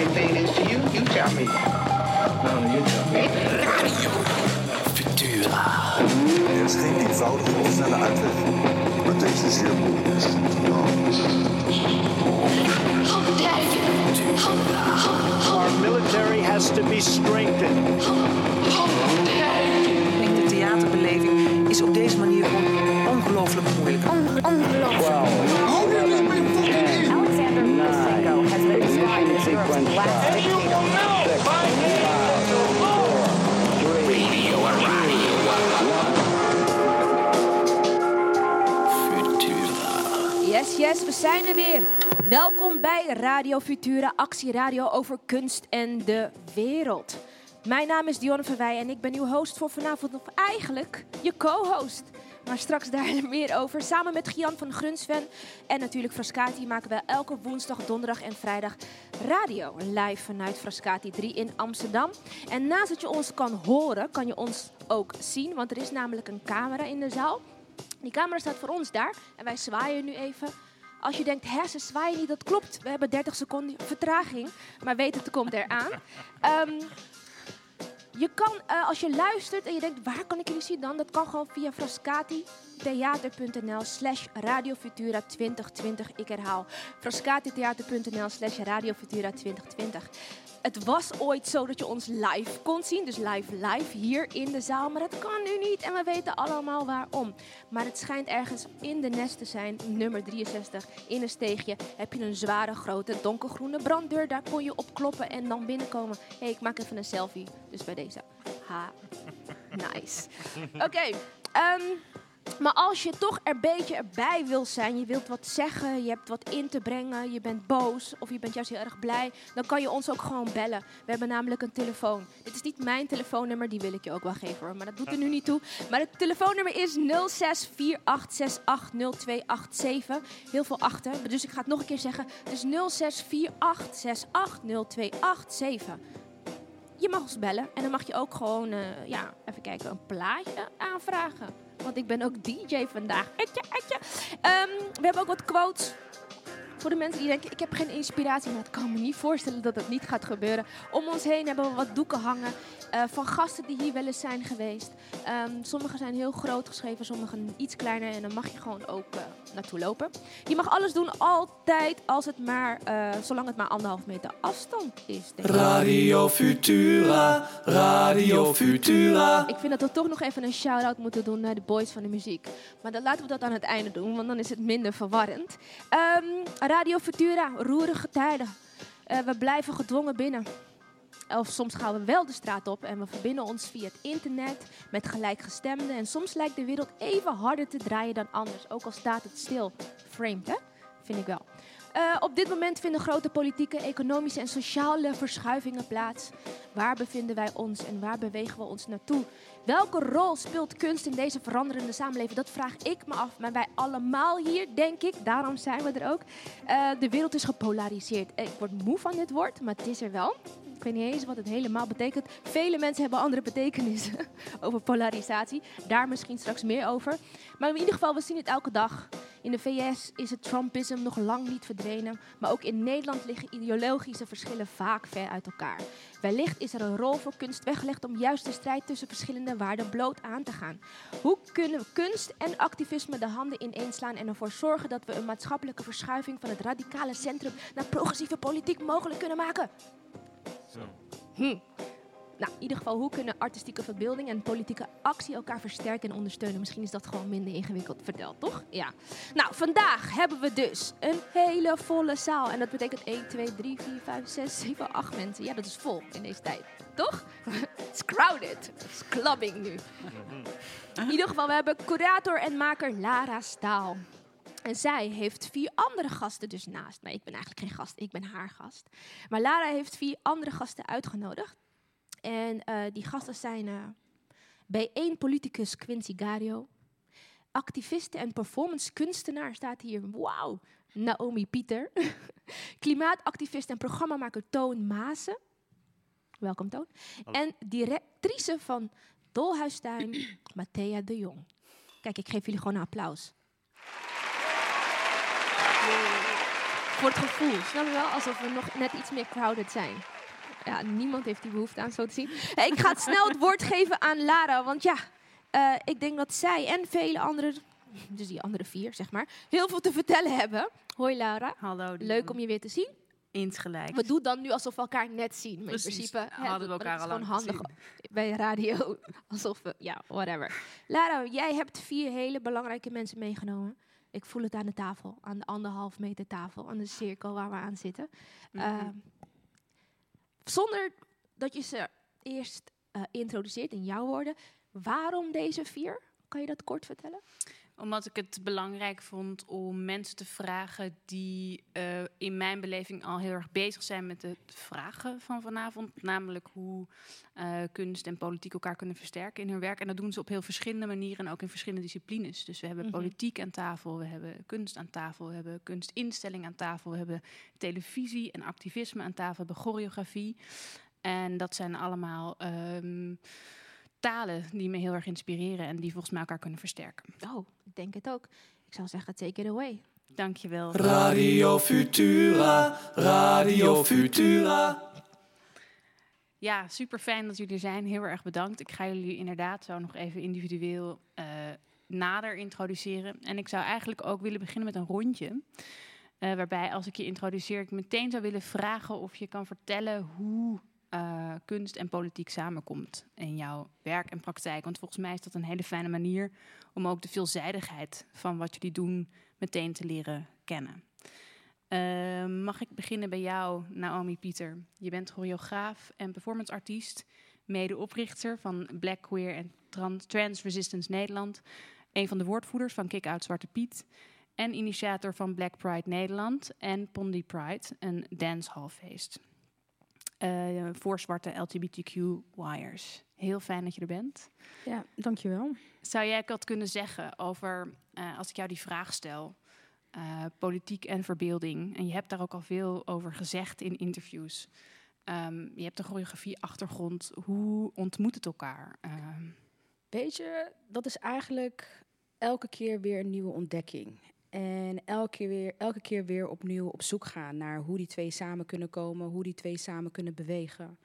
same thing is to you? You tell me. No, you tell me. Er is geen eenvoudige of snelle uitweg, maar deze zeer moeilijk is. Our military has to be strengthened. Ik denk de theaterbeleving is op deze manier ongelooflijk moeilijk. Alexander We zijn er weer. Welkom bij Radio Futura, actieradio over kunst en de wereld. Mijn naam is Dionne Verwij en ik ben uw host voor vanavond, of eigenlijk je co-host. Maar straks daar meer over. Samen met Gian van Grunsven en natuurlijk Frascati maken we elke woensdag, donderdag en vrijdag radio. Live vanuit Frascati 3 in Amsterdam. En naast dat je ons kan horen, kan je ons ook zien. Want er is namelijk een camera in de zaal. Die camera staat voor ons daar en wij zwaaien nu even. Als je denkt, ze zwaaien niet, dat klopt. We hebben 30 seconden vertraging, maar weet het komt eraan. Ehm je kan, eh, als je luistert en je denkt, waar kan ik jullie zien dan? Dat kan gewoon via frascatitheater.nl slash radiofutura 2020. Ik herhaal, frascatitheater.nl slash radiofutura 2020. Het was ooit zo dat je ons live kon zien, dus live live hier in de zaal. Maar dat kan nu niet en we weten allemaal waarom. Maar het schijnt ergens in de nest te zijn, nummer 63, in een steegje. Heb je een zware, grote, donkergroene branddeur. Daar kon je op kloppen en dan binnenkomen. Hé, hey, ik maak even een selfie. Dus bij deze. Ha, nice. Oké, ehm, maar als je toch een beetje erbij wil zijn, je wilt wat zeggen, je hebt wat in te brengen, je bent boos of je bent juist heel erg blij, dan kan je ons ook gewoon bellen. We hebben namelijk een telefoon. Dit is niet mijn telefoonnummer, die wil ik je ook wel geven hoor, maar dat doet er nu niet toe. Maar het telefoonnummer is 0648680287. Heel veel achter, dus ik ga het nog een keer zeggen. Dus 0648680287 je mag ons bellen. En dan mag je ook gewoon, eh, ja, even kijken, een plaatje aanvragen. Want ik ben ook DJ vandaag. Etje, etje. Ehm, we hebben ook wat quotes. Voor de mensen die denken, ik heb geen inspiratie, maar ik kan me niet voorstellen dat dat niet gaat gebeuren. Om ons heen hebben we wat doeken hangen eh, van gasten die hier wel eens zijn geweest. Ehm, sommige zijn heel groot geschreven, sommige iets kleiner. En dan mag je gewoon ook eh, naartoe lopen. Je mag alles doen, altijd, als het maar, eh, zolang het maar anderhalf meter afstand is. denk ik. Radio Futura, Radio Futura. Ik vind dat we toch nog even een shout-out moeten doen naar de boys van de muziek. Maar dan laten we dat aan het einde doen, want dan is het minder verwarrend. Ehm, Radio Futura, roerige tijden. We blijven gedwongen binnen. Of soms gaan we wel de straat op en we verbinden ons via het internet met gelijkgestemden. En soms lijkt de wereld even harder te draaien dan anders, ook al staat het stil. Framed, hè? Vind ik wel. Eh, op dit moment vinden grote politieke, economische en sociale verschuivingen plaats. Waar bevinden wij ons en waar bewegen we ons naartoe? Welke rol speelt kunst in deze veranderende samenleving? Dat vraag ik me af. Maar wij allemaal hier, denk ik, daarom zijn we er ook. Eh, de wereld is gepolariseerd. Ik word moe van dit woord, maar het is er wel. Ik weet niet eens wat het helemaal betekent. Vele mensen hebben andere betekenissen over polarisatie. Daar misschien straks meer over. Maar in ieder geval, we zien het elke dag. In de VS is het Trumpisme nog lang niet verdwenen. Maar ook in Nederland liggen ideologische verschillen vaak ver uit elkaar. Wellicht is er een rol voor kunst weggelegd om juist de strijd tussen verschillende waarden bloot aan te gaan. Hoe kunnen kunst en activisme de handen ineenslaan en ervoor zorgen dat we een maatschappelijke verschuiving van het radicale centrum naar progressieve politiek mogelijk kunnen maken? Hm. Nou, in ieder geval, hoe kunnen artistieke verbeelding en politieke actie elkaar versterken en ondersteunen? Misschien is dat gewoon minder ingewikkeld verteld, toch? Ja. Nou, vandaag hebben we dus een hele volle zaal. En dat betekent 1, 2, 3, 4, 5, 6, 7, 8 mensen. Ja, dat is vol in deze tijd, toch? It's crowded. It's clubbing nu. In ieder geval, we hebben curator en maker Lara Staal. En zij heeft vier andere gasten dus naast mij. Ik ben eigenlijk geen gast, ik ben haar gast. Maar Lara heeft vier andere gasten uitgenodigd. En eh, die gasten zijn eh B1 politicus Quincy Gario. Activiste en performance kunstenaar staat hier. Wauw, Naomi Pieter. Klimaatactivist en programmamaker Toon Maassen. Welkom Toon. En directrice van Dolhuistuin, Matthea de Jong. Kijk, ik geef jullie gewoon een applaus. Voor het gevoel. Snap je wel? Alsof we nog net iets meer crowded zijn. Ja, niemand heeft die behoefte aan zo te zien. Hey, ik ga het snel het woord geven aan Lara. Want ja, eh, ik denk dat zij en vele anderen, dus die andere vier zeg maar, heel veel te vertellen hebben. Hoi Lara. Hallo. Leuk om je weer te zien. Insgelijks. We doen dan nu alsof we elkaar net zien. Maar in principe hè, Hadden we elkaar al gewoon handig bij radio. Alsof we, ja, whatever. Lara, jij hebt vier hele belangrijke mensen meegenomen. Ik voel het aan de tafel, aan de anderhalf meter tafel, aan de cirkel waar we aan zitten. Mhm. Ehm, zonder dat je ze eerst eh, introduceert in jouw woorden, waarom deze vier? Kan je dat kort vertellen? Omdat ik het belangrijk vond om mensen te vragen die eh, in mijn beleving al heel erg bezig zijn met de vragen van vanavond. Namelijk hoe eh, kunst en politiek elkaar kunnen versterken in hun werk. En dat doen ze op heel verschillende manieren en ook in verschillende disciplines. Dus we hebben Mhm. politiek aan tafel, we hebben kunst aan tafel, we hebben kunstinstelling aan tafel, we hebben televisie en activisme aan tafel, we hebben choreografie. En dat zijn allemaal ehm, talen die me heel erg inspireren en die volgens mij elkaar kunnen versterken. Oh, ik denk het ook. Ik zou zeggen, take it away. Dankjewel. Radio Futura, Radio Futura. Ja, super fijn dat jullie er zijn. Heel erg bedankt. Ik ga jullie inderdaad zo nog even individueel eh, nader introduceren. En ik zou eigenlijk ook willen beginnen met een rondje. Eh, waarbij als ik je introduceer, ik meteen zou willen vragen of je kan vertellen hoe eh, kunst en politiek samenkomt in jouw werk en praktijk. Want volgens mij is dat een hele fijne manier om ook de veelzijdigheid van wat jullie doen meteen te leren kennen. Eh, mag ik beginnen bij jou, Naomi Pieter? Je bent choreograaf en performanceartiest, medeoprichter van Black Queer en Trans, Trans Resistance Nederland, een van de woordvoerders van Kick Out Zwarte Piet en initiator van Black Pride Nederland en Pondy Pride, een dancehallfeest eh voor zwarte LGBTQ-wires. Heel fijn dat je er bent. Ja, dankjewel. Zou jij wat kunnen zeggen over, eh, als ik jou die vraag stel, eh, politiek en verbeelding? En je hebt daar ook al veel over gezegd in interviews. Ehm, je hebt een choreografie-achtergrond. Hoe ontmoet het elkaar? Ehm, Weet je, dat is eigenlijk elke keer weer een nieuwe ontdekking. En elke keer, weer, elke keer weer opnieuw op zoek gaan naar hoe die twee samen kunnen komen, hoe die twee samen kunnen bewegen.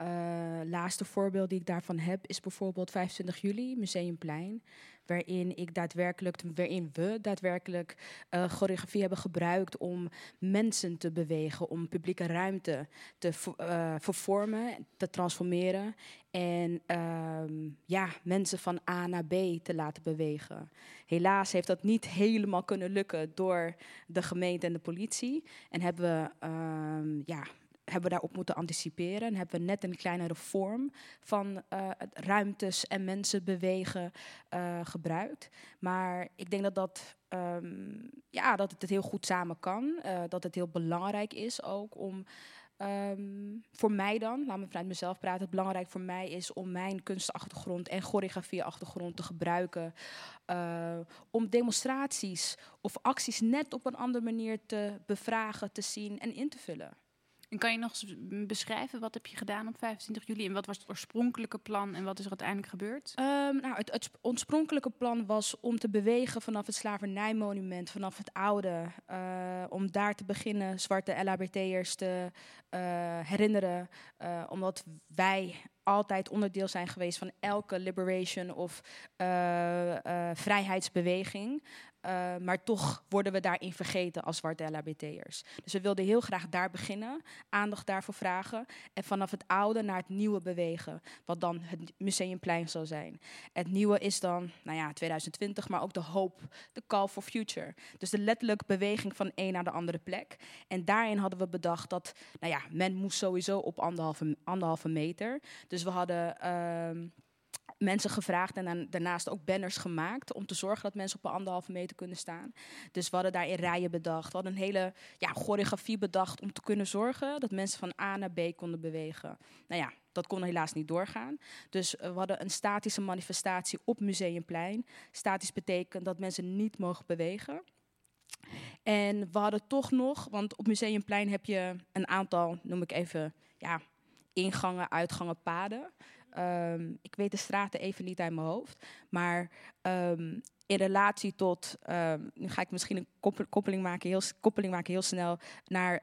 Eh, laatste voorbeeld die ik daarvan heb is bijvoorbeeld 25 juli, Museumplein. Waarin, ik daadwerkelijk, waarin we daadwerkelijk eh, choreografie hebben gebruikt om mensen te bewegen, om publieke ruimte te eh, vervormen, te transformeren. En ehm, ja, mensen van A naar B te laten bewegen. Helaas heeft dat niet helemaal kunnen lukken door de gemeente en de politie. En hebben we, ehm, ja, hebben we daarop moeten anticiperen. En hebben we net een kleinere vorm van eh, ruimtes en mensen bewegen eh, gebruikt. Maar ik denk dat dat, ehm, ja, dat het heel goed samen kan. eh, dat het heel belangrijk is ook om Ehm, voor mij dan, laat me vanuit mezelf praten, het belangrijk voor mij is om mijn kunstachtergrond en choreografieachtergrond te gebruiken om demonstraties of acties net op een andere manier te bevragen, te zien en in te vullen. En kan je nog eens beschrijven wat heb je gedaan op 25 juli? En wat was het oorspronkelijke plan en wat is er uiteindelijk gebeurd? Ehm, nou, het, het oorspronkelijke plan was om te bewegen vanaf het slavernijmonument, vanaf het oude. eh, om daar te beginnen zwarte LHBT'ers te eh, herinneren. eh, omdat wij altijd onderdeel zijn geweest van elke liberation of vrijheidsbeweging. Eh, maar toch worden we daarin vergeten als zwarte LHBT'ers. Dus we wilden heel graag daar beginnen, aandacht daarvoor vragen. En vanaf het oude naar het nieuwe bewegen, wat dan het Museumplein zal zijn. Het nieuwe is dan, nou ja, 2020, maar ook de hoop, de call for future. Dus de letterlijke beweging van een naar de andere plek. En daarin hadden we bedacht dat, nou ja, men moest sowieso op anderhalve, anderhalve meter. Dus we hadden... ehm, mensen gevraagd en daarnaast ook banners gemaakt om te zorgen dat mensen op een anderhalve meter kunnen staan. Dus we hadden daarin rijen bedacht. We hadden een hele ja, choreografie bedacht om te kunnen zorgen dat mensen van A naar B konden bewegen. Nou ja, dat kon helaas niet doorgaan. Dus eh, we hadden een statische manifestatie op Museumplein. Statisch betekent dat mensen niet mogen bewegen. En we hadden toch nog, want op Museumplein heb je een aantal, noem ik even, ja, ingangen, uitgangen, paden. Ehm, ik weet de straten even niet uit mijn hoofd. Maar ehm, in relatie tot, ehm, nu ga ik misschien een koppel- koppeling maken, heel, koppeling maken heel snel naar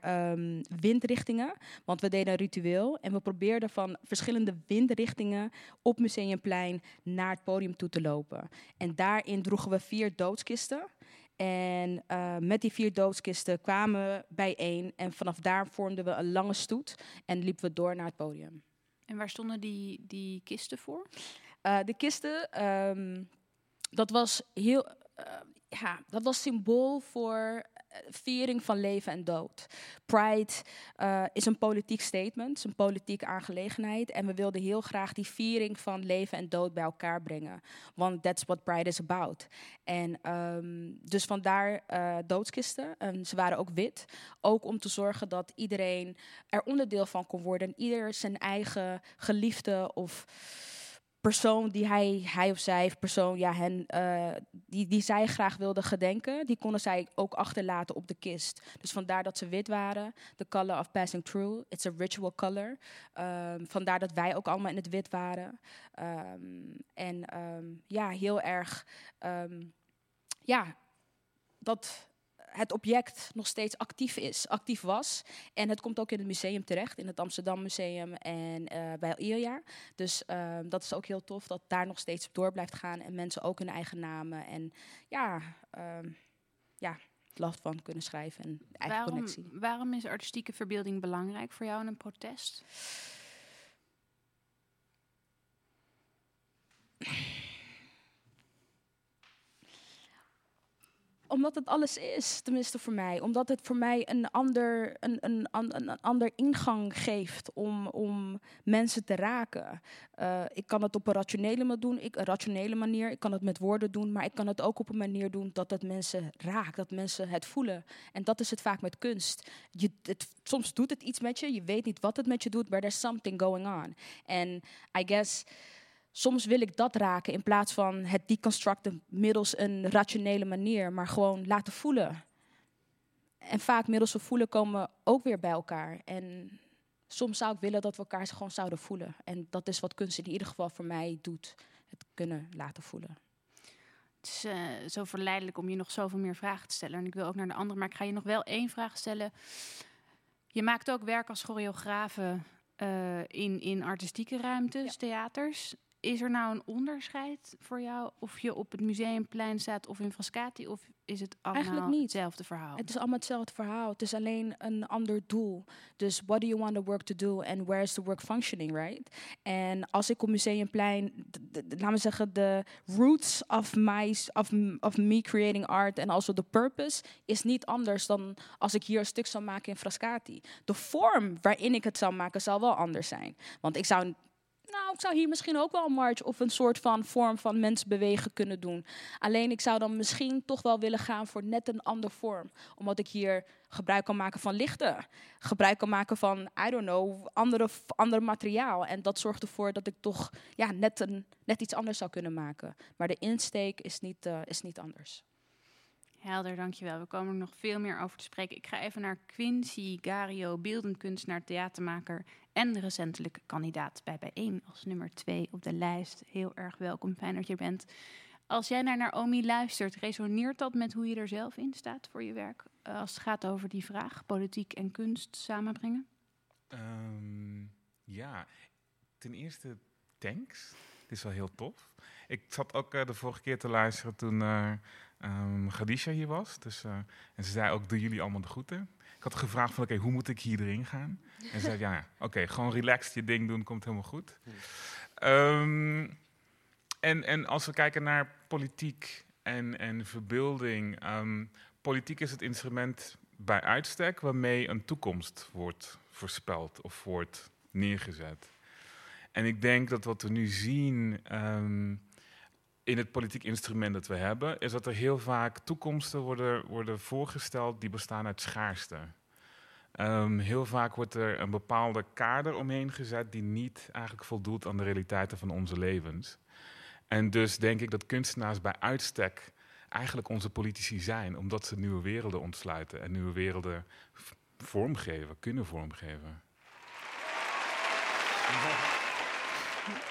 windrichtingen. Want we deden een ritueel en we probeerden van verschillende windrichtingen op Museumplein naar het podium toe te lopen. En daarin droegen we vier doodskisten. En eh, met die vier doodskisten kwamen we bijeen. En vanaf daar vormden we een lange stoet en liepen we door naar het podium. En waar stonden die, die kisten voor? Eh, de kisten, ehm, dat was heel, eh, ja, dat was symbool voor viering van leven en dood. Pride eh, is een politiek statement, is een politieke aangelegenheid. En we wilden heel graag die viering van leven en dood bij elkaar brengen. Want that's what Pride is about. En ehm, dus vandaar eh doodskisten. En ze waren ook wit. Ook om te zorgen dat iedereen er onderdeel van kon worden. En ieder zijn eigen geliefde of persoon die hij, hij of zij, persoon, ja, hen, eh, die, die zij graag wilden gedenken, die konden zij ook achterlaten op de kist. Dus vandaar dat ze wit waren. The color of passing through. It's a ritual color. Ehm, vandaar dat wij ook allemaal in het wit waren. Ehm, en ehm, ja, heel erg, ja, dat het object nog steeds actief is, actief was. En het komt ook in het museum terecht, in het Amsterdam Museum en eh, bij Ilja. Dus ehm, dat is ook heel tof dat daar nog steeds door blijft gaan en mensen ook hun eigen namen en ja, ehm ja last van kunnen schrijven en eigen Waarom, connectie. waarom is artistieke verbeelding belangrijk voor jou in een protest? Omdat het alles is, tenminste voor mij. Omdat het voor mij een ander, een, een, een, ander ingang geeft om, om mensen te raken. Eh, ik kan het op een rationele, ma- doen, ik, een rationele manier. Ik kan het met woorden doen. Maar ik kan het ook op een manier doen dat het mensen raakt. Dat mensen het voelen. En dat is het vaak met kunst. Je, het, soms doet het iets met je. Je weet niet wat het met je doet. Maar there's something going on. En I guess soms wil ik dat raken in plaats van het deconstructen middels een rationele manier, maar gewoon laten voelen. En vaak middels we voelen komen we ook weer bij elkaar. En soms zou ik willen dat we elkaar gewoon zouden voelen. En dat is wat kunst in ieder geval voor mij doet. Het kunnen laten voelen. Het is eh, zo verleidelijk om je nog zoveel meer vragen te stellen. En ik wil ook naar de andere, maar ik ga je nog wel één vraag stellen. Je maakt ook werk als choreografe eh, in, in artistieke ruimtes, theaters. Is er nou een onderscheid voor jou of je op het museumplein staat of in Frascati? Of is het allemaal Eigenlijk niet. hetzelfde verhaal? Het is allemaal hetzelfde verhaal. Het is alleen een ander doel. Dus what do you want the work to do and where is the work functioning, right? En als ik op Museumplein, laten we zeggen, de roots of, my, of, of me creating art en also the purpose is niet anders dan als ik hier een stuk zou maken in Frascati. De vorm waarin ik het zou maken zal wel anders zijn. Want ik zou nou, ik zou hier misschien ook wel een march of een soort van vorm van mensen bewegen kunnen doen. Alleen ik zou dan misschien toch wel willen gaan voor net een andere vorm. Omdat ik hier gebruik kan maken van lichten. Gebruik kan maken van, I don't know, andere, ander materiaal. En dat zorgt ervoor dat ik toch ja, net, een, net iets anders zou kunnen maken. Maar de insteek is niet, eh, is niet anders. Helder, dankjewel. We komen er nog veel meer over te spreken. Ik ga even naar Quincy Gario, beeldend kunstenaar, theatermaker en recentelijk kandidaat bij Bijeen als nummer twee op de lijst. Heel erg welkom, fijn dat je er bent. Als jij naar Naomi luistert, resoneert dat met hoe je er zelf in staat voor je werk? eh, als het gaat over die vraag, politiek en kunst samenbrengen? Ehm, ja, ten eerste thanks. Het is wel heel tof. Ik zat ook eh, de vorige keer te luisteren toen eh ehm, Khadija hier was. Dus, eh, en ze zei ook, doen jullie allemaal de groeten? Ik had gevraagd van, oké, hoe moet ik hier erin gaan? En ze zei, ja, ja, oké, gewoon relaxed je ding doen, komt helemaal goed. Ehm, en, en als we kijken naar politiek en, en verbeelding. ehm, politiek is het instrument bij uitstek waarmee een toekomst wordt voorspeld of wordt neergezet. En ik denk dat wat we nu zien in het politiek instrument dat we hebben, is dat er heel vaak toekomsten worden, worden voorgesteld die bestaan uit schaarste. Ehm, heel vaak wordt er een bepaalde kader omheen gezet die niet eigenlijk voldoet aan de realiteiten van onze levens. En dus denk ik dat kunstenaars bij uitstek eigenlijk onze politici zijn, omdat ze nieuwe werelden ontsluiten en nieuwe werelden vormgeven, kunnen vormgeven.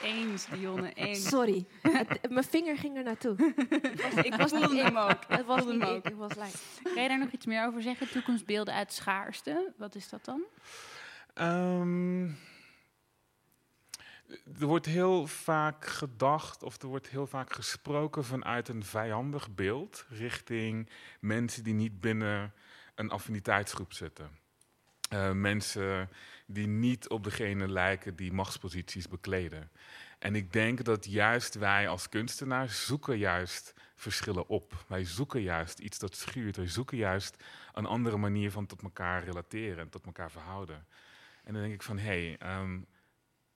Eens, Dionne, eens. Sorry, Het- mijn vinger ging er naartoe. Ik was, ik was voelde niet hem ook. Het was niet hem ik. was like, Kan je daar nog iets meer over zeggen? Toekomstbeelden uit schaarste. Wat is dat dan? Ehm, er wordt heel vaak gedacht of er wordt heel vaak gesproken vanuit een vijandig beeld richting mensen die niet binnen een affiniteitsgroep zitten. Eh, mensen die niet op degene lijken die machtsposities bekleden. En ik denk dat juist wij als kunstenaars zoeken juist verschillen op. Wij zoeken juist iets dat schuurt. Wij zoeken juist een andere manier van tot elkaar relateren en tot elkaar verhouden. En dan denk ik van, hé, hey, ehm,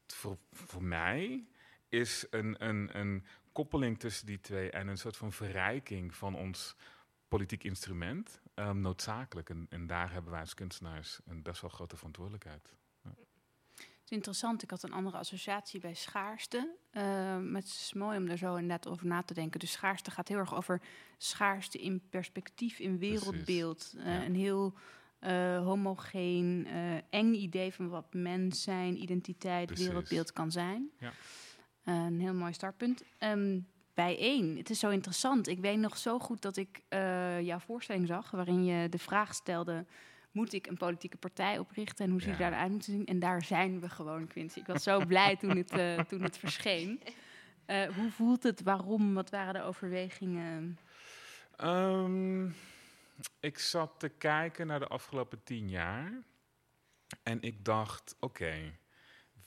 voor, voor mij is een, een, een koppeling tussen die twee en een soort van verrijking van ons politiek instrument ehm, noodzakelijk. En, en daar hebben wij als kunstenaars een best wel grote verantwoordelijkheid. Is interessant. Ik had een andere associatie bij schaarste. Eh, maar het is mooi om daar zo inderdaad over na te denken. Dus schaarste gaat heel erg over schaarste in perspectief, in wereldbeeld. Eh, ja. Een heel eh, homogeen, eh, eng idee van wat mens zijn, identiteit, Precies. wereldbeeld kan zijn. Ja. Een heel mooi startpunt. Ehm bijeen, het is zo interessant. Ik weet nog zo goed dat ik jouw voorstelling zag, waarin je de vraag stelde moet ik een politieke partij oprichten en hoe ziet Ja. het eruit moeten zien? En daar zijn we gewoon, Quincy. Ik was zo blij toen het, eh, toen het verscheen. Eh, hoe voelt het? Waarom? Wat waren de overwegingen? Ehm, ik zat te kijken naar de afgelopen tien jaar. En ik dacht, oké,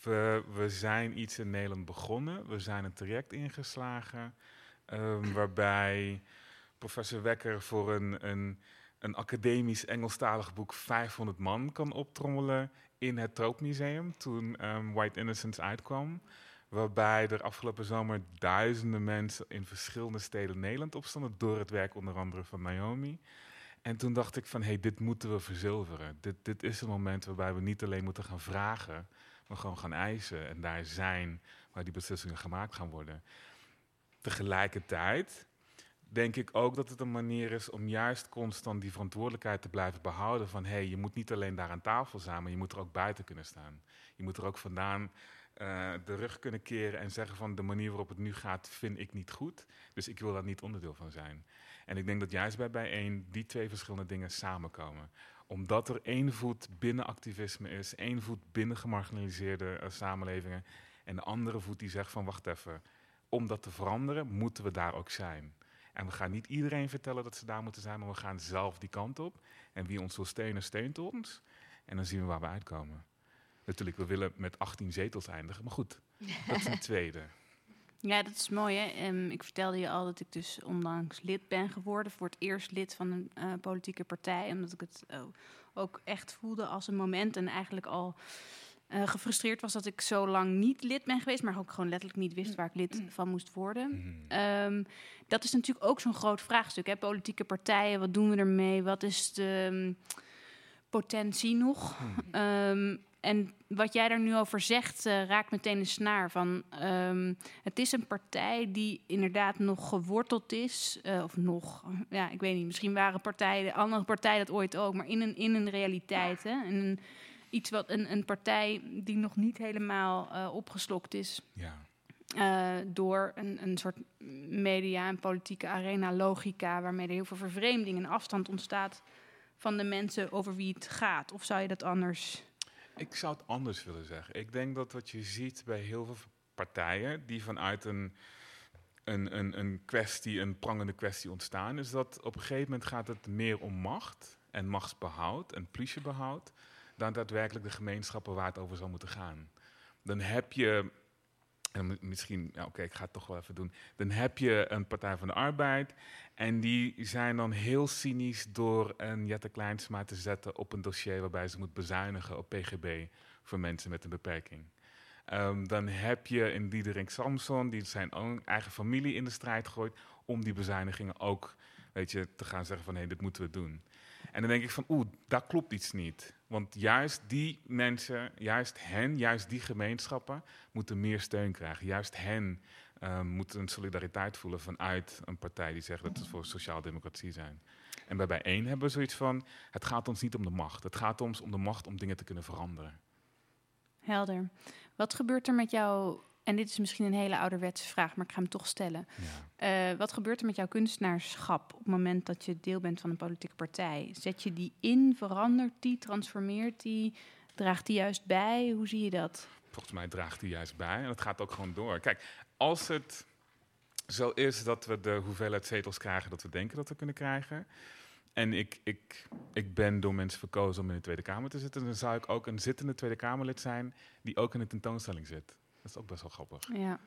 we, we zijn iets in Nederland begonnen. We zijn een traject ingeslagen. ehm, waarbij professor Wekker voor een, een, een academisch Engelstalig boek 500 man kan optrommelen in het Troopmuseum toen ehm, White Innocence uitkwam. Waarbij er afgelopen zomer duizenden mensen in verschillende steden Nederland opstonden. Door het werk onder andere van Naomi. En toen dacht ik van, hé, hey, dit moeten we verzilveren. Dit, dit is een moment waarbij we niet alleen moeten gaan vragen, maar gewoon gaan eisen. En daar zijn waar die beslissingen gemaakt gaan worden. Tegelijkertijd denk ik ook dat het een manier is om juist constant die verantwoordelijkheid te blijven behouden. Van hé, hey, je moet niet alleen daar aan tafel zijn, maar je moet er ook buiten kunnen staan. Je moet er ook vandaan eh, de rug kunnen keren en zeggen van de manier waarop het nu gaat vind ik niet goed. Dus ik wil daar niet onderdeel van zijn. En ik denk dat juist bij bijeen die twee verschillende dingen samenkomen. Omdat er één voet binnen activisme is, één voet binnen gemarginaliseerde eh, samenlevingen. En de andere voet die zegt van wacht even, om dat te veranderen moeten we daar ook zijn. En we gaan niet iedereen vertellen dat ze daar moeten zijn, maar we gaan zelf die kant op. En wie ons wil steunen, steunt ons. En dan zien we waar we uitkomen. Natuurlijk, we willen met 18 zetels eindigen, maar goed, dat is een tweede. Ja, dat is mooi. Hè? Ehm, ik vertelde je al dat ik dus onlangs lid ben geworden. Voor het eerst lid van een eh, politieke partij. Omdat ik het eh, ook echt voelde als een moment. En eigenlijk al eh, gefrustreerd was dat ik zo lang niet lid ben geweest. Maar ook gewoon letterlijk niet wist waar ik lid van moest worden. Mhm. Ehm, dat is natuurlijk ook zo'n groot vraagstuk. Hè? Politieke partijen, wat doen we ermee? Wat is de ehm, potentie nog? Ehm, en wat jij daar nu over zegt, eh, raakt meteen een snaar van... ehm, het is een partij die inderdaad nog geworteld is. eh, of nog, ja, ik weet niet. Misschien waren partijen, andere partijen dat ooit ook. Maar in een, in een realiteit, hè? In een, iets wat, een, een partij die nog niet helemaal eh, opgeslokt is Ja. eh, door een, een soort media- en politieke arena-logica, waarmee er heel veel vervreemding en afstand ontstaat van de mensen over wie het gaat. Of zou je dat anders? Ik zou het anders willen zeggen. Ik denk dat wat je ziet bij heel veel partijen die vanuit een, een, een, een kwestie, een prangende kwestie ontstaan, is dat op een gegeven moment gaat het meer om macht en machtsbehoud en plusjebehoud dan daadwerkelijk de gemeenschappen waar het over zou moeten gaan. Dan heb je, en mi- misschien, ja, oké, ik ga het toch wel even doen. Dan heb je een Partij van de Arbeid en die zijn dan heel cynisch door een Jette Kleinsma te zetten op een dossier waarbij ze moet bezuinigen op PGB voor mensen met een beperking. Ehm, dan heb je in Diederik Samson, die zijn eigen familie in de strijd gooit om die bezuinigingen ook weet je, te gaan zeggen van hé, dit moeten we doen. En dan denk ik van oeh, daar klopt iets niet. Want juist die mensen, juist hen, juist die gemeenschappen moeten meer steun krijgen. Juist hen ehm, moeten een solidariteit voelen vanuit een partij die zegt dat ze voor sociaal-democratie zijn. En bij bijeen hebben we zoiets van, het gaat ons niet om de macht. Het gaat ons om de macht om dingen te kunnen veranderen. Helder. Wat gebeurt er met jouw En dit is misschien een hele ouderwetse vraag, maar ik ga hem toch stellen. Ja. Eh, wat gebeurt er met jouw kunstenaarschap op het moment dat je deel bent van een politieke partij? Zet je die in, verandert die, transformeert die, draagt die juist bij? Hoe zie je dat? Volgens mij draagt die juist bij en het gaat ook gewoon door. Kijk, als het zo is dat we de hoeveelheid zetels krijgen dat we denken dat we kunnen krijgen. En ik, ik, ik ben door mensen verkozen om in de Tweede Kamer te zitten. Dan zou ik ook een zittende Tweede Kamerlid zijn die ook in de tentoonstelling zit. Dat is ook best wel grappig. Ja.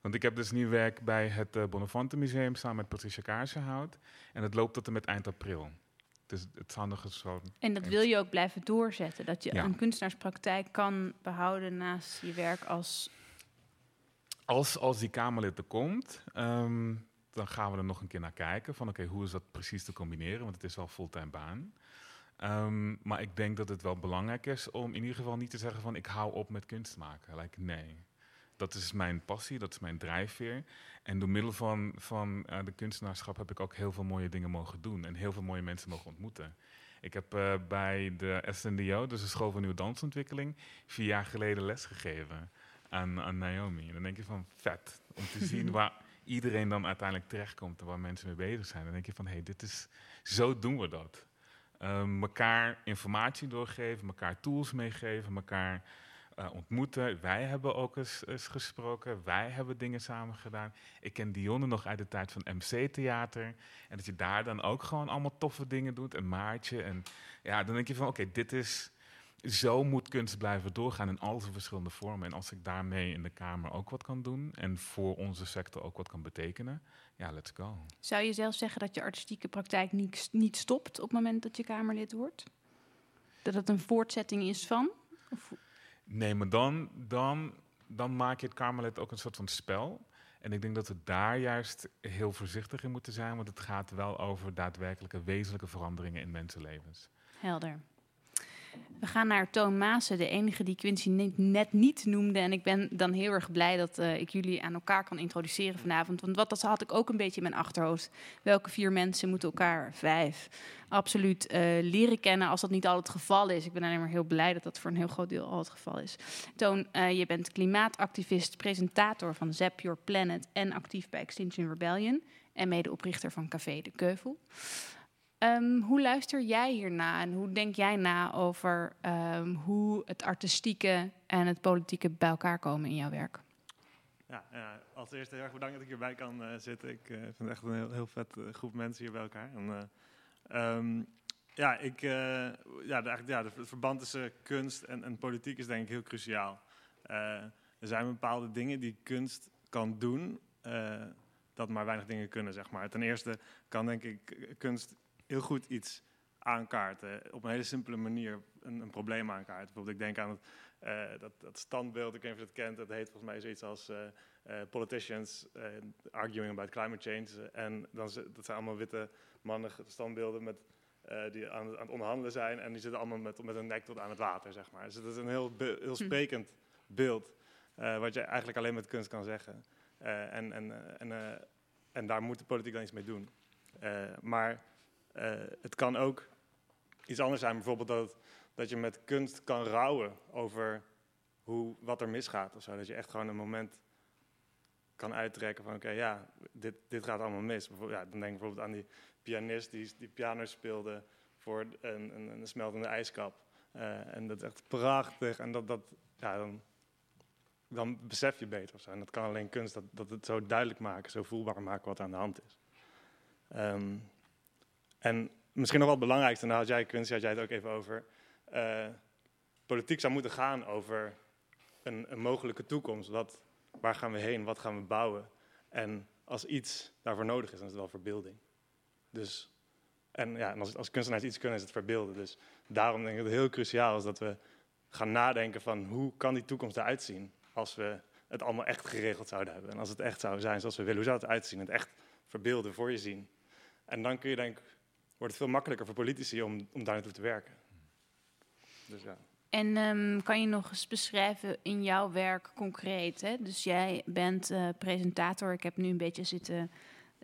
Want ik heb dus nu werk bij het uh, Bonnefante Museum samen met Patricia Kaarsenhout. En het loopt tot en met eind april. Dus het eens zo... En dat wil je ook blijven doorzetten? Dat je Ja. een kunstenaarspraktijk kan behouden naast je werk als... Als, als die Kamerlid er komt, ehm, dan gaan we er nog een keer naar kijken. Van oké, hoe is dat precies te combineren? Want het is wel fulltime baan. Ehm, maar ik denk dat het wel belangrijk is om in ieder geval niet te zeggen van ik hou op met kunst maken. Like, nee. Dat is mijn passie, dat is mijn drijfveer. En door middel van, van eh, de kunstenaarschap heb ik ook heel veel mooie dingen mogen doen. En heel veel mooie mensen mogen ontmoeten. Ik heb eh, bij de SNDO, dus de School voor Nieuwe Dansontwikkeling, vier jaar geleden lesgegeven aan, aan Naomi. En dan denk je van vet, om te zien waar iedereen dan uiteindelijk terechtkomt en waar mensen mee bezig zijn. Dan denk je van hé, hey, dit is, zo doen we dat. Um, elkaar informatie doorgeven, elkaar tools meegeven, elkaar uh, ontmoeten. Wij hebben ook eens, gesproken, wij hebben dingen samen gedaan. Ik ken Dionne nog uit de tijd van MC-theater. En dat je daar dan ook gewoon allemaal toffe dingen doet. En Maartje. En ja, dan denk je van oké, dit is... Zo moet kunst blijven doorgaan in al zijn verschillende vormen. En als ik daarmee in de Kamer ook wat kan doen en voor onze sector ook wat kan betekenen, ja, let's go. Zou je zelf zeggen dat je artistieke praktijk niet, niet stopt op het moment dat je Kamerlid wordt? Dat het een voortzetting is van? Of? Nee, maar dan, dan, dan maak je het Kamerlid ook een soort van spel. En ik denk dat we daar juist heel voorzichtig in moeten zijn, want het gaat wel over daadwerkelijke wezenlijke veranderingen in mensenlevens. Helder. We gaan naar Toon Maassen, de enige die Quincy net niet noemde. En ik ben dan heel erg blij dat uh, ik jullie aan elkaar kan introduceren vanavond. Want wat, dat had ik ook een beetje in mijn achterhoofd. Welke vier mensen moeten elkaar, vijf, absoluut uh, leren kennen als dat niet al het geval is. Ik ben alleen maar heel blij dat dat voor een heel groot deel al het geval is. Toon, uh, je bent klimaatactivist, presentator van Zap Your Planet en actief bij Extinction Rebellion. En medeoprichter van Café de Keuvel. Um, hoe luister jij hierna en hoe denk jij na over um, hoe het artistieke en het politieke bij elkaar komen in jouw werk? Ja, als eerste heel erg bedankt dat ik hierbij kan uh, zitten. Ik uh, vind echt een heel, heel vet groep mensen hier bij elkaar. En, um, ja, ik, ja, eigenlijk, ja, het verband tussen kunst en, en politiek is denk ik heel cruciaal. er zijn bepaalde dingen die kunst kan doen, dat maar weinig dingen kunnen, zeg maar. Ten eerste kan denk ik kunst heel goed iets aankaarten. Op een hele simpele manier een, een probleem aankaarten. Bijvoorbeeld, ik denk aan het, uh, dat, dat standbeeld, ik weet niet of je het kent, dat heet volgens mij zoiets als uh, uh, politicians arguing about climate change. en dan, dat zijn allemaal witte mannen standbeelden met, die aan, aan, het onderhandelen zijn. En die zitten allemaal met, met een nek tot aan het water, zeg maar. Dus dat is een heel, heel sprekend beeld, wat je eigenlijk alleen met kunst kan zeggen. en, en, en, en daar moet de politiek dan iets mee doen. maar het kan ook iets anders zijn, bijvoorbeeld dat, dat je met kunst kan rouwen over hoe, wat er misgaat of zo. Dat je echt gewoon een moment kan uittrekken van oké, ja, dit, dit gaat allemaal mis. Ja, dan denk ik bijvoorbeeld aan die pianist die, die piano speelde voor een, een, een smeltende ijskap. Uh, en dat is echt prachtig en dat, dat, ja, dan, dan besef je beter of zo. En dat kan alleen kunst, dat, dat het zo duidelijk maken, zo voelbaar maken wat aan de hand is. Um, en misschien nog wel het belangrijkste, en daar had jij, Quincy, had jij het ook even over. Uh, politiek zou moeten gaan over een, een, mogelijke toekomst. Wat, waar gaan we heen? Wat gaan we bouwen? En als iets daarvoor nodig is, dan is het wel verbeelding. Dus, en ja, als, als kunstenaars iets kunnen, is het verbeelden. Dus daarom denk ik dat het heel cruciaal is dat we gaan nadenken van hoe kan die toekomst eruit zien als we het allemaal echt geregeld zouden hebben. En als het echt zou zijn zoals we willen, hoe zou het uitzien? Het echt verbeelden, voor je zien. En dan kun je denk ik wordt het veel makkelijker voor politici om, om daar naartoe te werken. Dus ja. En um, kan je nog eens beschrijven in jouw werk concreet? Hè? Dus jij bent uh, presentator. Ik heb nu een beetje zitten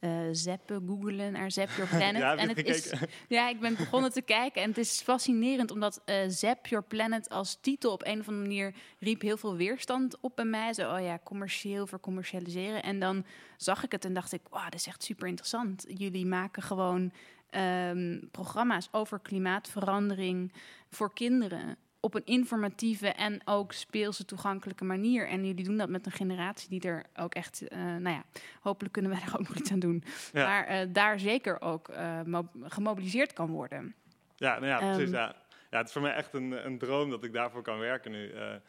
eh zappen, googlen naar Zap Your Planet. Ja, en het is, ja, ik ben begonnen te kijken en het is fascinerend omdat eh Zap Your Planet als titel op een of andere manier riep heel veel weerstand op bij mij. Zo, oh ja, commercieel vercommercialiseren. En dan zag ik het en dacht ik, wauw, dat is echt super interessant. Jullie maken gewoon ehm, programma's over klimaatverandering voor kinderen op een informatieve en ook speelse toegankelijke manier. En jullie doen dat met een generatie die er ook echt, eh, nou ja, hopelijk kunnen wij er ook nog iets aan doen. Ja. Maar eh, daar zeker ook eh, mo- gemobiliseerd kan worden. Ja, nou ja, precies. Ehm, ja. ja, het is voor mij echt een, een droom dat ik daarvoor kan werken nu. En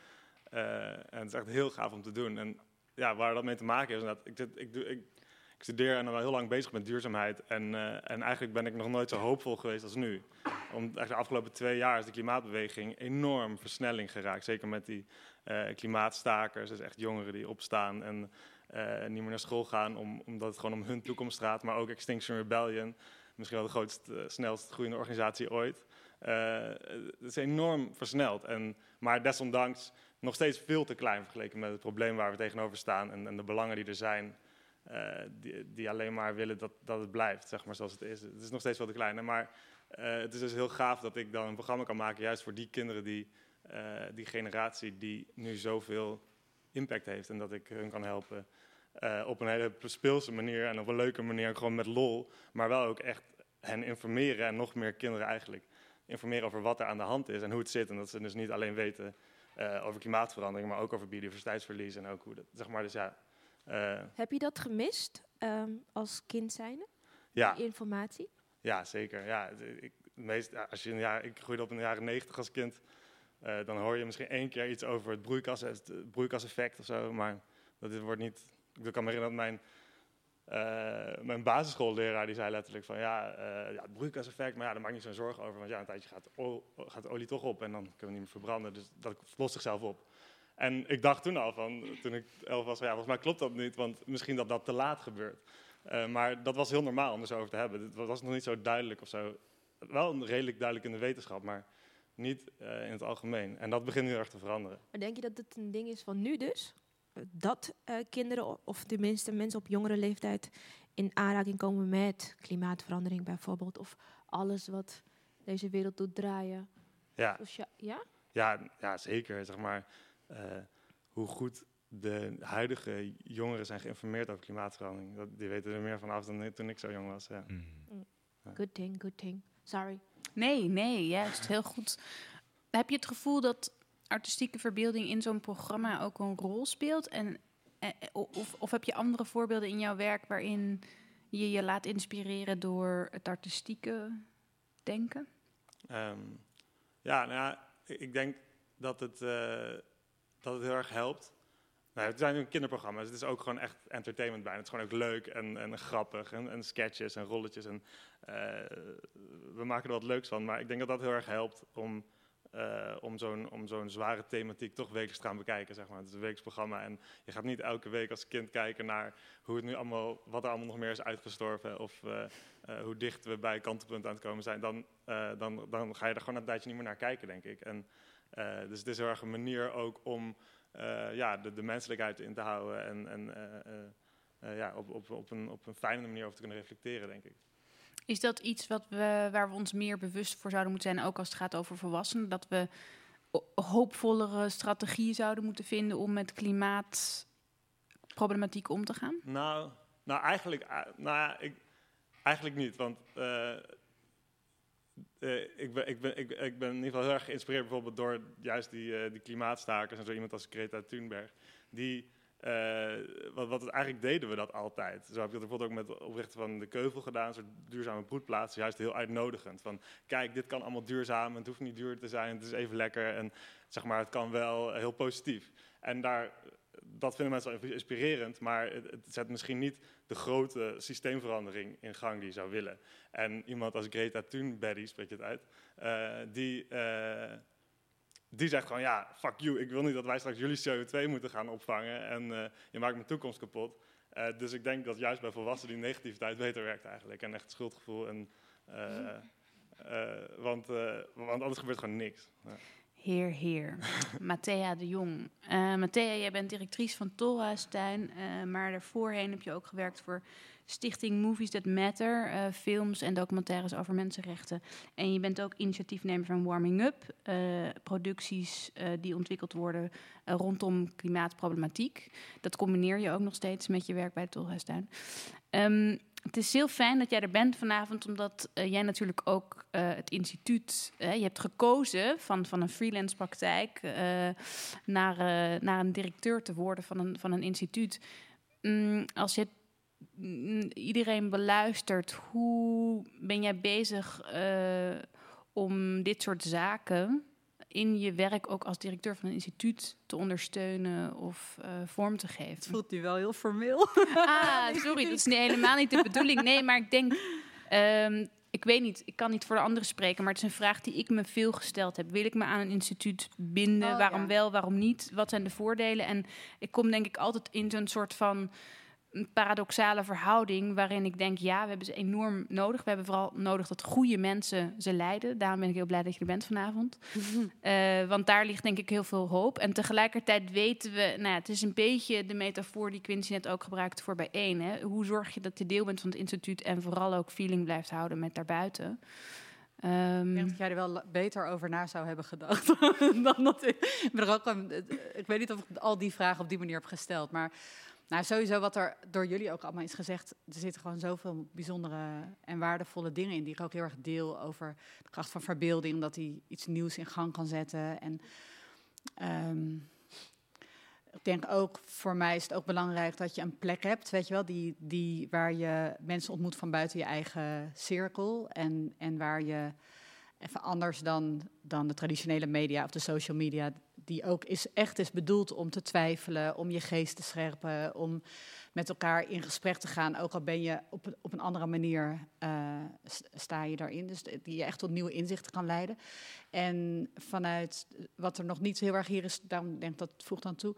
het is echt heel gaaf om te doen. En ja, waar dat mee te maken heeft, ik, zit- ik, doe, ik studeer en al heel lang bezig met duurzaamheid. En, eh, en eigenlijk ben ik nog nooit zo hoopvol geweest als nu. Om, eigenlijk de afgelopen twee jaar is de klimaatbeweging enorm versnelling geraakt. Zeker met die eh, klimaatstakers, dus echt jongeren die opstaan en eh, niet meer naar school gaan, om, omdat het gewoon om hun toekomst gaat. Maar ook Extinction Rebellion, misschien wel de grootste, snelst groeiende organisatie ooit. Het is enorm versneld. En, maar desondanks nog steeds veel te klein vergeleken met het probleem waar we tegenover staan en, en de belangen die er zijn. Eh, die, die alleen maar willen dat, dat het blijft, zeg maar, zoals het is. Het is nog steeds veel te klein. Maar eh, het is dus heel gaaf dat ik dan een programma kan maken, juist voor die kinderen, die, eh, die generatie die nu zoveel impact heeft. En dat ik hun kan helpen op een hele speelse manier en op een leuke manier, gewoon met lol. Maar wel ook echt hen informeren en nog meer kinderen eigenlijk informeren over wat er aan de hand is en hoe het zit. En dat ze dus niet alleen weten over klimaatverandering, maar ook over biodiversiteitsverlies en ook hoe dat, zeg maar, dus ja. Eh, Heb je dat gemist ehm, als kind zijnde? Ja. Die informatie? Ja, zeker. Ja, ik, meest, als je een jaar, ik groeide op in de jaren negentig als kind. eh, dan hoor je misschien één keer iets over het broeikas, het broeikaseffect of zo. Maar dat dit wordt niet. Ik kan me herinneren dat mijn, eh, mijn basisschoolleraar die zei letterlijk van ja, eh, ja, het broeikaseffect, maar ja, daar maak je niet zo'n zorgen over. Want ja, een tijdje gaat, gaat de olie toch op en dan kunnen we niet meer verbranden. Dus dat lost zichzelf op. En ik dacht toen al van, toen ik elf was, ja, volgens mij klopt dat niet, want misschien dat dat te laat gebeurt. Eh, maar dat was heel normaal om er zo over te hebben. Het was nog niet zo duidelijk of zo. Wel redelijk duidelijk in de wetenschap, maar niet eh, in het algemeen. En dat begint nu erg te veranderen. Maar denk je dat het een ding is van nu dus? Dat eh, kinderen, of tenminste mensen op jongere leeftijd, in aanraking komen met klimaatverandering bijvoorbeeld? Of alles wat deze wereld doet draaien? Ja, ja? ja, ja zeker. Zeg maar, hoe goed de huidige jongeren zijn geïnformeerd over klimaatverandering. Dat, die weten er meer van af dan toen ik zo jong was. Ja. Good thing, good thing. Sorry. Nee, nee, juist heel goed. Heb je het gevoel dat artistieke verbeelding in zo'n programma ook een rol speelt? En, eh, eh, of, of heb je andere voorbeelden in jouw werk waarin je je laat inspireren door het artistieke denken? Ehm, ja, nou ja, ik ik denk dat het, eh, dat het heel erg helpt. Nou, het zijn nu kinderprogramma's, het is ook gewoon echt entertainment bijna. Het is gewoon ook leuk en, en grappig en, en sketches en rolletjes. En, eh, we maken er wat leuks van, maar ik denk dat dat heel erg helpt om, eh, om zo'n zo'n zware thematiek toch wekelijks te gaan bekijken. Zeg maar. Het is een wekelijks programma en je gaat niet elke week als kind kijken naar hoe het nu allemaal, wat er allemaal nog meer is uitgestorven of eh, hoe dicht we bij kantelpunt aan het komen zijn. Dan, dan, dan ga je er gewoon een tijdje niet meer naar kijken, denk ik. En, dus het is heel erg een manier ook om eh, ja, de, de menselijkheid in te houden en, en eh, eh, eh, ja, op, op, op, een, op een fijne manier over te kunnen reflecteren, denk ik. Is dat iets wat we, waar we ons meer bewust voor zouden moeten zijn, ook als het gaat over volwassenen? Dat we hoopvollere strategieën zouden moeten vinden om met klimaatproblematiek om te gaan? Nou, nou eigenlijk, eh, nou ja, ik, eigenlijk niet. Want eh, eh, ik, ben, ik, ben, ik, ik ben in ieder geval heel erg geïnspireerd bijvoorbeeld door juist die, eh, die klimaatstakers en zo iemand als Greta Thunberg. Die, eh, wat, wat eigenlijk deden we dat altijd. Zo heb je dat bijvoorbeeld ook met het oprichten van de Keuvel gedaan, een soort duurzame broedplaats, juist heel uitnodigend. Van kijk, dit kan allemaal duurzaam, het hoeft niet duur te zijn, het is even lekker en zeg maar, het kan wel heel positief. En daar, dat vinden mensen wel inspirerend, maar het, zet misschien niet de grote systeemverandering in gang die je zou willen. En iemand als Greta Thunberg, spreek je het uit, eh, die, eh, die zegt gewoon, ja, fuck you, ik wil niet dat wij straks jullie CO2 moeten gaan opvangen en eh, je maakt mijn toekomst kapot. Dus ik denk dat juist bij volwassenen die negativiteit beter werkt eigenlijk en echt schuldgevoel. En, eh, want, want anders gebeurt gewoon niks. Ja. Heer, heer. Mathea de Jong. Uh, Mathea, jij bent directrice van Tolhuistuin, uh, maar daarvoorheen heb je ook gewerkt voor Stichting Movies That Matter, uh, films en documentaires over mensenrechten. En je bent ook initiatiefnemer van Warming Up, producties die ontwikkeld worden rondom klimaatproblematiek. Dat combineer je ook nog steeds met je werk bij Tolhuistuin. Um, het is heel fijn dat jij er bent vanavond, omdat uh, jij natuurlijk ook uh, het instituut. Uh, je hebt gekozen van, van een freelance praktijk naar, naar een directeur te worden van een, van een instituut. Mm, als je mm, iedereen beluistert, hoe ben jij bezig om dit soort zaken in je werk ook als directeur van een instituut te ondersteunen of uh, vorm te geven. Het voelt nu wel heel formeel. Ah, sorry, dat is niet, helemaal niet de bedoeling. Nee, maar ik denk, um, ik weet niet, ik kan niet voor de anderen spreken, maar het is een vraag die ik me veel gesteld heb. Wil ik me aan een instituut binden? Oh, waarom ja. wel, waarom niet? Wat zijn de voordelen? En ik kom denk ik altijd in zo'n soort van een paradoxale verhouding waarin ik denk, ja, we hebben ze enorm nodig. We hebben vooral nodig dat goede mensen ze leiden. Daarom ben ik heel blij dat je er bent vanavond. uh, want daar ligt denk ik heel veel hoop. En tegelijkertijd weten we, nou ja, het is een beetje de metafoor die Quincy net ook gebruikte voor bijeen. Hè? Hoe zorg je dat je deel bent van het instituut en vooral ook feeling blijft houden met daarbuiten? Um, ik denk dat jij er wel beter over na zou hebben gedacht. dan dat ik, ik, ben er ook, ik weet niet of ik al die vragen op die manier heb gesteld. Maar nou, sowieso wat er door jullie ook allemaal is gezegd. Er zitten gewoon zoveel bijzondere en waardevolle dingen in. Die ik ook heel erg deel over de kracht van verbeelding. Dat die iets nieuws in gang kan zetten. En um, ik denk ook, voor mij is het ook belangrijk dat je een plek hebt, weet je wel, die, die, waar je mensen ontmoet van buiten je eigen cirkel. En, en waar je even anders dan, dan de traditionele media of de social media, die ook is, echt is bedoeld om te twijfelen, om je geest te scherpen, om met elkaar in gesprek te gaan, ook al ben je op, op een andere manier, uh, sta je daarin. Dus die je echt tot nieuwe inzichten kan leiden. En vanuit wat er nog niet heel erg hier is, daarom denk ik dat voegt dan toe,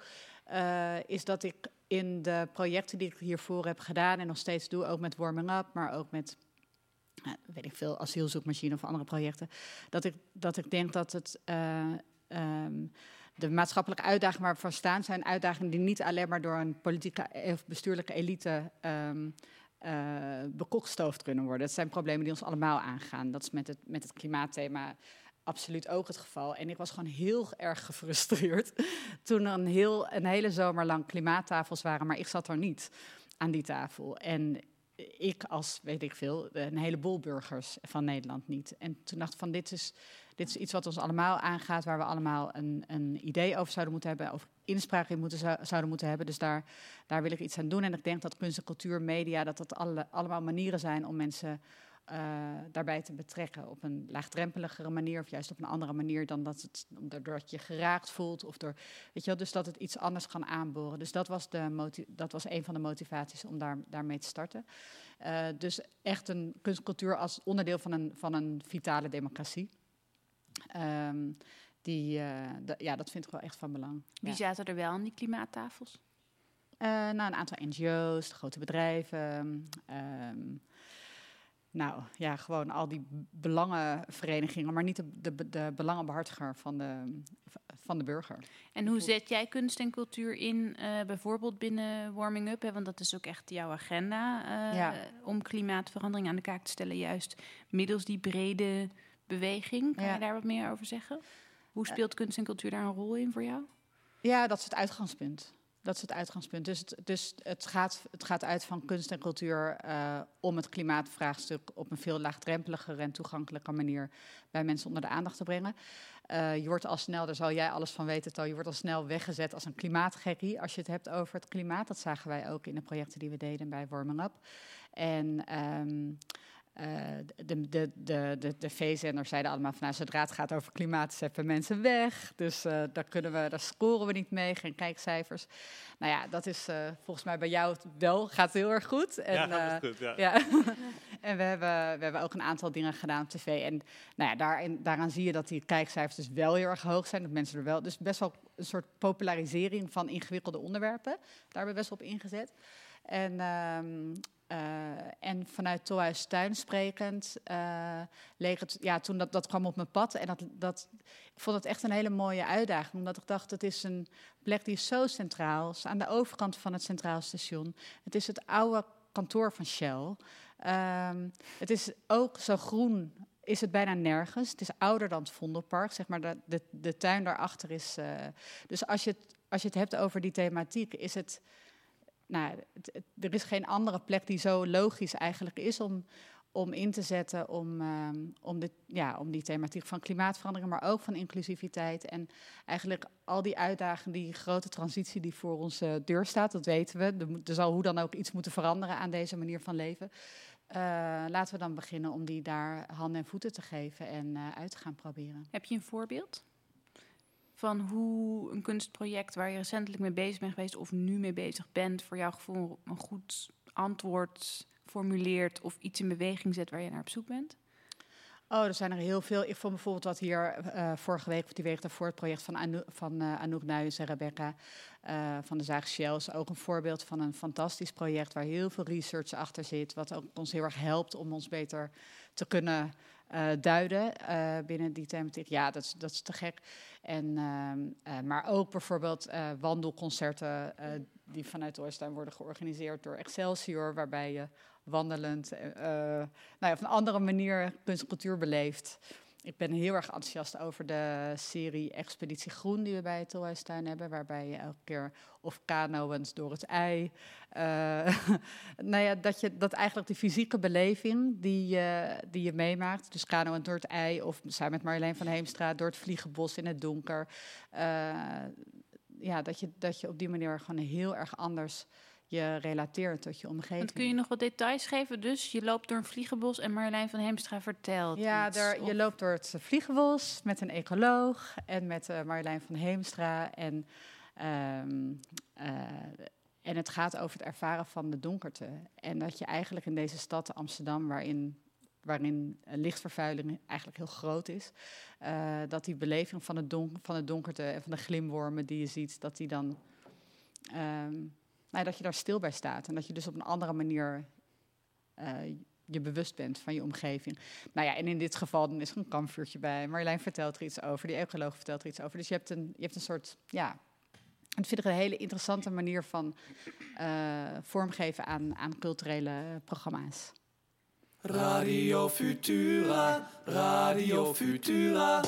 uh, is dat ik in de projecten die ik hiervoor heb gedaan en nog steeds doe, ook met Warming Up, maar ook met weet ik veel, asielzoekmachine of andere projecten, dat ik, dat ik denk dat het. Uh, um, de maatschappelijke uitdagingen waar we voor staan, zijn uitdagingen die niet alleen maar door een politieke of bestuurlijke elite um, uh, bekokstoofd kunnen worden. Dat zijn problemen die ons allemaal aangaan. Dat is met het, met het klimaatthema absoluut ook het geval. En ik was gewoon heel erg gefrustreerd toen er een, heel, een hele zomer lang klimaattafels waren, maar ik zat er niet aan die tafel. En ik als, weet ik veel, een heleboel burgers van Nederland niet. En toen dacht ik van, dit is, dit is iets wat ons allemaal aangaat, waar we allemaal een, een idee over zouden moeten hebben, of inspraak in moeten, zouden moeten hebben. Dus daar, daar wil ik iets aan doen. En ik denk dat kunst en cultuur, media, dat dat alle, allemaal manieren zijn om mensen uh, daarbij te betrekken. Op een laagdrempeligere manier of juist op een andere manier dan dat het doordat je geraakt voelt. Of door, weet je wel, dus dat het iets anders kan aanboren. Dus dat was, de dat was een van de motivaties om daar, daarmee te starten. Uh, dus echt een kunstcultuur als onderdeel van een, van een vitale democratie. Um, die, uh, ja, dat vind ik wel echt van belang. Wie ja. zaten er wel aan die klimaattafels? nou, een aantal NGO's, grote bedrijven. Um, nou ja, gewoon al die belangenverenigingen, maar niet de, de, de belangenbehartiger van de, van de burger. En hoe zet jij kunst en cultuur in, uh, bijvoorbeeld binnen Warming Up? Hè? Want dat is ook echt jouw agenda uh, ja. om klimaatverandering aan de kaak te stellen, juist middels die brede beweging. Kan ja. je daar wat meer over zeggen? Hoe speelt kunst en cultuur daar een rol in voor jou? Ja, dat is het uitgangspunt. Dat is het uitgangspunt. Dus het, dus het, gaat, het gaat uit van kunst en cultuur uh, om het klimaatvraagstuk op een veel laagdrempeligere en toegankelijke manier bij mensen onder de aandacht te brengen. Uh, je wordt al snel, daar zal jij alles van weten, Toon, je wordt al snel weggezet als een klimaatgekkie als je het hebt over het klimaat. Dat zagen wij ook in de projecten die we deden bij Warming Up. En uh, de, de, de, de, de veezenders zeiden allemaal van nou, zodra het gaat over klimaat, zetten mensen weg. Dus uh, daar, kunnen we, daar scoren we niet mee, geen kijkcijfers. Nou ja, dat is uh, volgens mij bij jou wel, gaat heel erg goed. En, ja, goed, ja. en we hebben, we hebben ook een aantal dingen gedaan op tv. En nou ja, daarin, daaraan zie je dat die kijkcijfers dus wel heel erg hoog zijn. Dat mensen er wel, dus best wel een soort popularisering van ingewikkelde onderwerpen. Daar hebben we best wel op ingezet. En... Um, en vanuit Tolhuis Tuin sprekend, uh, leek het, ja, toen dat, dat kwam op mijn pad. En dat, dat, ik vond het echt een hele mooie uitdaging, omdat ik dacht, het is een plek die is zo centraal. is aan de overkant van het Centraal Station. Het is het oude kantoor van Shell. Um, het is ook zo groen is het bijna nergens. Het is ouder dan het Vondelpark, zeg maar. De, de, de tuin daarachter is... Uh, dus als je, als je het hebt over die thematiek, is het... Nou, er is geen andere plek die zo logisch eigenlijk is om, om in te zetten om, uh, om, de, ja, om die thematiek van klimaatverandering, maar ook van inclusiviteit. En eigenlijk al die uitdagingen, die grote transitie die voor onze deur staat, dat weten we. Er zal hoe dan ook iets moeten veranderen aan deze manier van leven. Uh, laten we dan beginnen om die daar handen en voeten te geven en uh, uit te gaan proberen. Heb je een voorbeeld van hoe een kunstproject waar je recentelijk mee bezig bent geweest of nu mee bezig bent, voor jouw gevoel een goed antwoord formuleert of iets in beweging zet waar je naar op zoek bent? Oh, er zijn er heel veel. Ik vond bijvoorbeeld wat hier uh, vorige week, of die week daarvoor, het project van, van uh, Anouk Nuyens en Rebecca uh, van de Shell is ook een voorbeeld van een fantastisch project waar heel veel research achter zit, wat ook ons heel erg helpt om ons beter te kunnen duiden binnen die thematiek. Ja, dat is, dat is te gek. En, ehm, maar ook bijvoorbeeld wandelconcerten die vanuit de Oosttuin worden georganiseerd door Excelsior, waarbij je wandelend, nou ja, op een andere manier kunst en cultuur beleeft. Ik ben heel erg enthousiast over de serie Expeditie Groen die we bij het Tolhuistuin hebben, waarbij je elke keer of kanoëns door het ei. Uh, nou ja, dat, je, dat eigenlijk de fysieke beleving die, die je meemaakt, dus kanoën door het ei of samen met Marjolein van Heemstra door het vliegenbos in het donker, ja, dat je, dat je op die manier gewoon heel erg anders je relateert tot je omgeving. Want kun je nog wat details geven? Dus je loopt door een vliegenbos en Marjolein van Heemstra vertelt Ja, er, je loopt door het vliegenbos met een ecoloog en met uh, Marjolein van Heemstra. En, um, uh, en het gaat over het ervaren van de donkerte. En dat je eigenlijk in deze stad Amsterdam, waarin waarin lichtvervuiling eigenlijk heel groot is. Uh, dat die beleving van het, don van het donkerte en van de glimwormen die je ziet, dat die dan um, nou, dat je daar stil bij staat. En dat je dus op een andere manier uh, je bewust bent van je omgeving. Nou ja, en in dit geval dan is er een kampvuurtje bij. Marjolein vertelt er iets over, die ecoloog vertelt er iets over. Dus je hebt een, je hebt een soort, ja, ik vind het een hele interessante manier van uh, vormgeven aan, aan culturele programma's. Radio Futura, Radio Futura.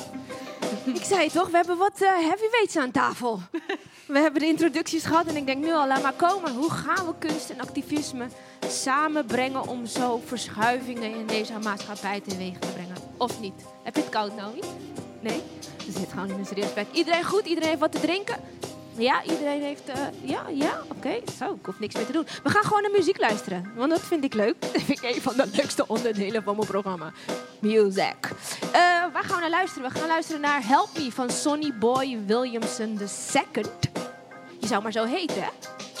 Ik zei het toch, we hebben wat uh, heavyweights aan tafel. We hebben de introducties gehad en ik denk nu al, laat maar komen. Hoe gaan we kunst en activisme samenbrengen om zo verschuivingen in deze maatschappij teweeg te brengen? Of niet? Heb je het koud nou niet? Nee? We zitten gewoon in een serieus bed. Iedereen goed? Iedereen heeft wat te drinken? Ja, iedereen heeft... Uh, ja, ja, oké. Zo, ik hoef niks meer te doen. We gaan gewoon naar muziek luisteren. Want dat vind ik leuk. Dat vind ik een van de leukste onderdelen van mijn programma. Music. Uh, waar gaan we naar luisteren? We gaan luisteren naar Help Me van Sonny Boy Williamson II. Je zou maar zo heten, hè?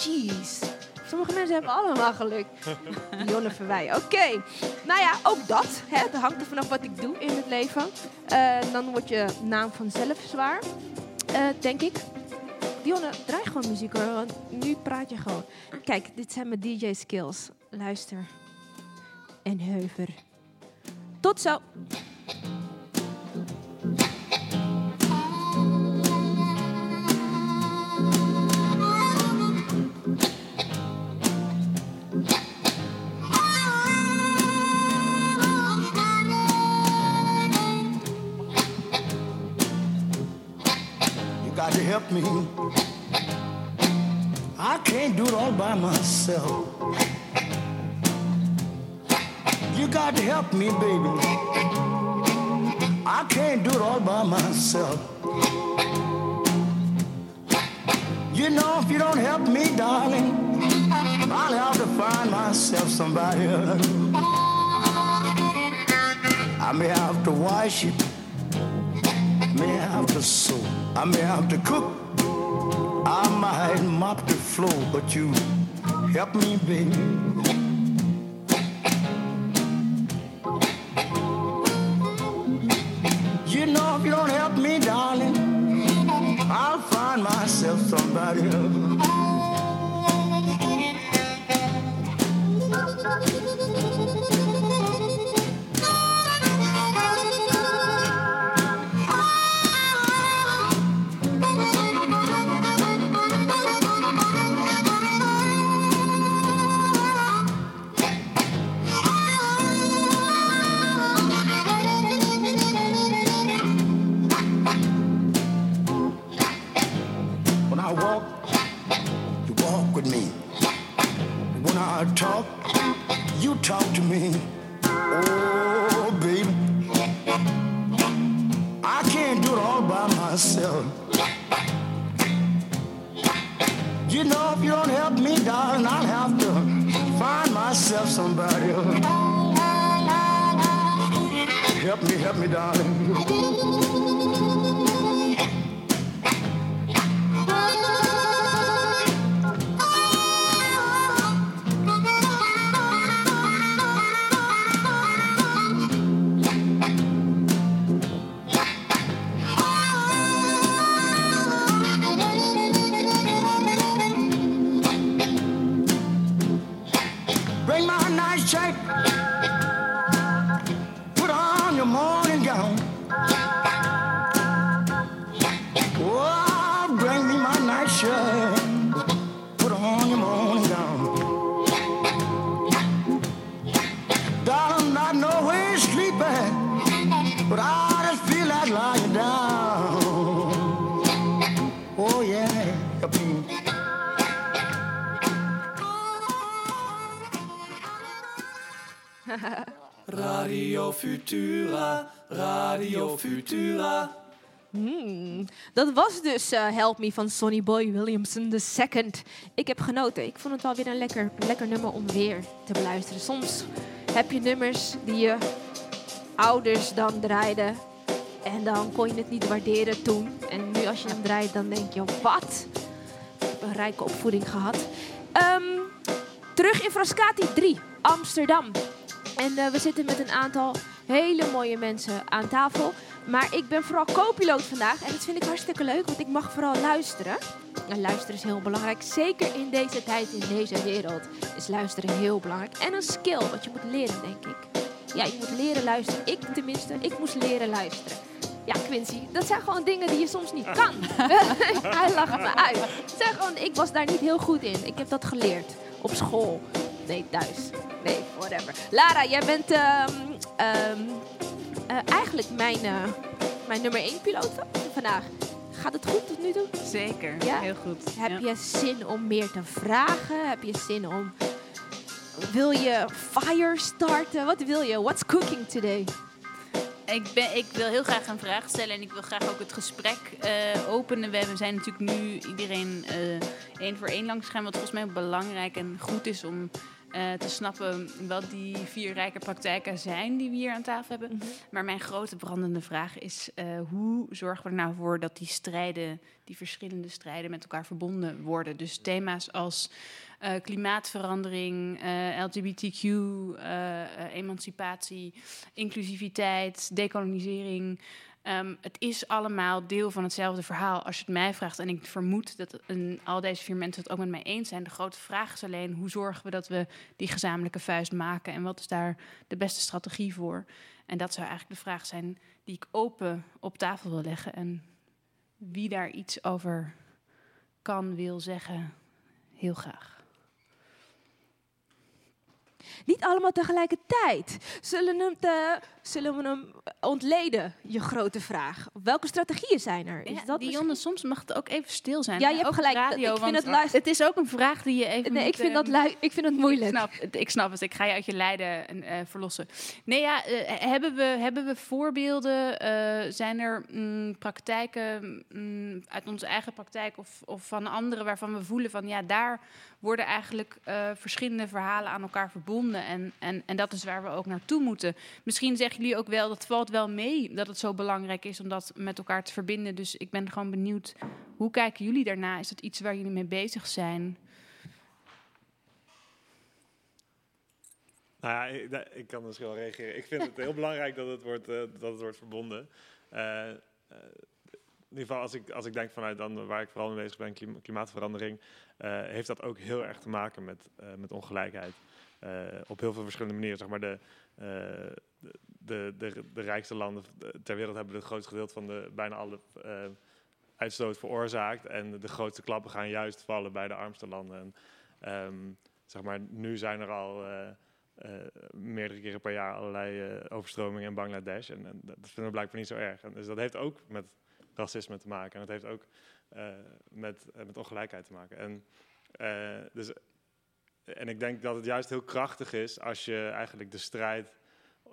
Jeez. Sommige mensen hebben allemaal geluk. Jonne Verwij. Oké. Nou ja, ook dat. Hè, dat hangt er vanaf wat ik doe in het leven. Uh, dan wordt je naam vanzelf zwaar. Uh, denk ik. Dionne, draai gewoon muziek hoor, want nu praat je gewoon. Kijk, dit zijn mijn DJ skills. Luister. En heuver. Tot zo. Got to help me. I can't do it all by myself. You got to help me, baby. I can't do it all by myself. You know, if you don't help me, darling, I'll have to find myself somebody else. I may have to wash it, may have to sew. I may have to cook, I might mop the floor, but you help me, baby. You know, if you don't help me, darling, I'll find myself somebody else. Was dus eh, Help Me van Sonny Boy Williamson II. Ik heb genoten. Ik vond het wel weer een lekker, lekker nummer om weer te beluisteren. Soms heb je nummers die je ouders dan draaiden. En dan kon je het niet waarderen toen. En nu als je hem draait, dan denk je, wat? Ik heb een rijke opvoeding gehad. Ehm, terug in Frascati 3, Amsterdam. En eh, we zitten met een aantal hele mooie mensen aan tafel. Maar ik ben vooral co-piloot vandaag. En dat vind ik hartstikke leuk, want ik mag vooral luisteren. En luisteren is heel belangrijk. Zeker in deze tijd, in deze wereld, is luisteren heel belangrijk. En een skill, wat je moet leren, denk ik. Ja, je moet leren luisteren. Ik tenminste, ik moest leren luisteren. Ja, Quincy, dat zijn gewoon dingen die je soms niet kan. Hij lacht me uit. Het zijn gewoon, ik was daar niet heel goed in. Ik heb dat geleerd. Op school. Nee, thuis. Nee, whatever. Lara, jij bent ehm, eh, eigenlijk mijn, eh, mijn nummer 1 piloot van vandaag. Gaat het goed tot nu toe? Zeker, Ja? heel goed. Heb Ja. je zin om meer te vragen? Heb je zin om... Wil je fire starten? Wat wil je? What's cooking today? Ik, ben, ik wil heel graag een vraag stellen en ik wil graag ook het gesprek eh, openen. We zijn natuurlijk nu iedereen één voor één langs gegaan, wat volgens mij belangrijk en goed is om eh, te snappen wat die vier rijke praktijken zijn die we hier aan tafel hebben. Maar mijn grote brandende vraag is, eh, hoe zorgen we er nou voor dat die strijden, die verschillende strijden met elkaar verbonden worden? Dus thema's als eh, klimaatverandering, LGBTQ, emancipatie, inclusiviteit, decolonisering. Ehm, het is allemaal deel van hetzelfde verhaal als je het mij vraagt. En ik vermoed dat een, al deze vier mensen het ook met mij eens zijn. De grote vraag is alleen, hoe zorgen we dat we die gezamenlijke vuist maken? En wat is daar de beste strategie voor? En dat zou eigenlijk de vraag zijn die ik open op tafel wil leggen. En wie daar iets over kan, wil zeggen, heel graag. Niet allemaal tegelijkertijd. Zullen, hem te, zullen we hem ontleden, je grote vraag? Welke strategieën zijn er? Is Ja, dat Dionne, soms mag het ook even stil zijn. Ja, je hebt Ook gelijk. Radio, Ik vind het luister- het is ook een vraag die je even Nee, moet, ik vind, dat ehm, lui- ik vind het moeilijk. Ik snap, ik snap het. Ik ga je uit je lijden eh, verlossen. Nee, ja, eh, hebben, we, hebben we voorbeelden? Eh, zijn er mm, praktijken mm, uit onze eigen praktijk of, of van anderen waarvan we voelen van ja, daar worden eigenlijk verschillende verhalen aan elkaar verbonden. En, en, en dat is waar we ook naartoe moeten. Misschien zeggen jullie ook wel, dat valt wel mee dat het zo belangrijk is om dat met elkaar te verbinden. Dus ik ben gewoon benieuwd, hoe kijken jullie daarna? Is dat iets waar jullie mee bezig zijn? Nou ja, ik, kan misschien wel reageren. Ik vind het heel belangrijk dat het wordt, eh, dat het wordt verbonden. Eh, eh, in ieder geval, als ik, als ik denk vanuit dan waar ik vooral mee bezig ben, klima- klimaatverandering, heeft dat ook heel erg te maken met, met ongelijkheid. Eh, op heel veel verschillende manieren. Zeg maar de, eh, de, de, de, rijkste landen ter wereld hebben het grootste gedeelte van de bijna alle eh, uitstoot veroorzaakt. En de grootste klappen gaan juist vallen bij de armste landen. En, ehm, zeg maar, nu zijn er al meerdere keren per jaar allerlei overstromingen in Bangladesh. En, dat vinden we blijkbaar niet zo erg. Dus dat heeft ook met racisme te maken. En dat heeft ook met, met ongelijkheid te maken. En, dus, en ik denk dat het juist heel krachtig is als je eigenlijk de strijd,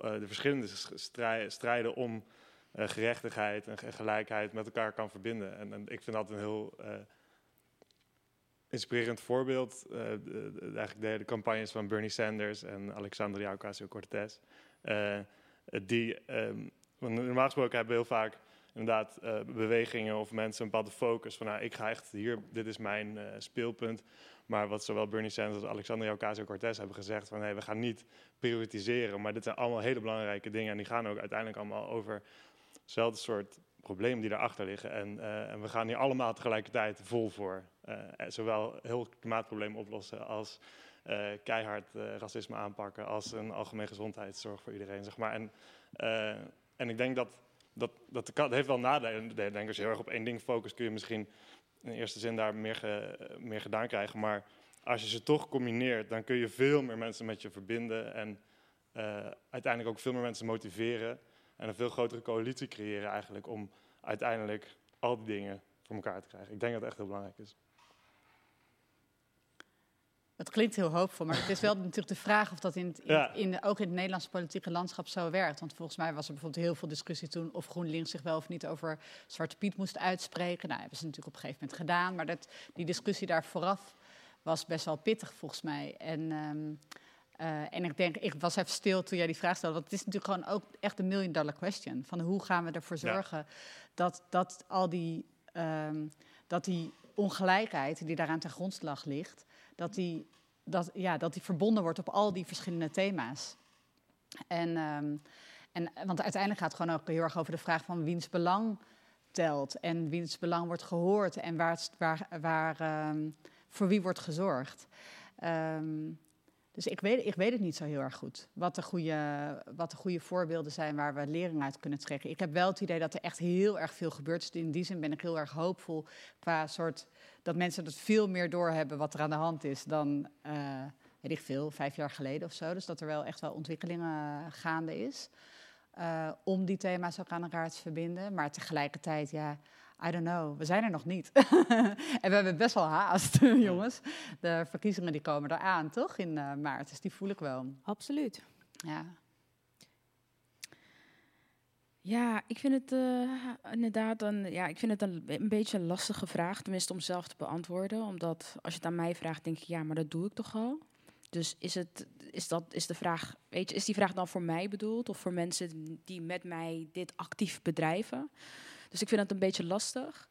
eh, de verschillende strijden om eh, gerechtigheid en gelijkheid met elkaar kan verbinden. En, ik vind dat een heel uh, inspirerend voorbeeld. Eigenlijk de, campagnes van Bernie Sanders en Alexandria Ocasio-Cortez. die, um, normaal gesproken hebben we heel vaak inderdaad bewegingen of mensen een bepaalde focus. Van nou, ik ga echt hier, dit is mijn speelpunt. Maar wat zowel Bernie Sanders als Alexandria Ocasio-Cortez hebben gezegd van hey, we gaan niet prioritiseren, maar dit zijn allemaal hele belangrijke dingen en die gaan ook uiteindelijk allemaal over hetzelfde soort problemen die erachter liggen. En, uh, en we gaan hier allemaal tegelijkertijd vol voor. Uh, zowel heel klimaatprobleem oplossen als uh, keihard racisme aanpakken, als een algemene gezondheidszorg voor iedereen. Zeg maar. en, en ik denk dat dat, dat de, heeft wel nadelen. Denk als je heel erg op één ding focust, kun je misschien in eerste zin daar meer, meer gedaan krijgen. Maar als je ze toch combineert, dan kun je veel meer mensen met je verbinden. En uiteindelijk ook veel meer mensen motiveren en een veel grotere coalitie creëren eigenlijk om uiteindelijk al die dingen voor elkaar te krijgen. Ik denk dat het echt heel belangrijk is. Het klinkt heel hoopvol, maar het is wel natuurlijk de vraag of dat in, het, in, in ook in het Nederlandse politieke landschap zo werkt. Want volgens mij was er bijvoorbeeld heel veel discussie toen of GroenLinks zich wel of niet over Zwarte Piet moest uitspreken. Nou, hebben ze natuurlijk op een gegeven moment gedaan, maar dat, die discussie daar vooraf was best wel pittig volgens mij. En um, uh, en ik denk, ik was even stil toen jij die vraag stelde. Want het is natuurlijk gewoon ook echt een million dollar question. Van hoe gaan we ervoor zorgen ja. dat, dat al die, um, dat die ongelijkheid die daaraan ten grondslag ligt, dat die, dat, ja, dat die verbonden wordt op al die verschillende thema's. En, um, en, want uiteindelijk gaat het gewoon ook heel erg over de vraag van wiens belang telt en wiens belang wordt gehoord en waar, waar, waar um, voor wie wordt gezorgd. Um, dus ik weet, ik weet het niet zo heel erg goed. Wat de, goede, wat de goede voorbeelden zijn waar we lering uit kunnen trekken. Ik heb wel het idee dat er echt heel erg veel gebeurt. Dus in die zin ben ik heel erg hoopvol qua soort dat mensen het veel meer doorhebben wat er aan de hand is dan, uh, weet veel, vijf jaar geleden of zo. Dus dat er wel echt wel ontwikkelingen gaande is. Uh, om die thema's ook aan elkaar te verbinden. Maar tegelijkertijd, ja, I don't know, we zijn er nog niet. en we hebben best wel haast, jongens. De verkiezingen die komen eraan, toch, in uh, maart. Dus die voel ik wel. Absoluut. Ja. Ja, ik vind het uh, inderdaad een, ja, ik vind het een, een, beetje een lastige vraag, tenminste om zelf te beantwoorden. Omdat als je het aan mij vraagt, denk ik, ja, maar dat doe ik toch al. Dus is, het, is, dat, is de vraag, weet je, is die vraag dan voor mij bedoeld of voor mensen die met mij dit actief bedrijven? Dus ik vind het een beetje lastig.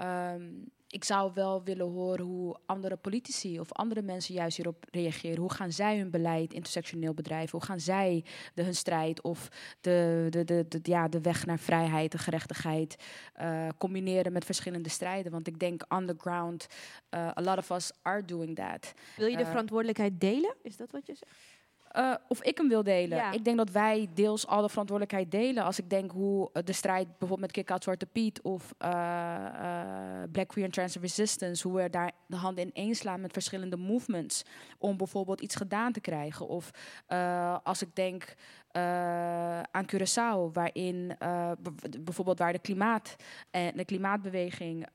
Um, ik zou wel willen horen hoe andere politici of andere mensen juist hierop reageren. Hoe gaan zij hun beleid intersectioneel bedrijven? Hoe gaan zij de, hun strijd of de, de, de, de, ja, de weg naar vrijheid en gerechtigheid uh, combineren met verschillende strijden? Want ik denk underground, uh, a lot of us are doing that. Wil je de uh, verantwoordelijkheid delen? Is dat wat je zegt? Uh, of ik hem wil delen. Ja. Ik denk dat wij deels al de verantwoordelijkheid delen. Als ik denk hoe de strijd bijvoorbeeld met Kick Out Zwarte Piet of uh, uh, Black Queer and Trans Resistance, hoe we daar de handen in één slaan met verschillende movements om bijvoorbeeld iets gedaan te krijgen. Of als ik denk aan Curaçao, waarin uh, bijvoorbeeld waar de klimaat en de klimaatbeweging,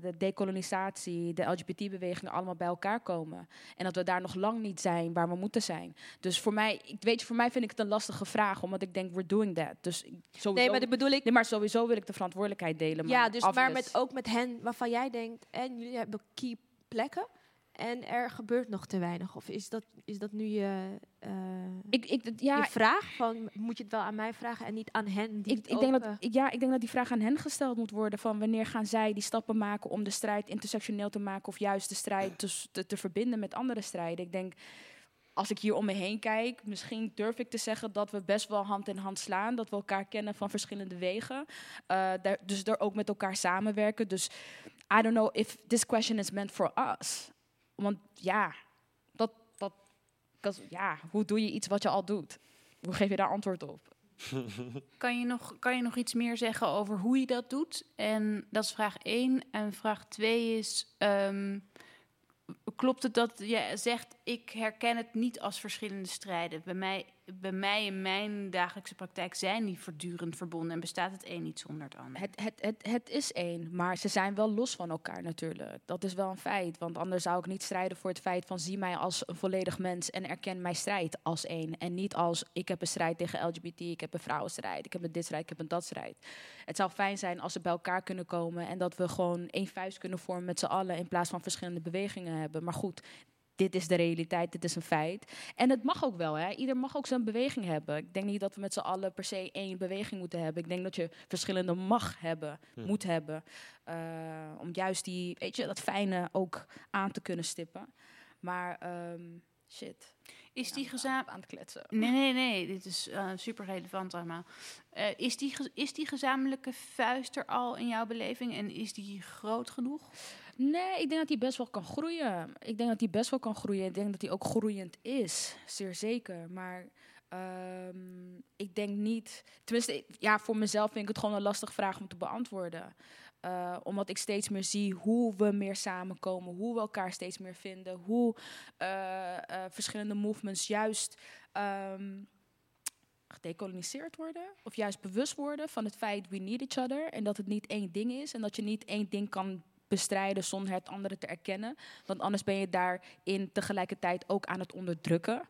de decolonisatie, de LGBT-beweging allemaal bij elkaar komen. En dat we daar nog lang niet zijn waar we moeten zijn. Dus voor mij, ik weet je, voor mij vind ik het een lastige vraag, omdat ik denk, we're doing that. Dus sowieso, nee, maar dat bedoel ik. Nee, maar sowieso wil ik de verantwoordelijkheid delen. Maar ja, dus maar met, ook met hen waarvan jij denkt, en jullie hebben key plekken. En er gebeurt nog te weinig. Of is dat, is dat nu je, uh, ik, ik, ja, je vraag? Van, moet je het wel aan mij vragen en niet aan hen? Die ik, ik denk dat, ja, ik denk dat die vraag aan hen gesteld moet worden. Van wanneer gaan zij die stappen maken om de strijd intersectioneel te maken. Of juist de strijd te, te, te verbinden met andere strijden. Ik denk, als ik hier om me heen kijk, misschien durf ik te zeggen dat we best wel hand in hand slaan. Dat we elkaar kennen van verschillende wegen. Uh, daar, dus er ook met elkaar samenwerken. Dus I don't know if this question is meant for us. Want ja, dat, dat, ja, hoe doe je iets wat je al doet? Hoe geef je daar antwoord op? kan, je nog, kan je nog iets meer zeggen over hoe je dat doet? En dat is vraag 1. En vraag 2 is: um, klopt het dat je zegt, ik herken het niet als verschillende strijden? Bij mij bij mij in mijn dagelijkse praktijk zijn die voortdurend verbonden en bestaat het een niet zonder het ander. Het, het, het, het is één, maar ze zijn wel los van elkaar natuurlijk. Dat is wel een feit, want anders zou ik niet strijden voor het feit van zie mij als een volledig mens en erken mijn strijd als één. En niet als ik heb een strijd tegen LGBT, ik heb een vrouwenstrijd, ik heb een dit strijd, ik heb een dat strijd. Het zou fijn zijn als ze bij elkaar kunnen komen en dat we gewoon één vuist kunnen vormen met z'n allen in plaats van verschillende bewegingen hebben. Maar goed, dit is de realiteit, dit is een feit. En het mag ook wel, hè. Ieder mag ook zijn beweging hebben. Ik denk niet dat we met z'n allen per se één beweging moeten hebben. Ik denk dat je verschillende mag hebben, Hm. moet hebben. eh, om juist die, weet je, dat fijne ook aan te kunnen stippen. Maar, ehm, shit. Is die gezamenlijk aan het kletsen? Nee, nee, nee. Dit is eh, super relevant allemaal. Eh, is, die is die gezamenlijke vuist er al in jouw beleving en is die groot genoeg? Nee, ik denk dat die best wel kan groeien. Ik denk dat die best wel kan groeien. Ik denk dat die ook groeiend is, zeer zeker. Maar ehm, ik denk niet. Tenminste, ja, voor mezelf vind ik het gewoon een lastige vraag om te beantwoorden. Eh, omdat ik steeds meer zie hoe we meer samenkomen, hoe we elkaar steeds meer vinden, hoe eh, eh, verschillende movements juist ehm, gedecoloniseerd worden. Of juist bewust worden van het feit we need each other. En dat het niet één ding is. En dat je niet één ding kan bestrijden zonder het andere te erkennen. Want anders ben je daarin tegelijkertijd ook aan het onderdrukken.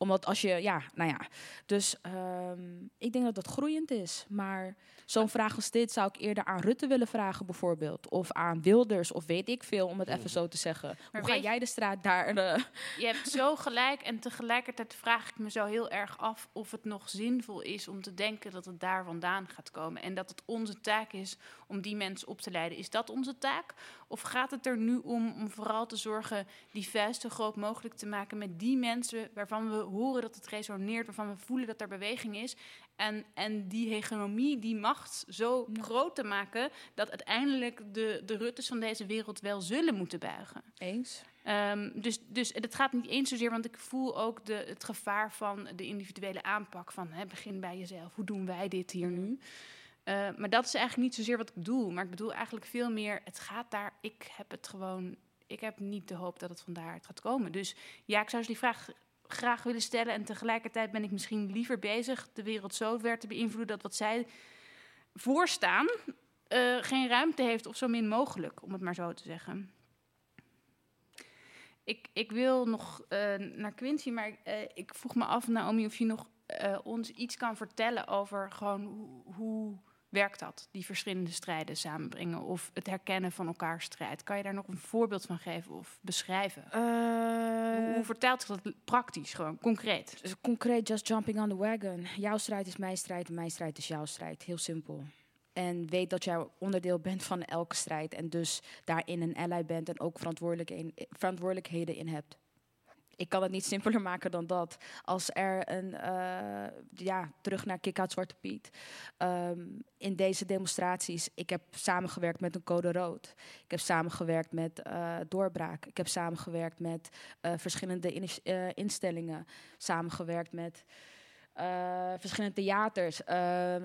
Omdat als je, ja, nou ja. Dus ehm, ik denk dat dat groeiend is. Maar zo'n vraag als dit zou ik eerder aan Rutte willen vragen, bijvoorbeeld. Of aan Wilders, of weet ik veel, om het even zo te zeggen. Maar Hoe ga jij de straat daar... eh, Je hebt zo gelijk en tegelijkertijd vraag ik me zo heel erg af of het nog zinvol is om te denken dat het daar vandaan gaat komen. En dat het onze taak is om die mensen op te leiden. Is dat onze taak? Of gaat het er nu om om vooral te zorgen die vuist zo groot mogelijk te maken met die mensen waarvan we horen dat het resoneert, waarvan we voelen dat er beweging is. En, en die hegemonie, die macht zo groot te maken dat uiteindelijk de, de Ruttes van deze wereld wel zullen moeten buigen. Eens. Ehm, dus, dus het gaat niet eens zozeer, want ik voel ook de, het gevaar van de individuele aanpak. Van hè, begin bij jezelf, hoe doen wij dit hier nu? Eh, maar dat is eigenlijk niet zozeer wat ik bedoel. Maar ik bedoel eigenlijk veel meer, het gaat daar, ik heb het gewoon, ik heb niet de hoop dat het vandaar gaat komen. Dus ja, ik zou ze die vraag graag willen stellen. En tegelijkertijd ben ik misschien liever bezig de wereld zo ver te beïnvloeden dat wat zij voorstaan eh, geen ruimte heeft of zo min mogelijk, om het maar zo te zeggen. Ik, ik wil nog eh, naar Quincy, maar ik vroeg me af, Naomi, of je nog ons iets kan vertellen over gewoon hoe werkt dat, die verschillende strijden samenbrengen of het herkennen van elkaars strijd. Kan je daar nog een voorbeeld van geven of beschrijven? hoe, hoe vertaalt zich dat praktisch, gewoon concreet? Dus concreet, just jumping on the wagon. Jouw strijd is mijn strijd en mijn strijd is jouw strijd. Heel simpel. En weet dat jij onderdeel bent van elke strijd. En dus daarin een ally bent en ook verantwoordelijkheden verantwoordelijkheden in hebt. Ik kan het niet simpeler maken dan dat. Als er een, eh, ja, terug naar Kick-Out Zwarte Piet. Ehm, in deze demonstraties, ik heb samengewerkt met een code rood. Ik heb samengewerkt met eh, Doorbraak. Ik heb samengewerkt met eh, verschillende instellingen. Samengewerkt met verschillende theaters,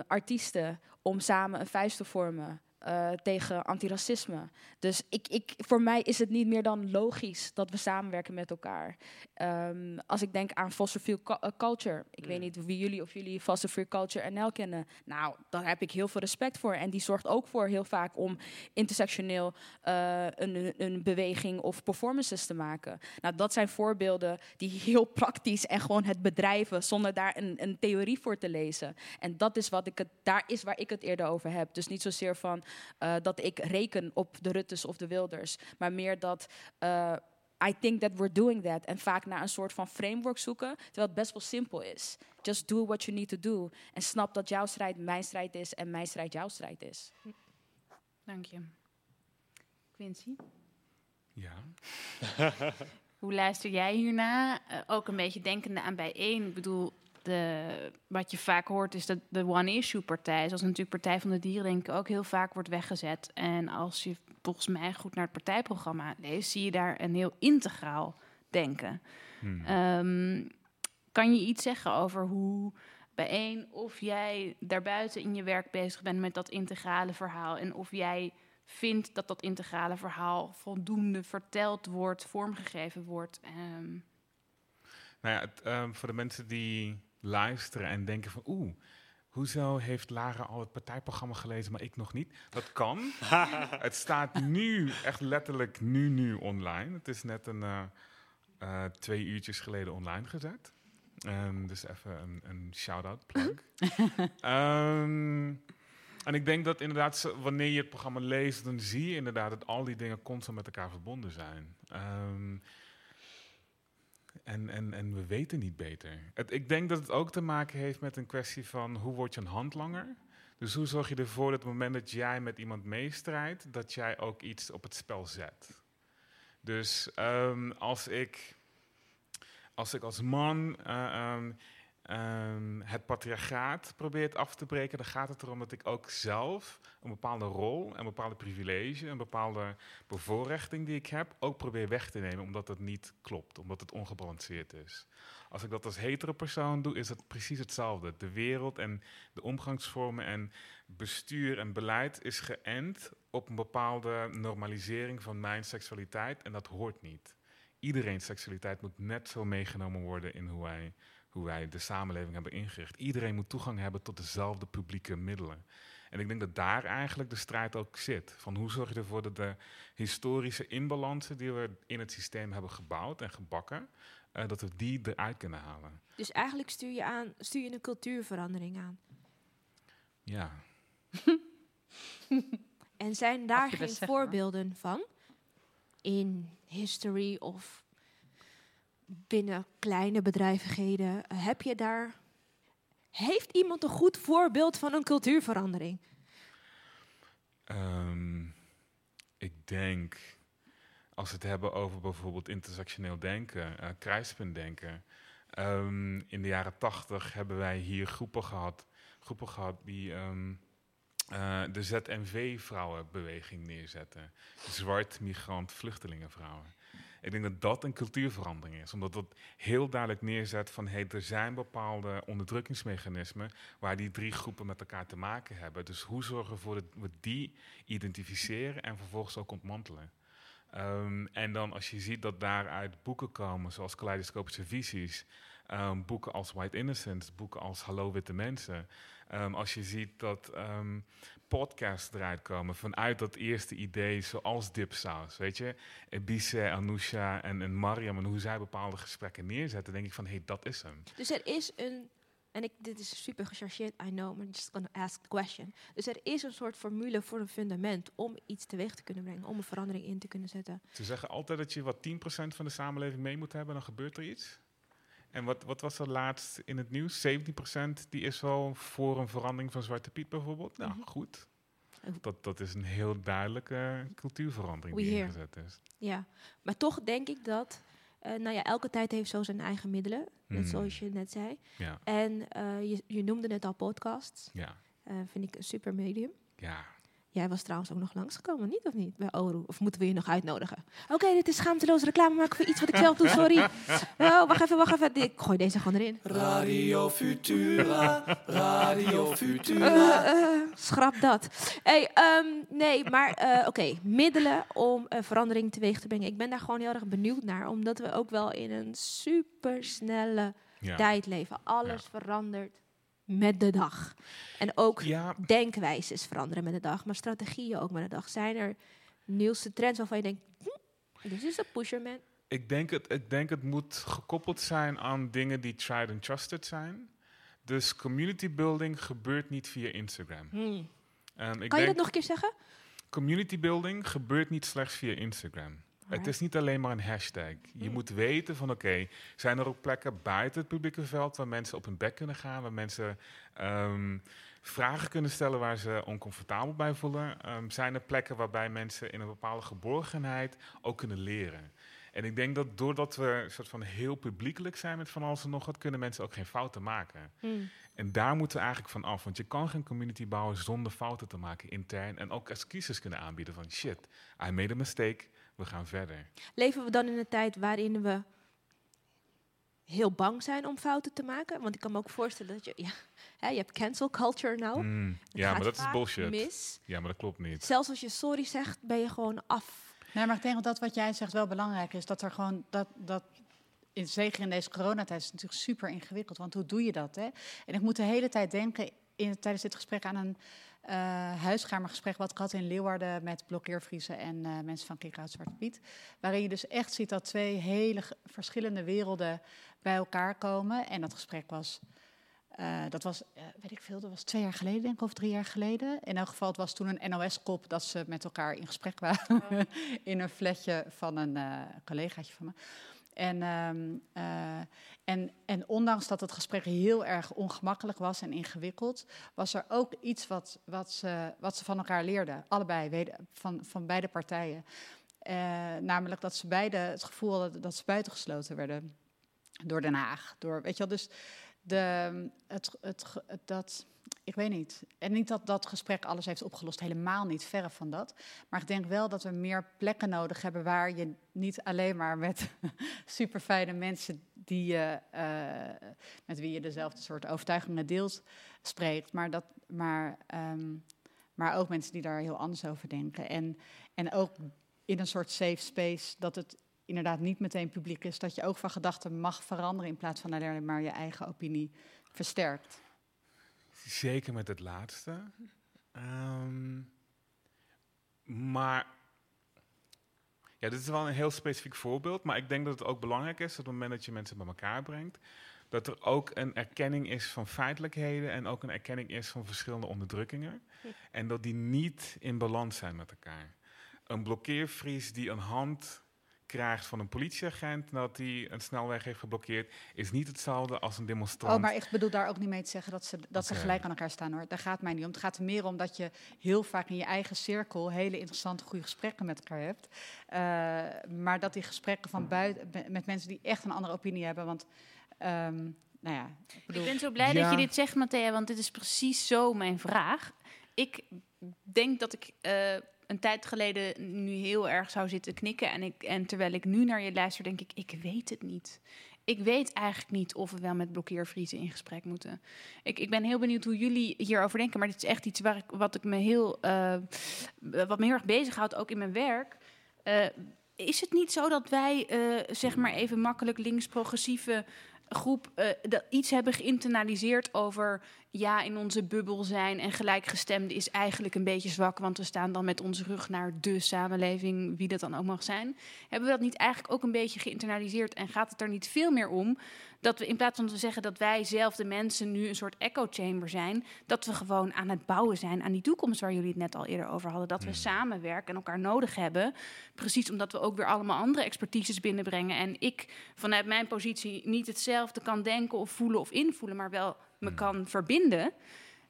artiesten. Om samen een vuist te vormen. Eh, tegen antiracisme. Dus ik, ik, voor mij is het niet meer dan logisch dat we samenwerken met elkaar. Ehm, als ik denk aan Fossil eh, Culture. Ik weet niet wie jullie of jullie Fossil Culture NL kennen. Nou, daar heb ik heel veel respect voor. En die zorgt ook voor heel vaak om intersectioneel eh, een, een beweging of performances te maken. Nou, dat zijn voorbeelden die heel praktisch en gewoon het bedrijven zonder daar een, een theorie voor te lezen. En dat is wat ik het, daar is waar ik het eerder over heb. Dus niet zozeer van eh, dat ik reken op de Ruttes of de Wilders, maar meer dat. eh, I think that we're doing that. En vaak naar een soort van framework zoeken, terwijl het best wel simpel is. Just do what you need to do. En snap dat jouw strijd mijn strijd is en mijn strijd jouw strijd is. Dank je. Quincy? Ja. Hoe luister jij hierna? Eh, ook een beetje denkende aan bijeen. Ik bedoel, de, wat je vaak hoort is dat de one-issue-partij, zoals natuurlijk Partij van de Dieren, denk ik ook heel vaak wordt weggezet. En als je volgens mij goed naar het partijprogramma leest, zie je daar een heel integraal denken. Hmm. Ehm, kan je iets zeggen over hoe bijeen of jij daarbuiten in je werk bezig bent met dat integrale verhaal en of jij vindt dat dat integrale verhaal voldoende verteld wordt, vormgegeven wordt? Ehm, Nou ja, het, ehm, voor de mensen die luisteren en denken van oeh, hoezo heeft Lara al het partijprogramma gelezen, maar ik nog niet? Dat kan. het staat nu, echt letterlijk nu, nu online. Het is net een eh, eh, twee uurtjes geleden online gezet. Dus even een, een shout-out, plug. Ehm, en ik denk dat inderdaad, wanneer je het programma leest, dan zie je inderdaad dat al die dingen constant met elkaar verbonden zijn. Ehm, en, en, en we weten niet beter. Het, ik denk dat het ook te maken heeft met een kwestie van hoe word je een handlanger? Dus hoe zorg je ervoor dat op het moment dat jij met iemand meestrijdt, dat jij ook iets op het spel zet? Dus ehm, als ik als ik als man ehm, ehm, het patriarchaat probeer af te breken, dan gaat het erom dat ik ook zelf een bepaalde rol, een bepaalde privilege, een bepaalde bevoorrechting die ik heb, ook probeer weg te nemen, omdat het niet klopt, omdat het ongebalanceerd is. Als ik dat als hetero persoon doe, is het precies hetzelfde. De wereld en de omgangsvormen en bestuur en beleid is geënt op een bepaalde normalisering van mijn seksualiteit en dat hoort niet iedereen's seksualiteit moet net zo meegenomen worden in hoe wij, hoe wij de samenleving hebben ingericht. Iedereen moet toegang hebben tot dezelfde publieke middelen. En ik denk dat daar eigenlijk de strijd ook zit. Van hoe zorg je ervoor dat de historische inbalansen die we in het systeem hebben gebouwd en gebakken, eh, dat we die eruit kunnen halen. Dus eigenlijk stuur je, aan, stuur je een cultuurverandering aan. Ja. En zijn daar geen voorbeelden van? In history of binnen kleine bedrijvigheden. Eh, heb je daar... Heeft iemand een goed voorbeeld van een cultuurverandering? Ehm, ik denk, als we het hebben over bijvoorbeeld intersectioneel denken, ehm, in de jaren tachtig hebben wij hier groepen gehad, groepen gehad die ehm, eh, de ZMV-vrouwenbeweging neerzetten. Zwart, migrant, vluchtelingenvrouwen. Ik denk dat dat een cultuurverandering is, omdat dat heel duidelijk neerzet van hey, er zijn bepaalde onderdrukkingsmechanismen waar die drie groepen met elkaar te maken hebben. Dus hoe zorgen we ervoor dat we die identificeren en vervolgens ook ontmantelen? Ehm, en dan als je ziet dat daaruit boeken komen, zoals Kaleidoscopische Visies, ehm, boeken als White Innocence, boeken als Hallo Witte Mensen. Ehm, als je ziet dat ehm, podcasts eruit komen vanuit dat eerste idee, zoals Dipsaus, weet je. Ebise, Anousha en, en Mariam en hoe zij bepaalde gesprekken neerzetten, denk ik van, hé, hey, dat is hem. Dus er is een... En ik, dit is super gechargeerd, I know, but I'm just gonna ask the question. Dus er is een soort formule voor een fundament om iets teweeg te kunnen brengen, om een verandering in te kunnen zetten. Ze zeggen altijd dat je wat 10% van de samenleving mee moet hebben, dan gebeurt er iets. En wat, wat was er laatst in het nieuws? 17% die is wel voor een verandering van Zwarte Piet bijvoorbeeld. Nou, goed. Dat, dat is een heel duidelijke cultuurverandering We die hear. ingezet is. Ja, maar toch denk ik dat, eh, nou ja, elke tijd heeft zo zijn eigen middelen, net Hmm. zoals je net zei. Ja. En eh, je, je noemde net al podcasts. Ja. Eh, vind ik een super medium. Ja. Jij was trouwens ook nog langsgekomen, niet of niet? Bij Oru. Of moeten we je nog uitnodigen? Oké, dit is schaamteloze reclame maken voor iets wat ik zelf doe, sorry. Oh, wacht even, wacht even. Ik gooi deze gewoon erin. Radio Futura, Radio Futura. Eh, eh, schrap dat. Hey, ehm, nee, maar eh, oké, middelen om verandering teweeg te brengen. Ik ben daar gewoon heel erg benieuwd naar, omdat we ook wel in een supersnelle Ja. tijd leven. Alles verandert met de dag. En ook denkwijzes veranderen met de dag, maar strategieën ook met de dag. Zijn er nieuwste trends waarvan je denkt, hm, dit is de pusher man. Ik denk, het, ik denk het moet gekoppeld zijn aan dingen die tried and trusted zijn. Dus community building gebeurt niet via Instagram. Hmm. Ik Kan je dat nog een keer zeggen? Community building gebeurt niet slechts via Instagram. Het is niet alleen maar een hashtag. Je moet weten van oké, zijn er ook plekken buiten het publieke veld waar mensen op hun bek kunnen gaan, waar mensen ehm, vragen kunnen stellen waar ze oncomfortabel bij voelen? Ehm, zijn er plekken waarbij mensen in een bepaalde geborgenheid ook kunnen leren? En ik denk dat doordat we een soort van heel publiekelijk zijn met van alles en nog wat, kunnen mensen ook geen fouten maken. Hmm. En daar moeten we eigenlijk van af. Want je kan geen community bouwen zonder fouten te maken intern. En ook excuses kunnen aanbieden van shit, I made a mistake, we gaan verder. Leven we dan in een tijd waarin we heel bang zijn om fouten te maken? Want ik kan me ook voorstellen dat je... Ja, hè, je hebt cancel culture nou. Mm, ja, maar dat is bullshit. mis. Ja, maar dat klopt niet. Zelfs als je sorry zegt, ben je gewoon af. Nee, maar ik denk dat dat wat jij zegt wel belangrijk is. Dat er gewoon dat, dat in, zeker in deze coronatijd is het natuurlijk super ingewikkeld. Want hoe doe je dat? Hè? En ik moet de hele tijd denken in, tijdens dit gesprek aan een uh, huiskamergesprek wat ik had in Leeuwarden met blokkeervriezen en uh, mensen van Kikhout Zwarte Piet. Waarin je dus echt ziet dat twee hele verschillende werelden bij elkaar komen. En dat gesprek was, uh, dat was, weet ik veel, dat was twee jaar geleden denk ik, of drie jaar geleden. In elk geval, het was toen een NOS-kop dat ze met elkaar in gesprek waren. Oh. in een flatje van een collegaatje van me. En, um, uh, en, en ondanks dat het gesprek heel erg ongemakkelijk was en ingewikkeld, was er ook iets wat, wat, ze, wat ze van elkaar leerden, allebei, van, van beide partijen. Uh, namelijk dat ze beide het gevoel hadden dat ze buitengesloten werden door Den Haag. Door, weet je wel, dus de, het, het, het, dat ik weet niet. En niet dat dat gesprek alles heeft opgelost, helemaal niet, verre van dat. Maar ik denk wel dat we meer plekken nodig hebben waar je niet alleen maar met super fijne mensen die je, uh, met wie je dezelfde soort overtuigingen deelt, spreekt. Maar, dat, maar, um, maar ook mensen die daar heel anders over denken. En, en ook in een soort safe space dat het inderdaad niet meteen publiek is. Dat je ook van gedachten mag veranderen in plaats van alleen maar je eigen opinie versterkt. Zeker met het laatste. Um, maar ja, dit is wel een heel specifiek voorbeeld. Maar ik denk dat het ook belangrijk is dat op het moment dat je mensen bij elkaar brengt, dat er ook een erkenning is van feitelijkheden en ook een erkenning is van verschillende onderdrukkingen. En dat die niet in balans zijn met elkaar. Een blokkeervries die een hand krijgt van een politieagent dat hij een snelweg heeft geblokkeerd, is niet hetzelfde als een demonstrant. Oh, maar ik bedoel daar ook niet mee te zeggen dat ze, dat ze gelijk aan elkaar staan hoor. Daar gaat mij niet om. Het gaat er meer om dat je heel vaak in je eigen cirkel hele interessante, goede gesprekken met elkaar hebt. Uh, maar dat die gesprekken van buiten, met mensen die echt een andere opinie hebben. Want um, nou ja, ik, bedoel... ik ben zo blij ja. dat je dit zegt, Matthea, want dit is precies zo mijn vraag. Ik denk dat ik. Uh, een tijd geleden nu heel erg zou zitten knikken. En, ik, en terwijl ik nu naar je luister, denk ik, ik weet het niet. Ik weet eigenlijk niet of we wel met blokkeervriezen in gesprek moeten. Ik, ik ben heel benieuwd hoe jullie hierover denken. Maar dit is echt iets waar ik, wat, ik me heel, uh, wat me heel erg bezighoudt, ook in mijn werk. Uh, is het niet zo dat wij, uh, zeg maar even makkelijk links-progressieve groep uh, dat iets hebben geïnternaliseerd over ja, in onze bubbel zijn en gelijkgestemde is eigenlijk een beetje zwak, want we staan dan met onze rug naar de samenleving, wie dat dan ook mag zijn. Hebben we dat niet eigenlijk ook een beetje geïnternaliseerd en gaat het er niet veel meer om dat we in plaats van te zeggen dat wij zelf de mensen nu een soort echo chamber zijn, dat we gewoon aan het bouwen zijn aan die toekomst waar jullie het net al eerder over hadden. Dat we samenwerken en elkaar nodig hebben. Precies omdat we ook weer allemaal andere expertises binnenbrengen. En ik vanuit mijn positie niet hetzelfde kan denken of voelen of invoelen, maar wel me kan verbinden.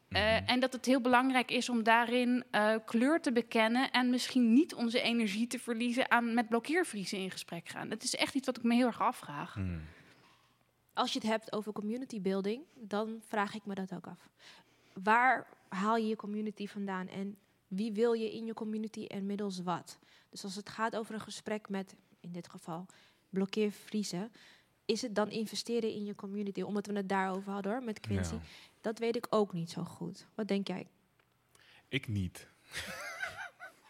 Uh, en dat het heel belangrijk is om daarin uh, kleur te bekennen en misschien niet onze energie te verliezen aan met blokkeervriezen in gesprek gaan. Dat is echt iets wat ik me heel erg afvraag. Mm. Als je het hebt over community building, dan vraag ik me dat ook af. Waar haal je je community vandaan en wie wil je in je community en middels wat? Dus als het gaat over een gesprek met, in dit geval, blokkeervriezen, is het dan investeren in je community? Omdat we het daarover hadden hoor, met Quincy. Ja. Dat weet ik ook niet zo goed. Wat denk jij? Ik niet.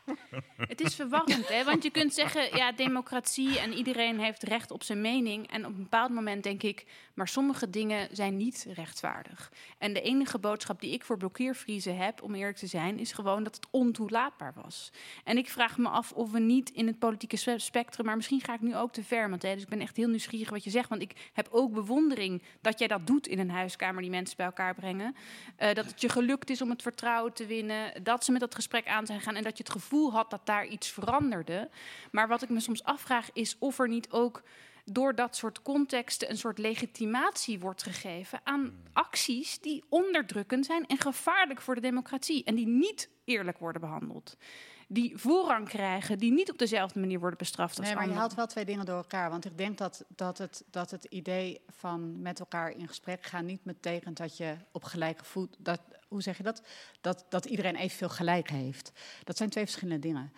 Het is verwarrend, hè? Want je kunt zeggen, ja, democratie en iedereen heeft recht op zijn mening. En op een bepaald moment denk ik, maar sommige dingen zijn niet rechtvaardig. En de enige boodschap die ik voor blokkeervriezen heb, om eerlijk te zijn, is gewoon dat het ontoelaatbaar was. En ik vraag me af of we niet in het politieke spectrum, maar misschien ga ik nu ook te ver, want, hè, dus ik ben echt heel nieuwsgierig wat je zegt. Want ik heb ook bewondering dat jij dat doet in een huiskamer, die mensen bij elkaar brengen. Uh, dat het je gelukt is om het vertrouwen te winnen, dat ze met dat gesprek aan zijn gaan en dat je het gevoel had dat daar iets veranderde. Maar wat ik me soms afvraag is of er niet ook door dat soort contexten een soort legitimatie wordt gegeven aan hmm. acties die onderdrukkend zijn en gevaarlijk voor de democratie en die niet eerlijk worden behandeld. Die voorrang krijgen, die niet op dezelfde manier worden bestraft. Als nee, maar je haalt wel twee dingen door elkaar. Want ik denk dat, dat, het, dat het idee van met elkaar in gesprek gaan niet betekent dat je op gelijke voet. Dat, hoe zeg je dat? dat? Dat iedereen evenveel gelijk heeft. Dat zijn twee verschillende dingen.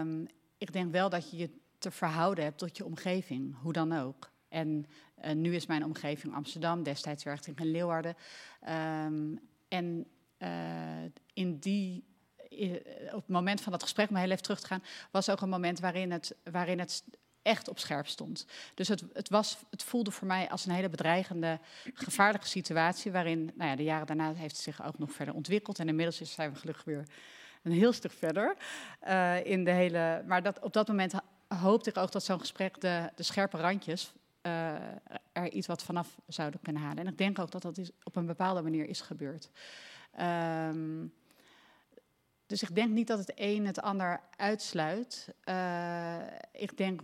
Um, ik denk wel dat je je te verhouden hebt tot je omgeving, hoe dan ook. En uh, nu is mijn omgeving Amsterdam, destijds werkte ik in Leeuwarden. Um, en uh, in die, op het moment van dat gesprek, om heel even terug te gaan, was ook een moment waarin het, waarin het echt op scherp stond. Dus het, het, was, het voelde voor mij als een hele bedreigende, gevaarlijke situatie. Waarin nou ja, de jaren daarna heeft het zich ook nog verder ontwikkeld. En inmiddels zijn we gelukkig weer een heel stuk verder eh, in de hele. Maar dat, op dat moment hoopte ik ook dat zo'n gesprek de, de scherpe randjes eh, er iets wat vanaf zouden kunnen halen. En ik denk ook dat dat is, op een bepaalde manier is gebeurd. Ehm, dus ik denk niet dat het een het ander uitsluit. Eh, ik denk,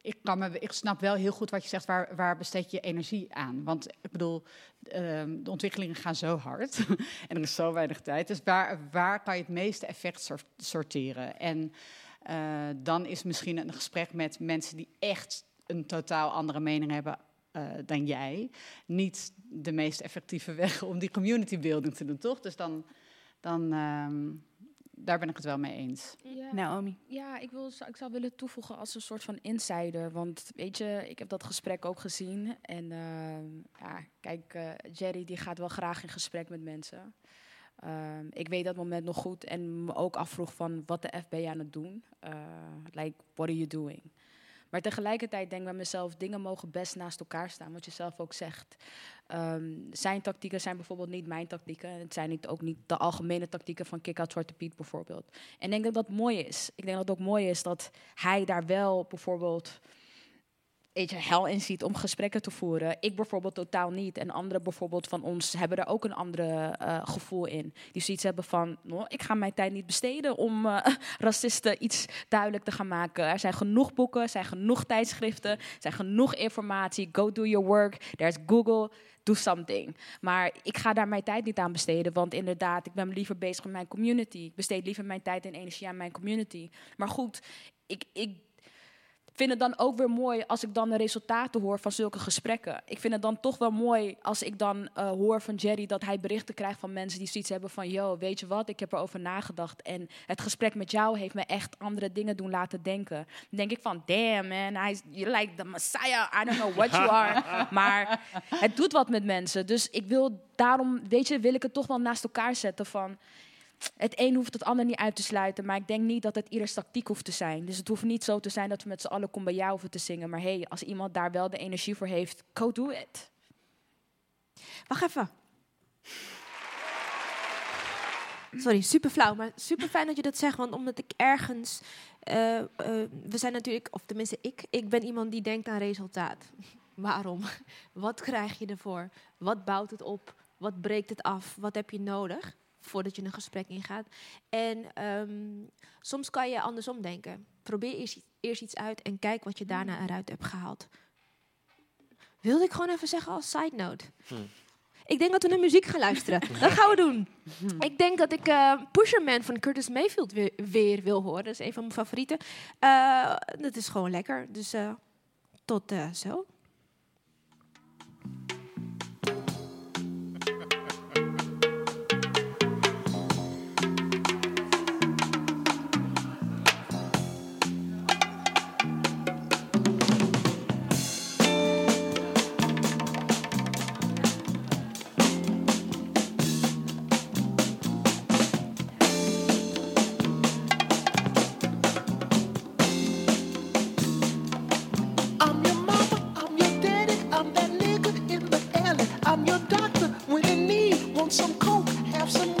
ik, kan me, ik snap wel heel goed wat je zegt, waar, waar besteed je energie aan? Want ik bedoel, ehm, de ontwikkelingen gaan zo hard en er is zo weinig tijd. Dus waar, waar kan je het meeste effect sor- sorteren? En eh, dan is misschien een gesprek met mensen die echt een totaal andere mening hebben eh, dan jij, niet de meest effectieve weg om die community building te doen, toch? Dus dan, dan ehm, daar ben ik het wel mee eens. Ja. Naomi. Ja, ik, wil, ik zou willen toevoegen als een soort van insider. Want weet je, ik heb dat gesprek ook gezien. En ehm, ja, kijk, eh, Jerry die gaat wel graag in gesprek met mensen. Ehm, ik weet dat moment nog goed en me ook afvroeg van wat de F ben je aan het doen? Eh, like, what are you doing? Maar tegelijkertijd denk ik bij mezelf, dingen mogen best naast elkaar staan, wat je zelf ook zegt. Ehm, zijn tactieken zijn bijvoorbeeld niet mijn tactieken. Het zijn niet, ook niet de algemene tactieken van Kick-Out Zwarte Piet bijvoorbeeld. En ik denk dat dat mooi is. Ik denk dat het ook mooi is dat hij daar wel bijvoorbeeld je, hel in ziet om gesprekken te voeren. Ik bijvoorbeeld totaal niet. En anderen bijvoorbeeld van ons hebben er ook een andere eh, gevoel in. Die zoiets hebben van, no, ik ga mijn tijd niet besteden om eh, racisten iets duidelijk te gaan maken. Er zijn genoeg boeken, er zijn genoeg tijdschriften, er zijn genoeg informatie. Go do your work. There's Google. Do something. Maar ik ga daar mijn tijd niet aan besteden. Want inderdaad, ik ben liever bezig met mijn community. Ik besteed liever mijn tijd en energie aan mijn community. Maar goed, ik, ik vind het dan ook weer mooi als ik dan de resultaten hoor van zulke gesprekken. Ik vind het dan toch wel mooi als ik dan eh, hoor van Jerry dat hij berichten krijgt van mensen die zoiets hebben van: Yo, weet je wat, ik heb erover nagedacht. En het gesprek met jou heeft me echt andere dingen doen laten denken. Dan denk ik van: Damn man, hij you're like the messiah. I don't know what you are. maar het doet wat met mensen. Dus ik wil daarom, weet je, wil ik het toch wel naast elkaar zetten van het een hoeft het ander niet uit te sluiten, maar ik denk niet dat het ieders tactiek hoeft te zijn. Dus het hoeft niet zo te zijn dat we met z'n allen Kumbaya hoeven te zingen. Maar hey, als iemand daar wel de energie voor heeft, go do it. Wacht even. Sorry, super flauw, maar super fijn dat je dat zegt. Want omdat ik ergens. eh, eh, we zijn natuurlijk, of tenminste ik, ik ben iemand die denkt aan resultaat. Waarom? Wat krijg je ervoor? Wat bouwt het op? Wat breekt het af? Wat heb je nodig voordat je een gesprek ingaat? En ehm, soms kan je andersom denken. Probeer eerst, eerst iets uit en kijk wat je daarna eruit hebt gehaald. Wilde ik gewoon even zeggen als side note. Ik denk dat we naar muziek gaan luisteren. Dat gaan we doen. Ik denk dat ik eh Pusher Man van Curtis Mayfield weer, weer wil horen. Dat is een van mijn favorieten. Eh, dat is gewoon lekker. Dus eh, tot zo. I'm your doctor when in need. Want some coke, have some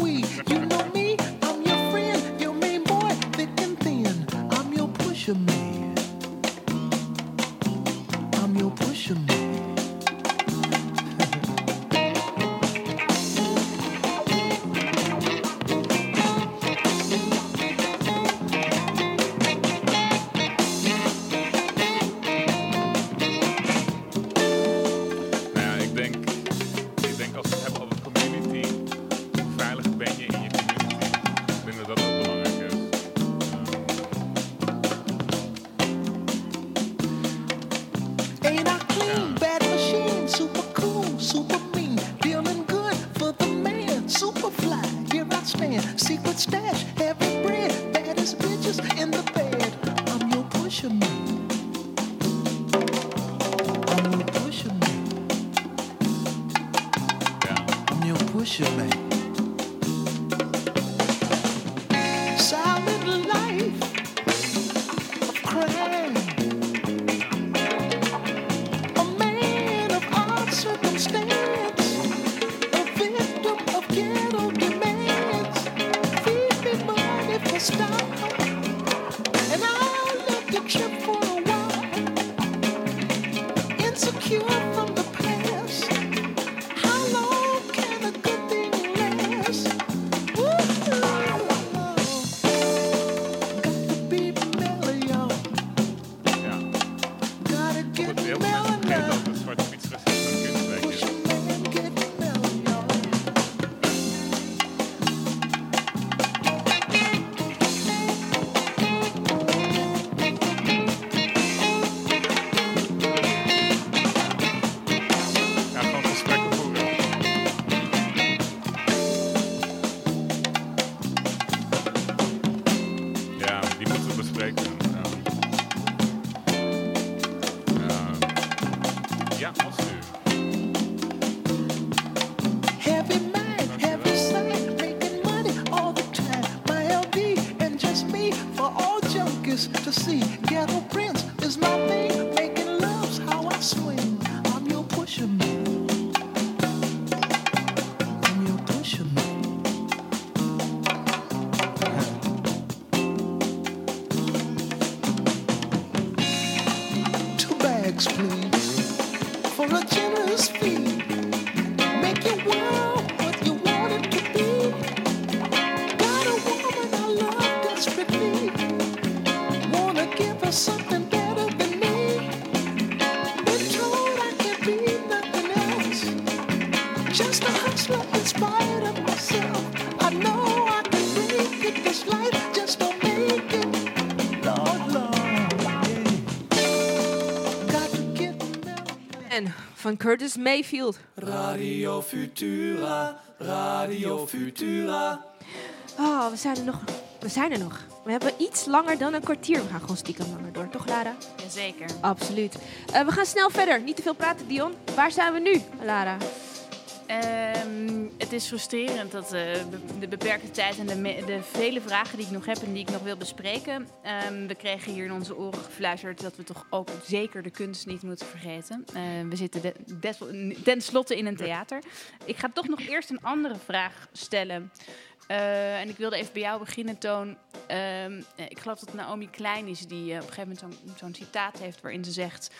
van Curtis Mayfield. Radio Futura, Radio Futura. Oh, we zijn er nog. We zijn er nog. We hebben iets langer dan een kwartier. We gaan gewoon stiekem langer door, toch Lara? Jazeker. Absoluut. Eh, we gaan snel verder. Niet te veel praten, Dion. Waar zijn we nu, Lara? Ehm, het is frustrerend dat eh, de beperkte tijd en de, de vele vragen die ik nog heb en die ik nog wil bespreken. Ehm, we kregen hier in onze oren gefluisterd dat we toch ook zeker de kunst niet moeten vergeten. Ehm, we zitten de, des- tenslotte in een theater. Ik ga toch nog eerst een andere vraag stellen. Eh, en ik wilde even bij jou beginnen, Toon. Ehm, eh, ik geloof dat Naomi Klein is die eh, op een gegeven moment zo'n citaat heeft waarin ze zegt: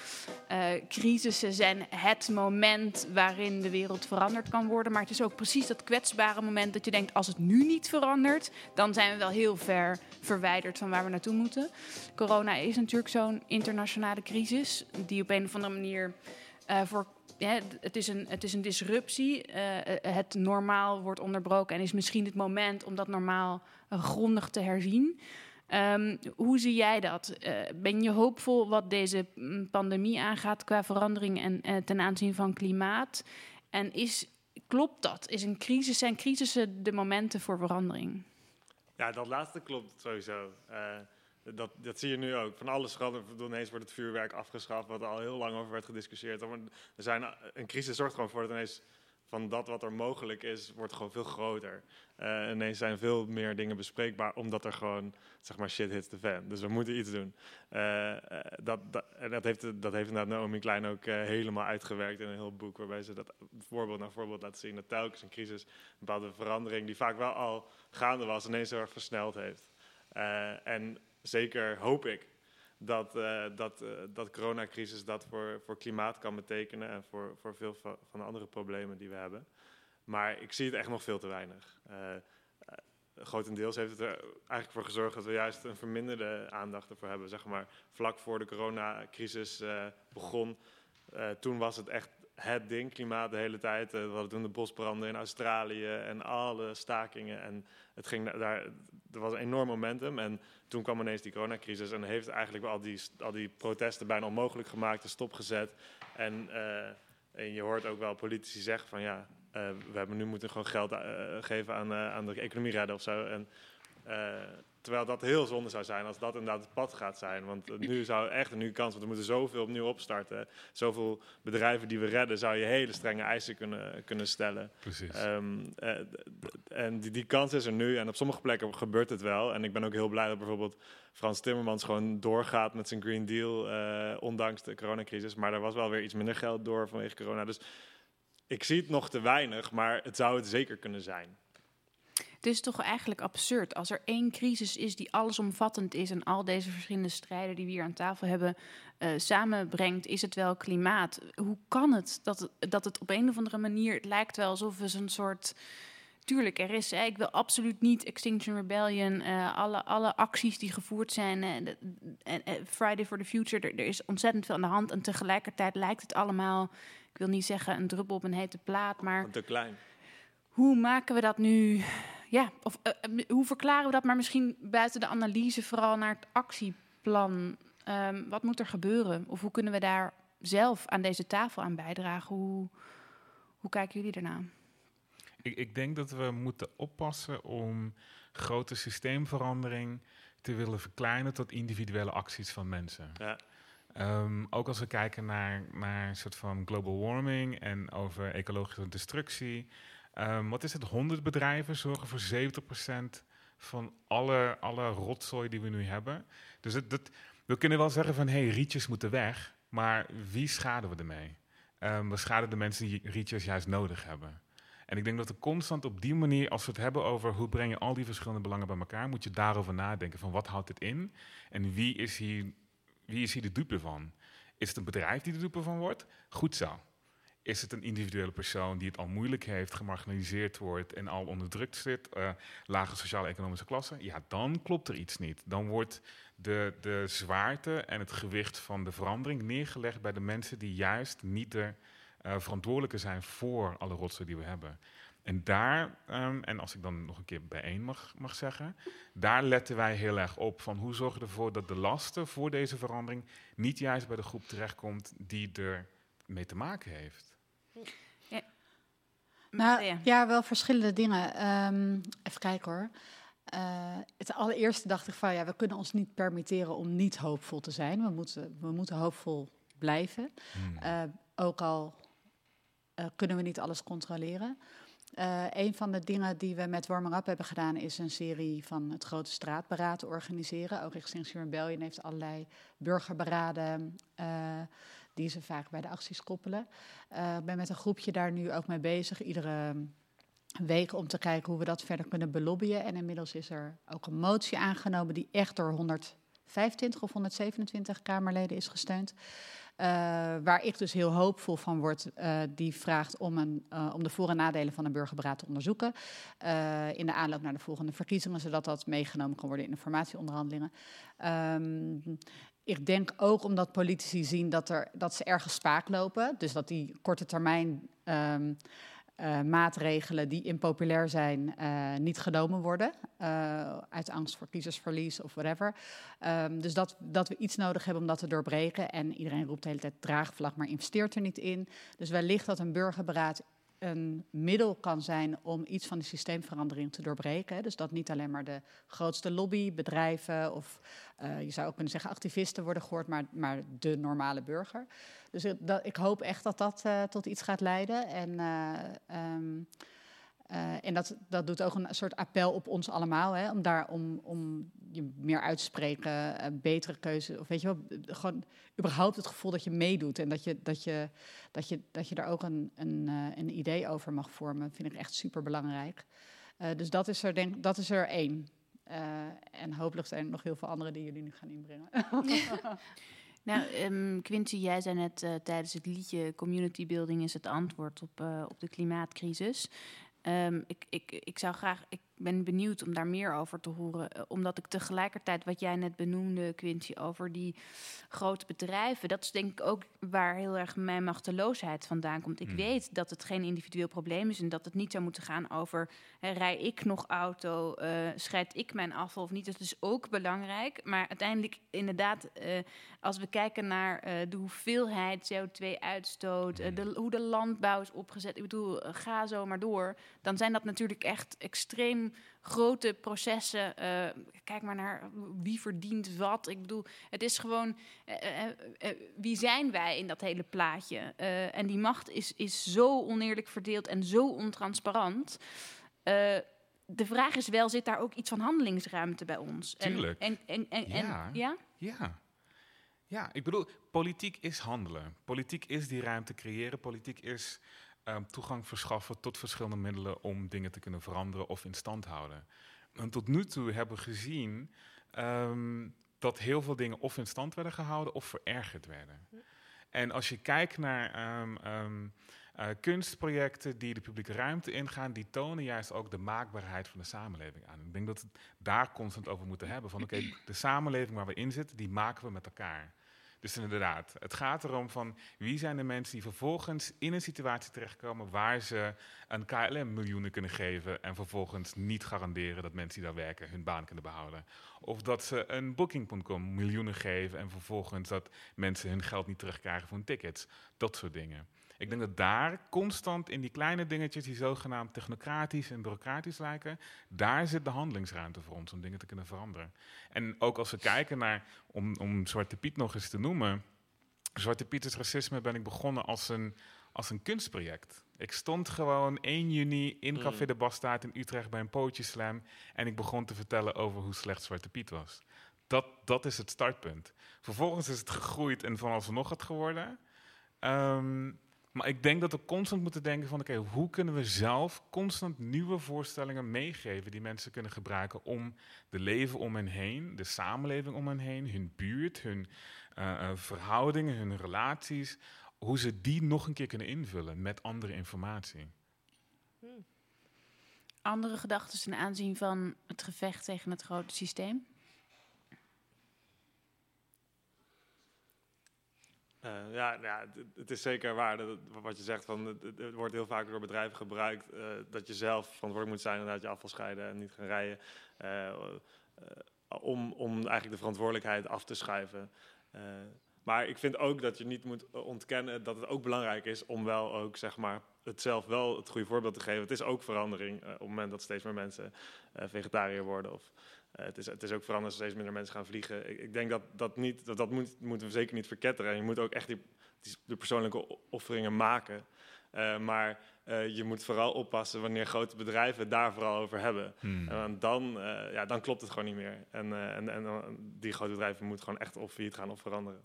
eh, Crisissen zijn het moment waarin de wereld veranderd kan worden. Maar het is ook precies dat kwetsbare moment dat je denkt: als het nu niet verandert, dan zijn we wel heel ver verwijderd van waar we naartoe moeten. Corona is natuurlijk zo'n internationale crisis die op een of andere manier eh, voor het, is een, het is een disruptie. Eh, eh, het normaal wordt onderbroken en is misschien het moment om dat normaal eh, grondig te herzien. Ehm, hoe zie jij dat? Ben je hoopvol wat deze mm, pandemie aangaat qua verandering en ten aanzien van klimaat? En is, klopt dat? Is een crisis, zijn crisissen de momenten voor verandering? Ja, dat laatste klopt sowieso. Eh, dat, dat zie je nu ook. Van alles bedoel, Ineens wordt het vuurwerk afgeschaft, wat al heel lang over werd gediscussieerd. Er zijn, een crisis zorgt gewoon voor dat ineens van dat wat er mogelijk is, wordt gewoon veel groter. Eh, ineens zijn veel meer dingen bespreekbaar, omdat er gewoon, zeg maar, shit hits the fan. Dus we moeten iets doen. Eh, eh, dat, dat, en dat, heeft, dat heeft inderdaad Naomi Klein ook eh, helemaal uitgewerkt in een heel boek, waarbij ze dat voorbeeld na voorbeeld laat zien. Dat telkens een crisis, een bepaalde verandering, die vaak wel al gaande was, ineens heel erg versneld heeft. Eh, en zeker hoop ik dat, eh, dat, eh, dat coronacrisis dat voor, voor klimaat kan betekenen en voor, voor veel va- van de andere problemen die we hebben. Maar ik zie het echt nog veel te weinig. Eh, grotendeels heeft het er eigenlijk voor gezorgd dat we juist een verminderde aandacht ervoor hebben. Zeg maar, vlak voor de coronacrisis begon, toen was het echt het ding, klimaat de hele tijd. Eh, we hadden toen de bosbranden in Australië en alle stakingen. En het ging da- daar, er was een enorm momentum. En toen kwam ineens die coronacrisis en heeft eigenlijk al die, al die protesten bijna onmogelijk gemaakt en stopgezet. En, eh, en je hoort ook wel politici zeggen van ja, eh, we hebben nu moeten gewoon geld geven aan, aan de economie redden of zo. En, eh, terwijl dat heel zonde zou zijn als dat inderdaad het pad gaat zijn. Want nu zou echt een nieuwe kans, want we moeten zoveel opnieuw opstarten. Zoveel bedrijven die we redden, zou je hele strenge eisen kunnen, kunnen stellen. Precies. Ehm, eh, en die, die kans is er nu. En op sommige plekken gebeurt het wel. En ik ben ook heel blij dat bijvoorbeeld Frans Timmermans gewoon doorgaat met zijn Green Deal, eh, ondanks de coronacrisis. Maar er was wel weer iets minder geld door vanwege corona. Dus ik zie het nog te weinig, maar het zou het zeker kunnen zijn. Het is toch eigenlijk absurd als er één crisis is die allesomvattend is en al deze verschillende strijden die we hier aan tafel hebben eh, samenbrengt, is het wel klimaat. Hoe kan het dat, het dat het op een of andere manier, het lijkt wel alsof we zo'n soort. Tuurlijk, er is, hè, ik wil absoluut niet Extinction Rebellion, eh, alle, alle acties die gevoerd zijn, en eh, Friday for the Future, er, er is ontzettend veel aan de hand en tegelijkertijd lijkt het allemaal, ik wil niet zeggen een druppel op een hete plaat, maar Te klein. hoe maken we dat nu? Ja, of eh, eh, hoe verklaren we dat? Maar misschien buiten de analyse vooral naar het actieplan. Ehm, wat moet er gebeuren? Of hoe kunnen we daar zelf aan deze tafel aan bijdragen? Hoe, hoe kijken jullie ernaar? Ik, ik denk dat we moeten oppassen om grote systeemverandering te willen verkleinen tot individuele acties van mensen. Ja. Ehm, ook als we kijken naar, naar een soort van global warming en over ecologische destructie. Ehm, wat is het? 100 bedrijven zorgen voor 70% van alle, alle rotzooi die we nu hebben. Dus dat, we kunnen wel zeggen van, hé, hey, rietjes moeten weg. Maar wie schaden we ermee? Um, we schaden de mensen die rietjes juist nodig hebben. En ik denk dat we constant op die manier, als we het hebben over hoe breng je al die verschillende belangen bij elkaar, moet je daarover nadenken van wat houdt dit in en wie is hier, wie is hier de dupe van? Is het een bedrijf die de dupe van wordt? Goed zo. Is het een individuele persoon die het al moeilijk heeft, gemarginaliseerd wordt en al onderdrukt zit, uh, lage sociaal-economische klasse? Ja, dan klopt er iets niet. Dan wordt de, de zwaarte en het gewicht van de verandering neergelegd bij de mensen die juist niet de uh, verantwoordelijke zijn voor alle rotsen die we hebben. En daar, um, en als ik dan nog een keer bijeen mag, mag zeggen, daar letten wij heel erg op van hoe zorgen we ervoor dat de lasten voor deze verandering niet juist bij de groep terechtkomt die er mee te maken heeft. Ja. Nou ja, wel verschillende dingen. Um, even kijken hoor. Uh, het allereerste dacht ik van ja, we kunnen ons niet permitteren om niet hoopvol te zijn. We moeten, we moeten hoopvol blijven. Hmm. Uh, ook al uh, kunnen we niet alles controleren. Uh, een van de dingen die we met Warmer Up hebben gedaan is een serie van het grote straatberaad organiseren. Ook Extinction Rebellion heeft allerlei burgerberaden uh, die ze vaak bij de acties koppelen. Ik ben met een groepje daar nu ook mee bezig, iedere week om te kijken hoe we dat verder kunnen belobbyen. En inmiddels is er ook een motie aangenomen die echt door 125 of 127 Kamerleden is gesteund. Uh, waar ik dus heel hoopvol van word, uh, die vraagt om, een, om de voor- en nadelen van een burgerberaad te onderzoeken. in de aanloop naar de volgende verkiezingen, zodat dat meegenomen kan worden in informatieonderhandelingen. Um, ik denk ook omdat politici zien dat, er, dat ze ergens spaak lopen. Dus dat die korte termijn um, uh, maatregelen die impopulair zijn uh, niet genomen worden. Uh, uit angst voor kiezersverlies of whatever. Um, dus dat, dat we iets nodig hebben om dat te doorbreken. En iedereen roept de hele tijd draagvlag, maar investeert er niet in. Dus wellicht dat een burgerberaad een middel kan zijn om iets van die systeemverandering te doorbreken. Dus dat niet alleen maar de grootste lobby, bedrijven of uh, je zou ook kunnen zeggen activisten worden gehoord, maar, maar de normale burger. Dus ik, dat, ik hoop echt dat dat uh, tot iets gaat leiden. En, um, uh, en dat, dat doet ook een soort appel op ons allemaal, hè, om daar om, om je meer uit te spreken, betere keuze. Of weet je wel, gewoon überhaupt het gevoel dat je meedoet en dat je, dat je, dat je, dat je daar ook een, een, een idee over mag vormen, vind ik echt super belangrijk. dus dat is er, denk, dat is er één. en hopelijk zijn er nog heel veel andere die jullie nu gaan inbrengen. Nou, um, Quincy, jij zei net uh, tijdens het liedje Community Building is het antwoord op, uh, op de klimaatcrisis. Um, ik, ik, ik zou graag, ik ben benieuwd om daar meer over te horen. Uh, omdat ik tegelijkertijd, wat jij net benoemde, Quincy, over die grote bedrijven. Dat is denk ik ook waar heel erg mijn machteloosheid vandaan komt. Ik mm. weet dat het geen individueel probleem is en dat het niet zou moeten gaan over hè, rij ik nog auto, uh, scheid ik mijn afval of niet. Dat is ook belangrijk. Maar uiteindelijk, inderdaad, uh, als we kijken naar de hoeveelheid CO2-uitstoot, mm. hoe de landbouw is opgezet. Ik bedoel, ga zo maar door. Dan zijn dat natuurlijk echt extreem grote processen. Uh, kijk maar naar wie verdient wat. Ik bedoel, het is gewoon uh, uh, wie zijn wij in dat hele plaatje? en die macht is, is zo oneerlijk verdeeld en zo ontransparant. de vraag is wel, zit daar ook iets van handelingsruimte bij ons? Tuurlijk. En, en, en, en, ja. En, ja? Ja. Ja, ik bedoel, politiek is handelen. Politiek is die ruimte creëren. Politiek is um, toegang verschaffen tot verschillende middelen om dingen te kunnen veranderen of in stand houden. En tot nu toe hebben we gezien um, dat heel veel dingen of in stand werden gehouden of verergerd werden. En als je kijkt naar um, uh, kunstprojecten die de publieke ruimte ingaan, die tonen juist ook de maakbaarheid van de samenleving aan. Ik denk dat we daar constant over moeten hebben. Van oké, okay, de samenleving waar we in zitten, die maken we met elkaar. Dus inderdaad, het gaat erom van wie zijn de mensen die vervolgens in een situatie terechtkomen waar ze een KLM miljoenen kunnen geven en vervolgens niet garanderen dat mensen die daar werken hun baan kunnen behouden. Of dat ze een booking.com miljoenen geven en vervolgens dat mensen hun geld niet terugkrijgen voor hun tickets. Dat soort dingen. Ik denk dat daar constant in die kleine dingetjes die zogenaamd technocratisch en bureaucratisch lijken, daar zit de handelingsruimte voor ons om dingen te kunnen veranderen. En ook als we kijken naar, om, om Zwarte Piet nog eens te noemen, Zwarte Piet is racisme ben ik begonnen als een, als een kunstproject. Ik stond gewoon 1 juni in Café de Bastaard in Utrecht bij een pootje slam en ik begon te vertellen over hoe slecht Zwarte Piet was. Dat, dat is het startpunt. Vervolgens is het gegroeid en van alles nog het geworden. Ehm, maar ik denk dat we constant moeten denken van... oké, hoe kunnen we zelf constant nieuwe voorstellingen meegeven... die mensen kunnen gebruiken om de leven om hen heen... de samenleving om hen heen, hun buurt, hun eh, eh, verhoudingen, hun relaties... hoe ze die nog een keer kunnen invullen met andere informatie. Andere gedachten ten aanzien van het gevecht tegen het grote systeem? Eh, ja, ja het, is zeker waar. Dat, wat je zegt, van, het, wordt heel vaak door bedrijven gebruikt. eh, dat je zelf verantwoordelijk moet zijn en dat je afval scheiden en niet gaan rijden. eh, om, eigenlijk de verantwoordelijkheid af te schuiven. Maar ik vind ook dat je niet moet ontkennen dat het ook belangrijk is om wel ook zeg maar, het zelf wel het goede voorbeeld te geven. Het is ook verandering op het moment dat steeds meer mensen vegetariër worden. Of, eh, het, is, het is ook veranderd als steeds minder mensen gaan vliegen. Ik, ik denk dat dat niet, dat, dat moet, moeten we zeker niet verketteren. En je moet ook echt die, die, de persoonlijke offeringen maken. Eh, maar eh, je moet vooral oppassen wanneer grote bedrijven het daar vooral over hebben. Hmm. En want dan, ja, dan klopt het gewoon niet meer. En, en, en die grote bedrijven moeten gewoon echt of failliet gaan of veranderen.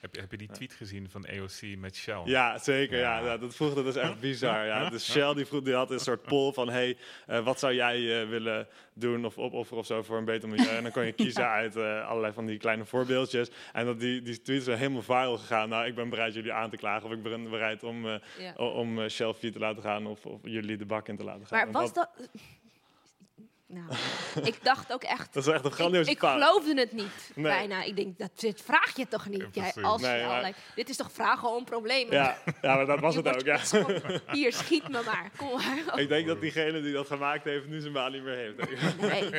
Heb je, heb je die tweet gezien van EOC met Shell? Ja, zeker. Ja. Ja, dat vroeg dat is echt bizar. Ja. Dus Shell die vroeg, die had een soort poll van... hey, eh, wat zou jij eh, willen doen of opofferen of zo voor een beter milieu? En dan kon je kiezen uit eh, allerlei van die kleine voorbeeldjes. En dat die, die tweet is helemaal viral gegaan. Nou, ik ben bereid jullie aan te klagen... of ik ben bereid om, eh, Ja. o- om Shell failliet te laten gaan... Of, of jullie de bak in te laten gaan. Maar was dat... Nou, ik dacht ook echt... Dat is echt een grandioze Ik, ik geloofde het niet, Nee. bijna. Ik denk, dat, dit vraag je toch niet? Jij, als Nee, je maar- allerlei- dit is toch vragen om problemen? Ja, ja, maar dat was Je het ook, ja. Hier, schiet me maar. Kom maar. Ik denk dat diegene die dat gemaakt heeft... nu zijn baan niet meer heeft. Nee.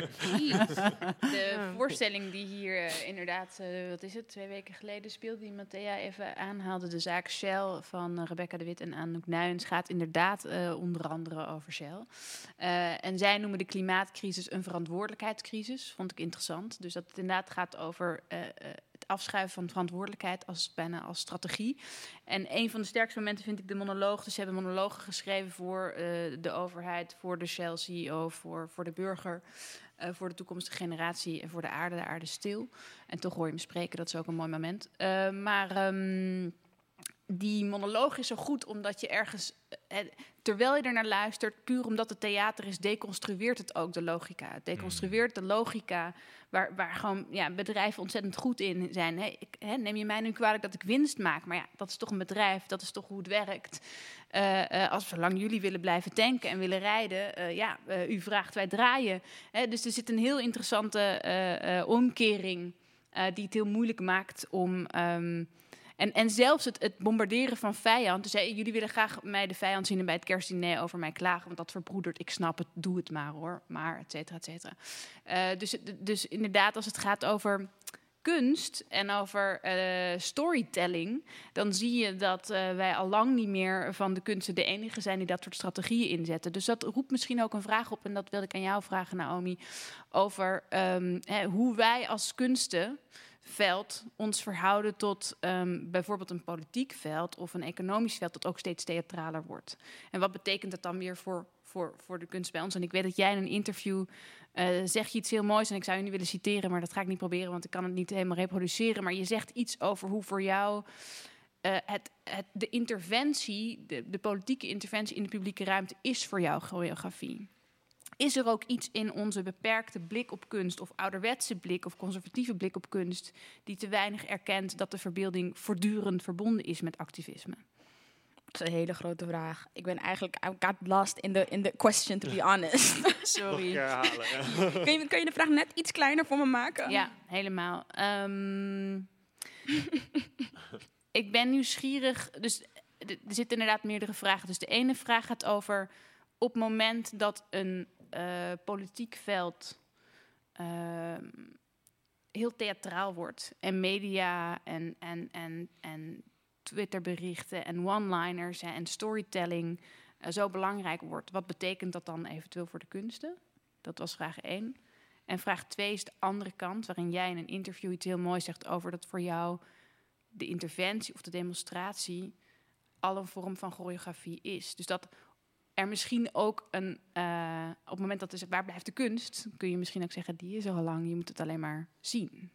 De voorstelling die hier eh, inderdaad, eh, wat is het, twee weken geleden speelde, die Matthea even aanhaalde, de zaak Shell van eh, Rebecca de Wit en Anouk Nuyens, gaat inderdaad eh, onder andere over Shell. Eh, en zij noemen de een verantwoordelijkheidscrisis, vond ik interessant. Dus dat het inderdaad gaat over eh, eh, het afschuiven van verantwoordelijkheid als, bijna als strategie. En een van de sterkste momenten vind ik de monoloog. Dus ze hebben monologen geschreven voor eh, de overheid, voor de Shell-CEO, voor, voor de burger, voor de toekomstige generatie en voor de aarde. De aarde stil. En toch hoor je hem spreken, dat is ook een mooi moment. Maar ehm, die monoloog is zo goed omdat je ergens, terwijl je er naar luistert, puur omdat het theater is, deconstrueert het ook de logica. Het deconstrueert de logica waar, waar gewoon ja, bedrijven ontzettend goed in zijn. Ik, neem je mij nu kwalijk dat ik winst maak? Maar ja, dat is toch een bedrijf, dat is toch hoe het werkt. Eh, eh, als zolang jullie willen blijven tanken en willen rijden, eh, ja, u vraagt, wij draaien. Dus er zit een heel interessante omkering die het heel moeilijk maakt om. ehm, en, en zelfs het, het bombarderen van vijand. Dus hey, jullie willen graag mij de vijand zien en bij het kerstdiner over mij klagen. Want dat verbroedert. Ik snap het, doe het maar hoor. Maar, et cetera, et cetera. Eh, dus, dus inderdaad, als het gaat over kunst en over eh, storytelling, dan zie je dat eh, wij al lang niet meer van de kunsten de enige zijn die dat soort strategieën inzetten. Dus dat roept misschien ook een vraag op, en dat wilde ik aan jou vragen, Naomi, over ehm, hè, hoe wij als kunstenveld ons verhouden tot ehm, bijvoorbeeld een politiek veld of een economisch veld dat ook steeds theatraler wordt. En wat betekent dat dan weer voor, voor, voor de kunst bij ons? En ik weet dat jij in een interview eh, zeg je iets heel moois en ik zou je nu willen citeren, maar dat ga ik niet proberen, want ik kan het niet helemaal reproduceren. Maar je zegt iets over hoe voor jou eh, het, het, de interventie, de, de politieke interventie in de publieke ruimte is voor jou choreografie. Is er ook iets in onze beperkte blik op kunst, of ouderwetse blik of conservatieve blik op kunst, die te weinig erkent dat de verbeelding voortdurend verbonden is met activisme? Dat is een hele grote vraag. Ik ben eigenlijk, I got lost in the, in the question, to be honest. Sorry. herhalen, kun, je, kun je de vraag net iets kleiner voor me maken? Ja, helemaal. Ehm, ik ben nieuwsgierig. Dus er zitten inderdaad meerdere vragen. Dus de ene vraag gaat over op het moment dat een eh, politiek veld ehm, heel theatraal wordt en media en, en, en, en Twitterberichten en one-liners en storytelling eh, zo belangrijk wordt. Wat betekent dat dan eventueel voor de kunsten? Dat was vraag 1. En vraag 2 is de andere kant, waarin jij in een interview iets heel moois zegt over dat voor jou de interventie of de demonstratie al een vorm van choreografie is. Dus dat er misschien ook een, eh, op het moment dat zegt, waar blijft de kunst, kun je misschien ook zeggen, die is al lang, je moet het alleen maar zien.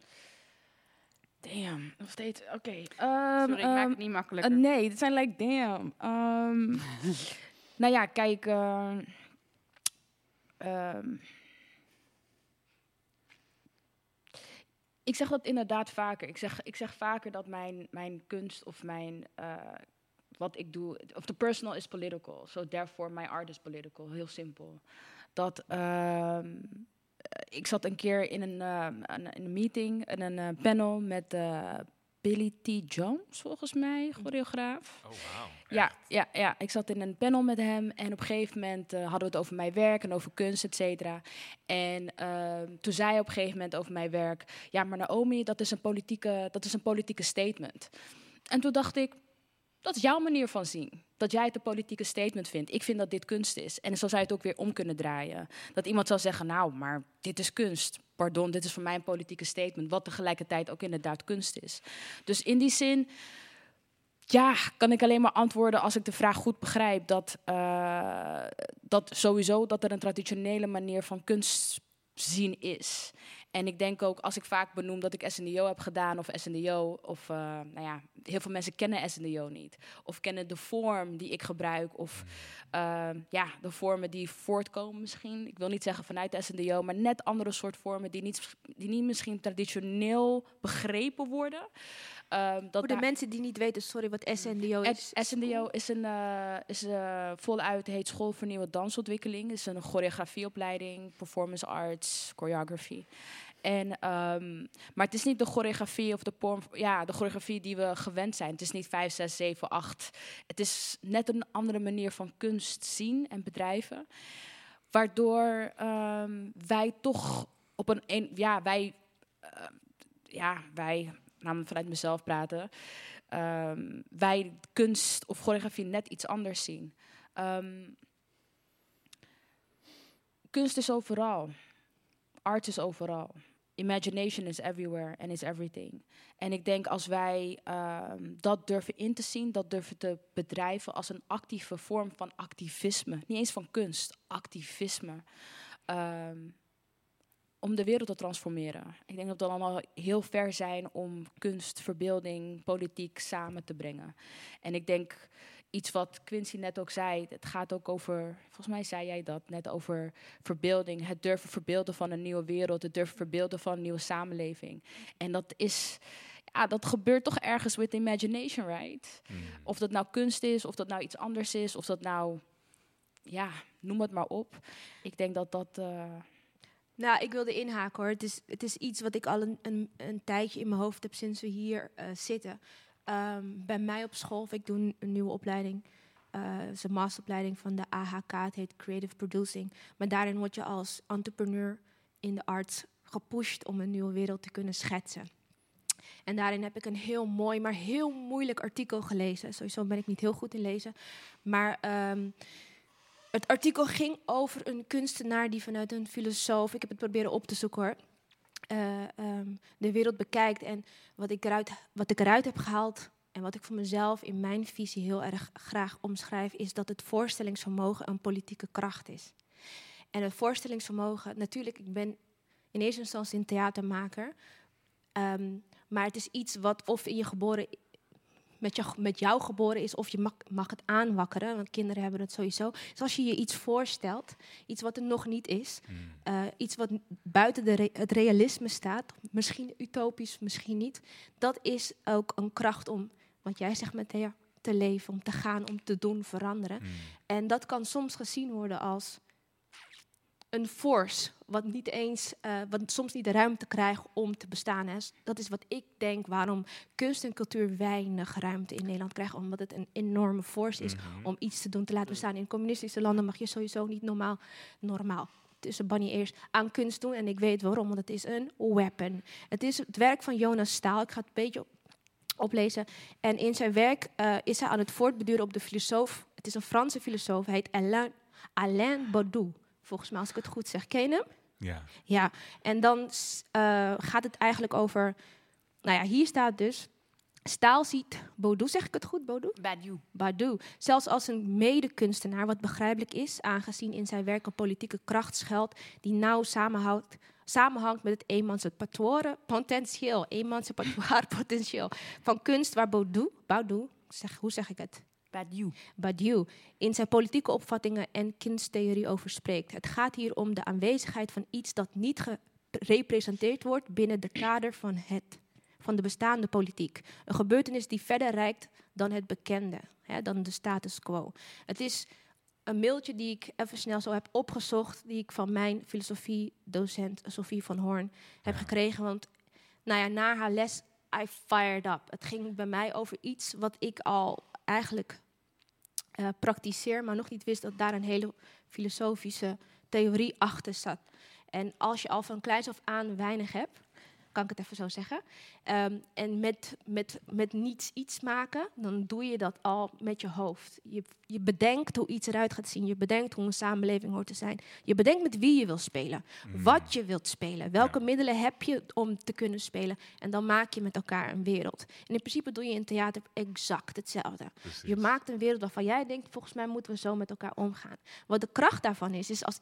Damn, nog steeds. Oké. Sorry, ik maak het niet makkelijker. eh, nee, het zijn like damn. Ehm, nou ja, kijk. eh, ehm, ik zeg dat inderdaad vaker. Ik zeg, ik zeg vaker dat mijn, mijn kunst of mijn. Wat ik doe, of the personal is political. So therefore my art is political. Heel simpel. Dat ehm, ik zat een keer in een, eh, een, in een meeting, in een eh, panel met eh, Billy T. Jones, volgens mij, choreograaf. Oh, wauw. Ja, ja, ja, ik zat in een panel met hem en op een gegeven moment eh, hadden we het over mijn werk en over kunst, et cetera. En ehm, toen zei hij op een gegeven moment over mijn werk, ja, maar Naomi, dat is een politieke, dat is een politieke statement. En toen dacht ik, dat is jouw manier van zien. Dat jij het een politieke statement vindt. Ik vind dat dit kunst is. En zo zou je het ook weer om kunnen draaien. Dat iemand zou zeggen, nou, maar dit is kunst. Pardon, dit is voor mij een politieke statement. Wat tegelijkertijd ook inderdaad kunst is. Dus in die zin, ja, kan ik alleen maar antwoorden als ik de vraag goed begrijp. Dat, eh, dat sowieso dat er een traditionele manier van kunst zien is. En ik denk ook, als ik vaak benoem dat ik SNDO heb gedaan of SNDO, of eh, nou ja, heel veel mensen kennen SNDO niet. Of kennen de vorm die ik gebruik, of eh, ja, de vormen die voortkomen misschien. Ik wil niet zeggen vanuit de SNDO, maar net andere soort vormen die niet, die niet misschien traditioneel begrepen worden. Ehm, dat Voor de mensen die niet weten, sorry, wat SNDO is. SNDO is een eh, is, eh, voluit heet School voor Nieuwe Dansontwikkeling. Het is een choreografieopleiding, performance arts, choreography. En, ehm, maar het is niet de choreografie of de, ja, de choreografie die we gewend zijn. Het is niet 5, 6, 7, 8. Het is net een andere manier van kunst zien en bedrijven. Waardoor ehm, wij toch op een, ja, wij, eh, ja, wij, namelijk vanuit mezelf praten, ehm, wij kunst of choreografie net iets anders zien. Kunst is overal. Art is overal. Imagination is everywhere and is everything. En ik denk als wij ehm, dat durven in te zien, dat durven te bedrijven als een actieve vorm van activisme. Niet eens van kunst, activisme. Ehm, om de wereld te transformeren. Ik denk dat we allemaal heel ver zijn om kunst, verbeelding, politiek samen te brengen. En ik denk iets wat Quincy net ook zei, het gaat ook over, volgens mij zei jij dat net over verbeelding, het durven verbeelden van een nieuwe wereld, het durven verbeelden van een nieuwe samenleving. En dat is, ja, dat gebeurt toch ergens with imagination, right? Of dat nou kunst is, of dat nou iets anders is, of dat nou, ja, noem het maar op. Ik denk dat dat. eh, Nou, ik wilde inhaken hoor. Het is, het is iets wat ik al een, een, een tijdje in mijn hoofd heb sinds we hier eh, zitten. Ehm, bij mij op school, of ik doe een, nieuwe opleiding. eh, Het is een masteropleiding van de AHK. Het heet Creative Producing. Maar daarin word je als entrepreneur in de arts gepusht om een nieuwe wereld te kunnen schetsen. En daarin heb ik een heel mooi, maar heel moeilijk artikel gelezen. Sowieso ben ik niet heel goed in lezen. Maar ehm, het artikel ging over een kunstenaar die vanuit een filosoof, ik heb het proberen op te zoeken hoor, eh, ehm, de wereld bekijkt. En wat ik, eruit, wat ik eruit heb gehaald en wat ik voor mezelf in mijn visie heel erg graag omschrijf, is dat het voorstellingsvermogen een politieke kracht is. En het voorstellingsvermogen, natuurlijk, ik ben in eerste instantie een theatermaker. ehm, maar het is iets wat of in je geboren met, jou, met jou geboren is, of je mag, mag het aanwakkeren, want kinderen hebben het sowieso. Dus als je je iets voorstelt, iets wat er nog niet is, eh, iets wat buiten de re- het realisme staat, misschien utopisch, misschien niet, dat is ook een kracht om, want jij zegt met Thea, te leven, om te gaan, om te doen, veranderen. En dat kan soms gezien worden als een force, wat niet eens, eh, wat soms niet de ruimte krijgt om te bestaan. Hè. Dat is wat ik denk waarom kunst en cultuur weinig ruimte in Nederland krijgen, omdat het een enorme force is om iets te doen, te laten bestaan. In communistische landen mag je sowieso niet normaal, normaal tussen Banny eerst aan kunst doen. En ik weet waarom, want het is een weapon. Het is het werk van Jonas Staal. Ik ga het een beetje op- oplezen. En in zijn werk eh, is hij aan het voortbeduren op de filosoof. Het is een Franse filosoof. Hij heet Alain, Alain Baudoux. Volgens mij, als ik het goed zeg. Ken je hem? Ja. Ja, en dan eh, gaat het eigenlijk over... Nou ja, hier staat dus... Staal ziet Baudu, zeg ik het goed, Baudu? Badu. Badu. Zelfs als een medekunstenaar, wat begrijpelijk is, aangezien in zijn werk een politieke kracht schuilt die nauw samenhoudt, samenhangt met het emancipatoire potentieel, emancipatoire potentieel van kunst waar Baudu, Baudu zeg, hoe zeg ik het? Badu. Badiou in zijn politieke opvattingen en kunsttheorie over spreekt. Het gaat hier om de aanwezigheid van iets dat niet gerepresenteerd wordt binnen de kader van, het, van de bestaande politiek. Een gebeurtenis die verder reikt dan het bekende, hè, dan de status quo. Het is een mailtje die ik even snel zo heb opgezocht, die ik van mijn filosofiedocent Sophie van Hoorn heb gekregen. Want nou ja, na haar les, I fired up. Het ging bij mij over iets wat ik al eigenlijk uh, praktiseer, maar nog niet wist dat daar een hele filosofische theorie achter zat. En als je al van kleins af aan weinig hebt, kan ik het even zo zeggen. Um, en met, met, met niets iets maken, dan doe je dat al met je hoofd. Je, je bedenkt hoe iets eruit gaat zien. Je bedenkt hoe een samenleving hoort te zijn. Je bedenkt met wie je wil spelen. Mm. Wat je wilt spelen. Welke middelen heb je om te kunnen spelen. En dan maak je met elkaar een wereld. En in principe doe je in theater exact hetzelfde. Je maakt een wereld waarvan jij denkt, volgens mij moeten we zo met elkaar omgaan. Wat de kracht daarvan is, is als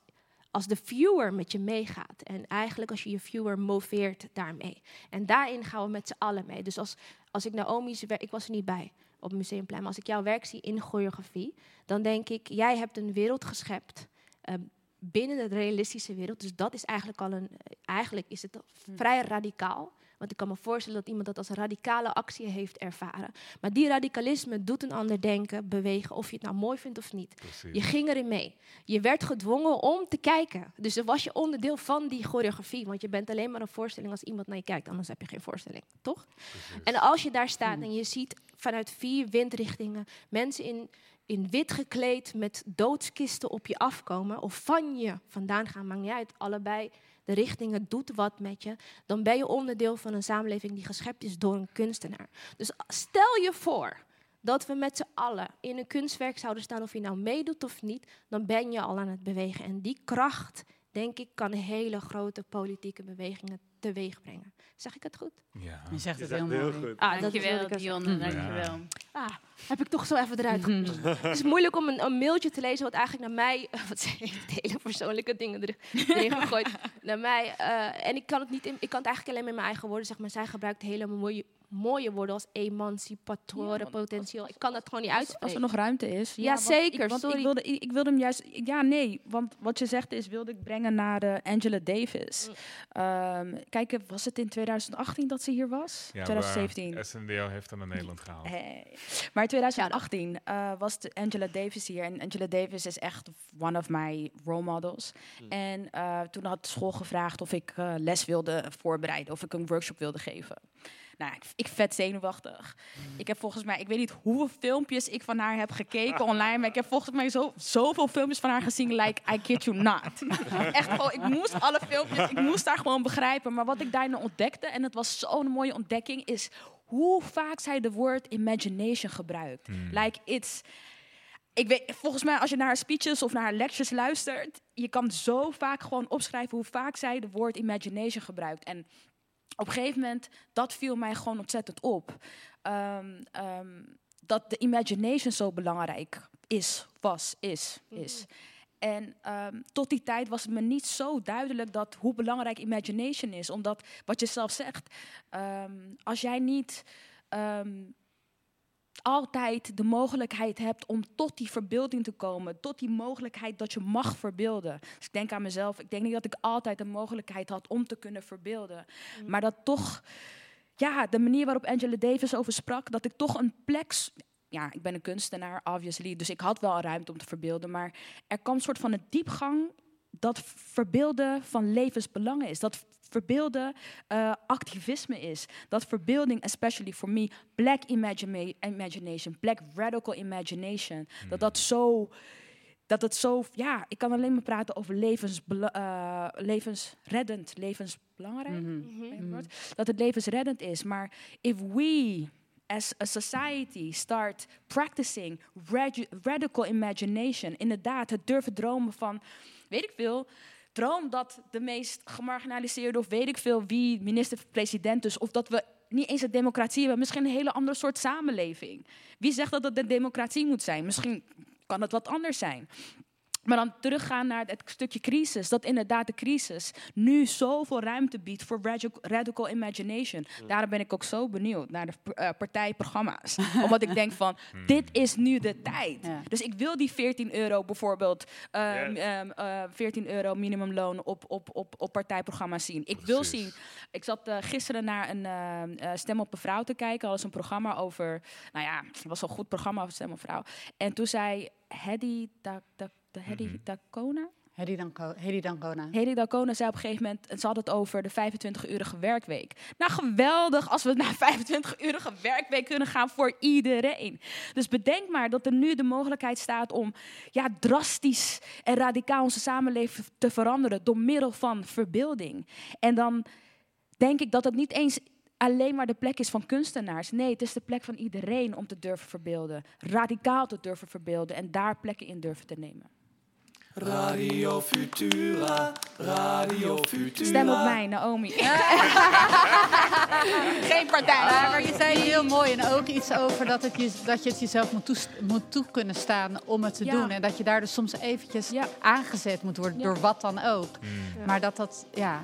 als de viewer met je meegaat. En eigenlijk als je je viewer moveert daarmee. En daarin gaan we met z'n allen mee. Dus als, als ik Naomi's werk, ik was er niet bij op het Museumplein, maar als ik jouw werk zie in choreografie, dan denk ik, jij hebt een wereld geschept uh, binnen de realistische wereld. Dus dat is eigenlijk al een, eigenlijk is het vrij radicaal. Want ik kan me voorstellen dat iemand dat als radicale actie heeft ervaren. Maar die radicalisme doet een ander denken, bewegen, of je het nou mooi vindt of niet. Je ging erin mee. Je werd gedwongen om te kijken. Dus dan was je onderdeel van die choreografie. Want je bent alleen maar een voorstelling als iemand naar je kijkt. Anders heb je geen voorstelling, toch? En als je daar staat en je ziet vanuit vier windrichtingen mensen in, in wit gekleed met doodskisten op je afkomen. Of van je vandaan gaan, maakt niet uit. Allebei de richtingen doet wat met je, dan ben je onderdeel van een samenleving die geschept is door een kunstenaar. Dus stel je voor dat we met z'n allen in een kunstwerk zouden staan, of je nou meedoet of niet, dan ben je al aan het bewegen. En die kracht, denk ik, kan hele grote politieke bewegingen teweeg brengen. Zeg ik het goed? Ja. Je zegt het Je heel zegt mooi. heel goed. Ah, dat dankjewel, even- Dankjewel. Ah, heb ik toch zo even eruit. Het is moeilijk om een, een mailtje te lezen wat eigenlijk naar mij... Wat zijn hele persoonlijke dingen er, erin gegooid. naar mij. eh, en ik kan, het niet in, ik kan het eigenlijk alleen met mijn eigen woorden zeggen. Maar zij gebruikt hele mooie, mooie woorden als emancipatoire, potentieel. Ik kan dat gewoon niet uitspreken. als er nog ruimte is. Ja, want zeker, Ik, want sorry. Ik wilde, ik, ik wilde hem juist... Ja, nee. Want wat je zegt is, wilde ik brengen naar de Angela Davis. Mm. Ehm, kijk, was het in 2018 dat ze hier was? Ja, 2017. maar SNDO heeft hem naar Nederland gehaald. Hey. Maar in 2018 eh, was de Angela Davis hier. En Angela Davis is echt one of my role models. En eh, toen had de school gevraagd of ik eh, les wilde voorbereiden. Of ik een workshop wilde geven. Nou, ik, ik vet zenuwachtig. Ik heb volgens mij, ik weet niet hoeveel filmpjes ik van haar heb gekeken online. Maar ik heb volgens mij zo, zoveel filmpjes van haar gezien. Like, I kid you not. Echt gewoon, ik moest alle filmpjes, ik moest haar gewoon begrijpen. Maar wat ik daarin ontdekte, en het was zo'n mooie ontdekking, is hoe vaak zij de woord imagination gebruikt. Like, it's... Ik weet, volgens mij, als je naar haar speeches of naar haar lectures luistert, je kan zo vaak gewoon opschrijven hoe vaak zij de woord imagination gebruikt. En op een gegeven moment, dat viel mij gewoon ontzettend op. Ehm, ehm, dat de imagination zo belangrijk is, was, is, is. En ehm, tot die tijd was het me niet zo duidelijk dat hoe belangrijk imagination is. Omdat, wat je zelf zegt, als jij niet altijd de mogelijkheid hebt om tot die verbeelding te komen, tot die mogelijkheid dat je mag verbeelden. Dus ik denk aan mezelf, ik denk niet dat ik altijd de mogelijkheid had om te kunnen verbeelden. Maar dat toch, ja, de manier waarop Angela Davis over sprak, dat ik toch een plek. Ja, ik ben een kunstenaar, obviously, dus ik had wel ruimte om te verbeelden. Maar er kwam een soort van een diepgang dat verbeelden van levensbelang is. Dat verbeelden eh, activisme is. Dat verbeelding, especially for me, black imagina- imagination, black radical imagination, dat dat zo, dat het zo, ja, ik kan alleen maar praten over levensbela- eh, levensreddend, levensbelangrijk, je het woord? dat het levensreddend is. Maar if we as a society start practicing radi- radical imagination, inderdaad, het durven dromen van, weet ik veel, droom dat de meest gemarginaliseerde of weet ik veel wie minister-president is, of dat we niet eens een democratie hebben, misschien een hele andere soort samenleving. Wie zegt dat het een democratie moet zijn? Misschien kan het wat anders zijn. Maar dan teruggaan naar het stukje crisis. Dat inderdaad de crisis nu zoveel ruimte biedt voor radical, imagination. Daarom ben ik ook zo benieuwd naar de uh, partijprogramma's. Omdat ik denk van, dit is nu de tijd. Dus ik wil die 14 euro bijvoorbeeld, um, um, uh, 14 euro minimumloon op, op, op, op partijprogramma's zien. Ik wil zien, ik zat uh, gisteren naar een uh, Stem op een Vrouw te kijken. Al is een programma over, nou ja, het was een goed programma over Stem op Vrouw. En toen zei Hedy da, da, de Hedy mm -hmm. Dacona. Hedy, Danco Hedy Dancona. Hedy Dancona zei op een gegeven moment, en ze had het over de 25-urige werkweek. Nou, geweldig als we naar 25-urige werkweek kunnen gaan voor iedereen. Dus bedenk maar dat er nu de mogelijkheid staat om ja, drastisch en radicaal onze samenleving te veranderen door middel van verbeelding. En dan denk ik dat het niet eens alleen maar de plek is van kunstenaars. Nee, het is de plek van iedereen om te durven verbeelden. Radicaal te durven verbeelden en daar plekken in durven te nemen. Radio Futura, Radio Futura. Stem op mij, Naomi. Geen partij. Ja, maar je zei heel mooi en ook iets over dat, het je, dat je het jezelf moet, toe, moet toe kunnen staan om het te Ja. doen. En dat je daar dus soms eventjes aangezet moet worden, door wat dan ook. Maar dat dat, ja...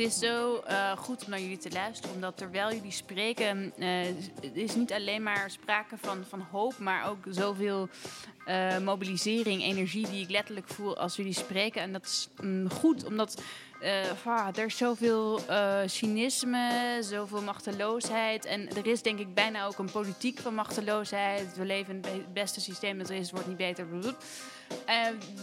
Het is zo eh, goed om naar jullie te luisteren, omdat terwijl jullie spreken, eh, het is niet alleen maar sprake van, van hoop, maar ook zoveel eh, mobilisering, energie die ik letterlijk voel als jullie spreken. En dat is mm, goed, omdat eh, ah, er is zoveel eh, cynisme, zoveel machteloosheid. En er is denk ik bijna ook een politiek van machteloosheid. We leven in het beste systeem dat er is, het wordt niet beter. Eh,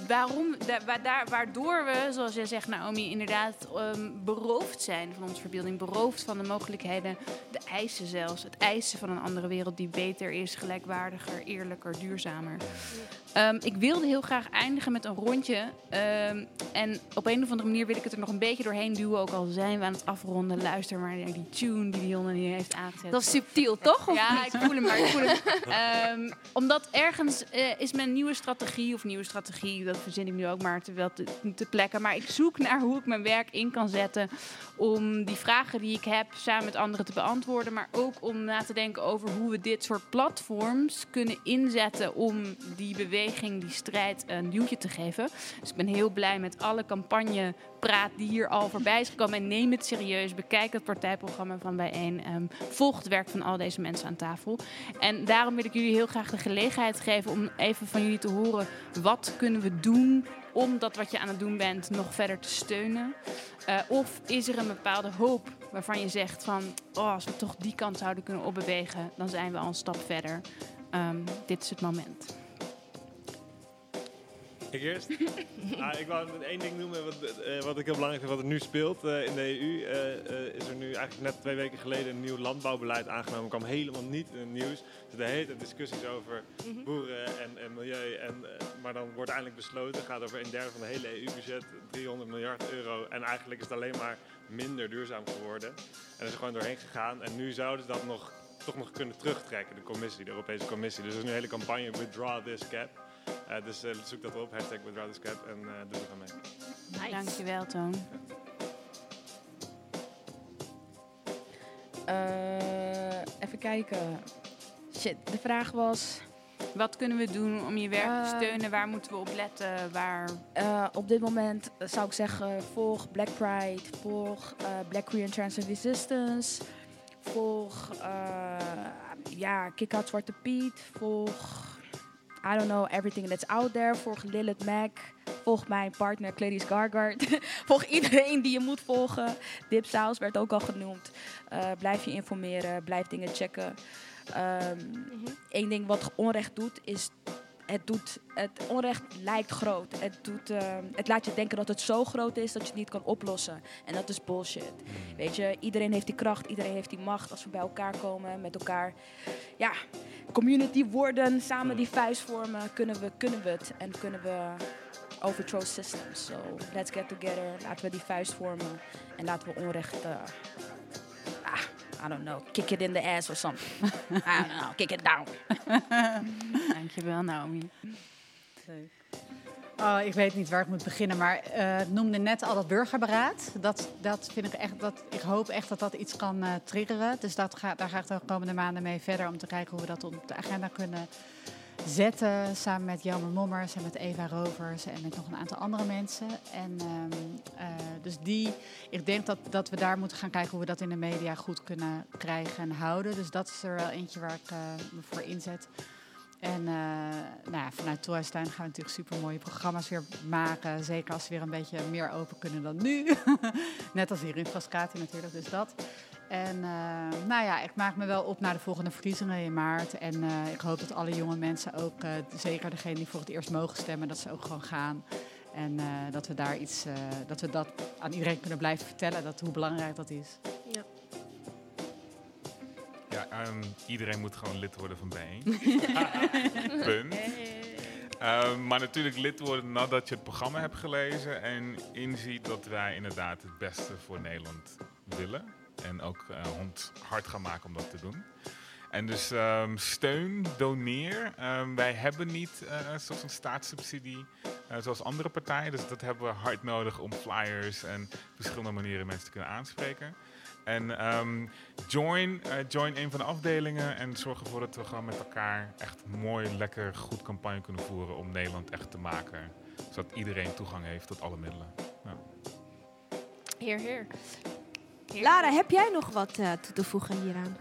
waarom, da- daar, waardoor we, zoals jij zegt, Naomi, inderdaad ehm, beroofd zijn van onze verbeelding. Beroofd van de mogelijkheden, de eisen zelfs. Het eisen van een andere wereld die beter is, gelijkwaardiger, eerlijker, duurzamer. Ehm, ik wilde heel graag eindigen met een rondje. Ehm, en op een of andere manier wil ik het er nog een beetje doorheen duwen. Ook al zijn we aan het afronden. Luister maar naar die tune die Dionne hier heeft aangezet. Dat is subtiel, toch? Of Ja, niet? ik voel hem maar. Ik voel hem. Ehm, omdat ergens eh, is mijn nieuwe strategie, of nieuwe strategie, dat verzin ik nu ook maar terwijl te, te plekken. Maar ik zoek naar hoe ik mijn werk in kan zetten om die vragen die ik heb samen met anderen te beantwoorden. Maar ook om na te denken over hoe we dit soort platforms kunnen inzetten om die beweging, die strijd een duwtje te geven. Dus ik ben heel blij met alle campagnepraat die hier al voorbij is gekomen. En neem het serieus. Bekijk het partijprogramma van Bijeen. Ehm volg het werk van al deze mensen aan tafel. En daarom wil ik jullie heel graag de gelegenheid geven om even van jullie te horen. Wat kunnen we doen om dat wat je aan het doen bent nog verder te steunen? Eh, of is er een bepaalde hoop waarvan je zegt van... Oh, als we toch die kant zouden kunnen opbewegen, dan zijn we al een stap verder. Ehm, dit is het moment. Ik eerst? ah, ik wou één ding noemen wat, eh, wat ik heel belangrijk vind, wat er nu speelt eh, in de EU. eh, is er nu eigenlijk net twee weken geleden een nieuw landbouwbeleid aangenomen. kwam helemaal niet in het nieuws. Er zitten hele discussies over Mhm. boeren en, en milieu. En, maar dan wordt eindelijk besloten, het gaat over een derde van het hele EU-budget, 300 miljard euro. En eigenlijk is het alleen maar minder duurzaam geworden. En is er gewoon doorheen gegaan. En nu zouden ze dat nog, toch nog kunnen terugtrekken, de commissie, de Europese Commissie. Dus er is nu een hele campagne, Withdraw This Cap. Eh, dus eh, zoek dat op, hashtag This Cap en eh doe er aan mee. Dankjewel, Toon. Eh, even kijken. Shit, de vraag was... Wat kunnen we doen om je werk te steunen? Waar moeten we op letten? Waar... Eh, op dit moment zou ik zeggen, volg Black Pride, volg eh, Black Queer and Trans Resistance, volg eh, ja, Kick Out Zwarte Piet, volg I don't know, everything that's out there, volg Lilith Mac, volg mijn partner Clarice Gargard, volg iedereen die je moet volgen. Dip Saus werd ook al genoemd. Eh, blijf je informeren, blijf dingen checken. Ehm Eén ding wat onrecht doet, is het, doet, het onrecht lijkt groot. Het, doet, ehm, het laat je denken dat het zo groot is dat je het niet kan oplossen. En dat is bullshit. Weet je, iedereen heeft die kracht, iedereen heeft die macht. Als we bij elkaar komen, met elkaar, ja, community worden, samen die vuist vormen, kunnen we, kunnen we het. En kunnen we overthrow systems. So, let's get together, laten we die vuist vormen. En laten we onrecht, ah, I don't know, kick it in the ass or something. I don't know, kick it down. Dankjewel, Naomi. Oh, ik weet niet waar ik moet beginnen, maar het noemde net al dat burgerberaad. Dat, dat vind ik echt, dat, ik hoop echt dat dat iets kan eh, triggeren. Dus dat ga, daar ga ik de komende maanden mee verder om te kijken hoe we dat op de agenda kunnen zetten. Samen met Jelmer Mommers en met Eva Rovers en met nog een aantal andere mensen. En ehm, eh, dus die, ik denk dat, dat we daar moeten gaan kijken hoe we dat in de media goed kunnen krijgen en houden. Dus dat is er wel eentje waar ik eh, me voor inzet. En eh, nou ja, vanuit Toerhuistuin gaan we natuurlijk super mooie programma's weer maken. Zeker als ze weer een beetje meer open kunnen dan nu. Net als hier in Frascati natuurlijk, dus dat. En eh, nou ja, ik maak me wel op naar de volgende verkiezingen in maart. En eh, ik hoop dat alle jonge mensen ook, eh, zeker degenen die voor het eerst mogen stemmen, dat ze ook gewoon gaan. En eh, dat we daar iets, eh, dat we dat aan iedereen kunnen blijven vertellen, dat, hoe belangrijk dat is. Ja. Ja, ehm, iedereen moet gewoon lid worden van bijeen. Punt. Ehm, maar natuurlijk lid worden nadat je het programma hebt gelezen en inziet dat wij inderdaad het beste voor Nederland willen. En ook eh, ons hard gaan maken om dat te doen. En dus ehm, steun, doneer. Ehm, wij hebben niet eh zoals een staatssubsidie eh, zoals andere partijen. Dus dat hebben we hard nodig om flyers en verschillende manieren mensen te kunnen aanspreken. En ehm, join, eh, join een van de afdelingen en zorg ervoor dat we gewoon met elkaar echt mooi, lekker, goed campagne kunnen voeren om Nederland echt te maken. Zodat iedereen toegang heeft tot alle middelen. Ja. Heer, heer. Lara, heb jij nog wat eh, toe te voegen hieraan?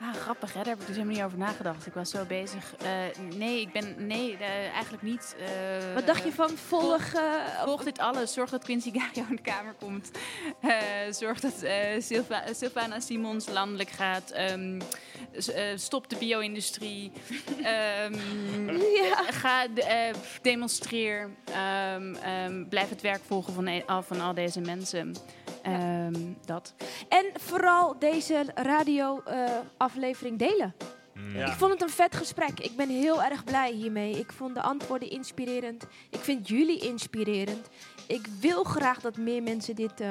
Ah, grappig, hè? daar heb ik dus helemaal niet over nagedacht. Ik was zo bezig. Eh, nee, ik ben. Nee, eh, eigenlijk niet. Eh, Wat dacht je van volg... Volg dit alles. Zorg dat Quincy Gario in de Kamer komt. Zorg dat Silva, Sylvana Simons landelijk gaat. Ehm, eh, stop de bio-industrie. Ehm, Ga de- eh, demonstreer. Ehm, blijf het werk volgen van, e- al- van al deze mensen. Dat. En vooral deze radio-aflevering delen. Ja. Ik vond het een vet gesprek. Ik ben heel erg blij hiermee. Ik vond de antwoorden inspirerend. Ik vind jullie inspirerend. Ik wil graag dat meer mensen dit eh,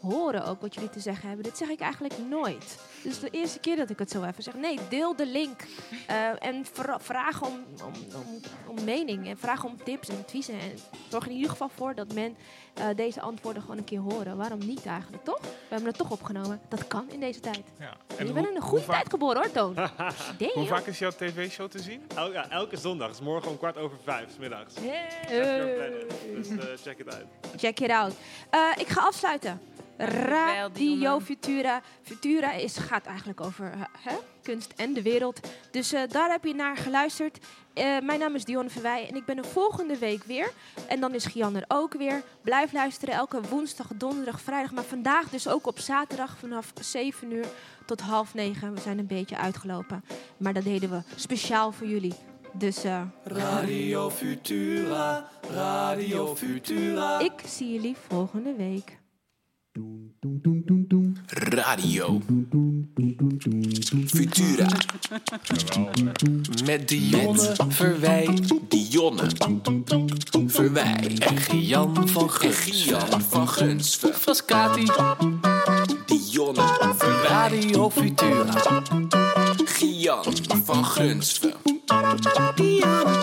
horen, ook wat jullie te zeggen hebben. Dit zeg ik eigenlijk nooit. Is de eerste keer dat ik het zo even zeg. Nee, deel de link. Eh, en vra- vraag om, om, om, om mening. En vraag om tips en adviezen. En zorg er in ieder geval voor dat men eh, deze antwoorden gewoon een keer horen. Waarom niet eigenlijk, toch? We hebben het toch opgenomen. Dat kan in deze tijd. Ja. En je bent in een goede tijd geboren, hoor, Toon. Idee, Hoe joh. vaak is jouw tv-show te zien? El- ja, elke zondag. is morgen om kwart over vijf, 's middags. Hey. Dus eh, check het uit. Check it out. Eh, ik ga afsluiten. Radio. Futura. Futura is, gaat eigenlijk over eh, hè, kunst en de wereld. Dus eh, daar heb je naar geluisterd. Eh, mijn naam is Dionne Verwij en ik ben er volgende week weer. En dan is Gian er ook weer. Blijf luisteren elke woensdag, donderdag, vrijdag. Maar vandaag dus ook op zaterdag vanaf 7 uur tot half 9. We zijn een beetje uitgelopen. Maar dat deden we speciaal voor jullie. Dus eh, Radio Futura, Radio Futura. ik zie jullie volgende week. Radio Futura. Met Dionne Verwij, Dionne Verwij en Gian van. Gian van Gunsven. Frascati, Dionne Verwij. Radio Futura. Gian van Gunsven. Dionne,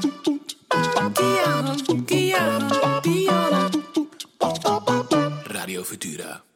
Dionne, Dionne. Radio Futura.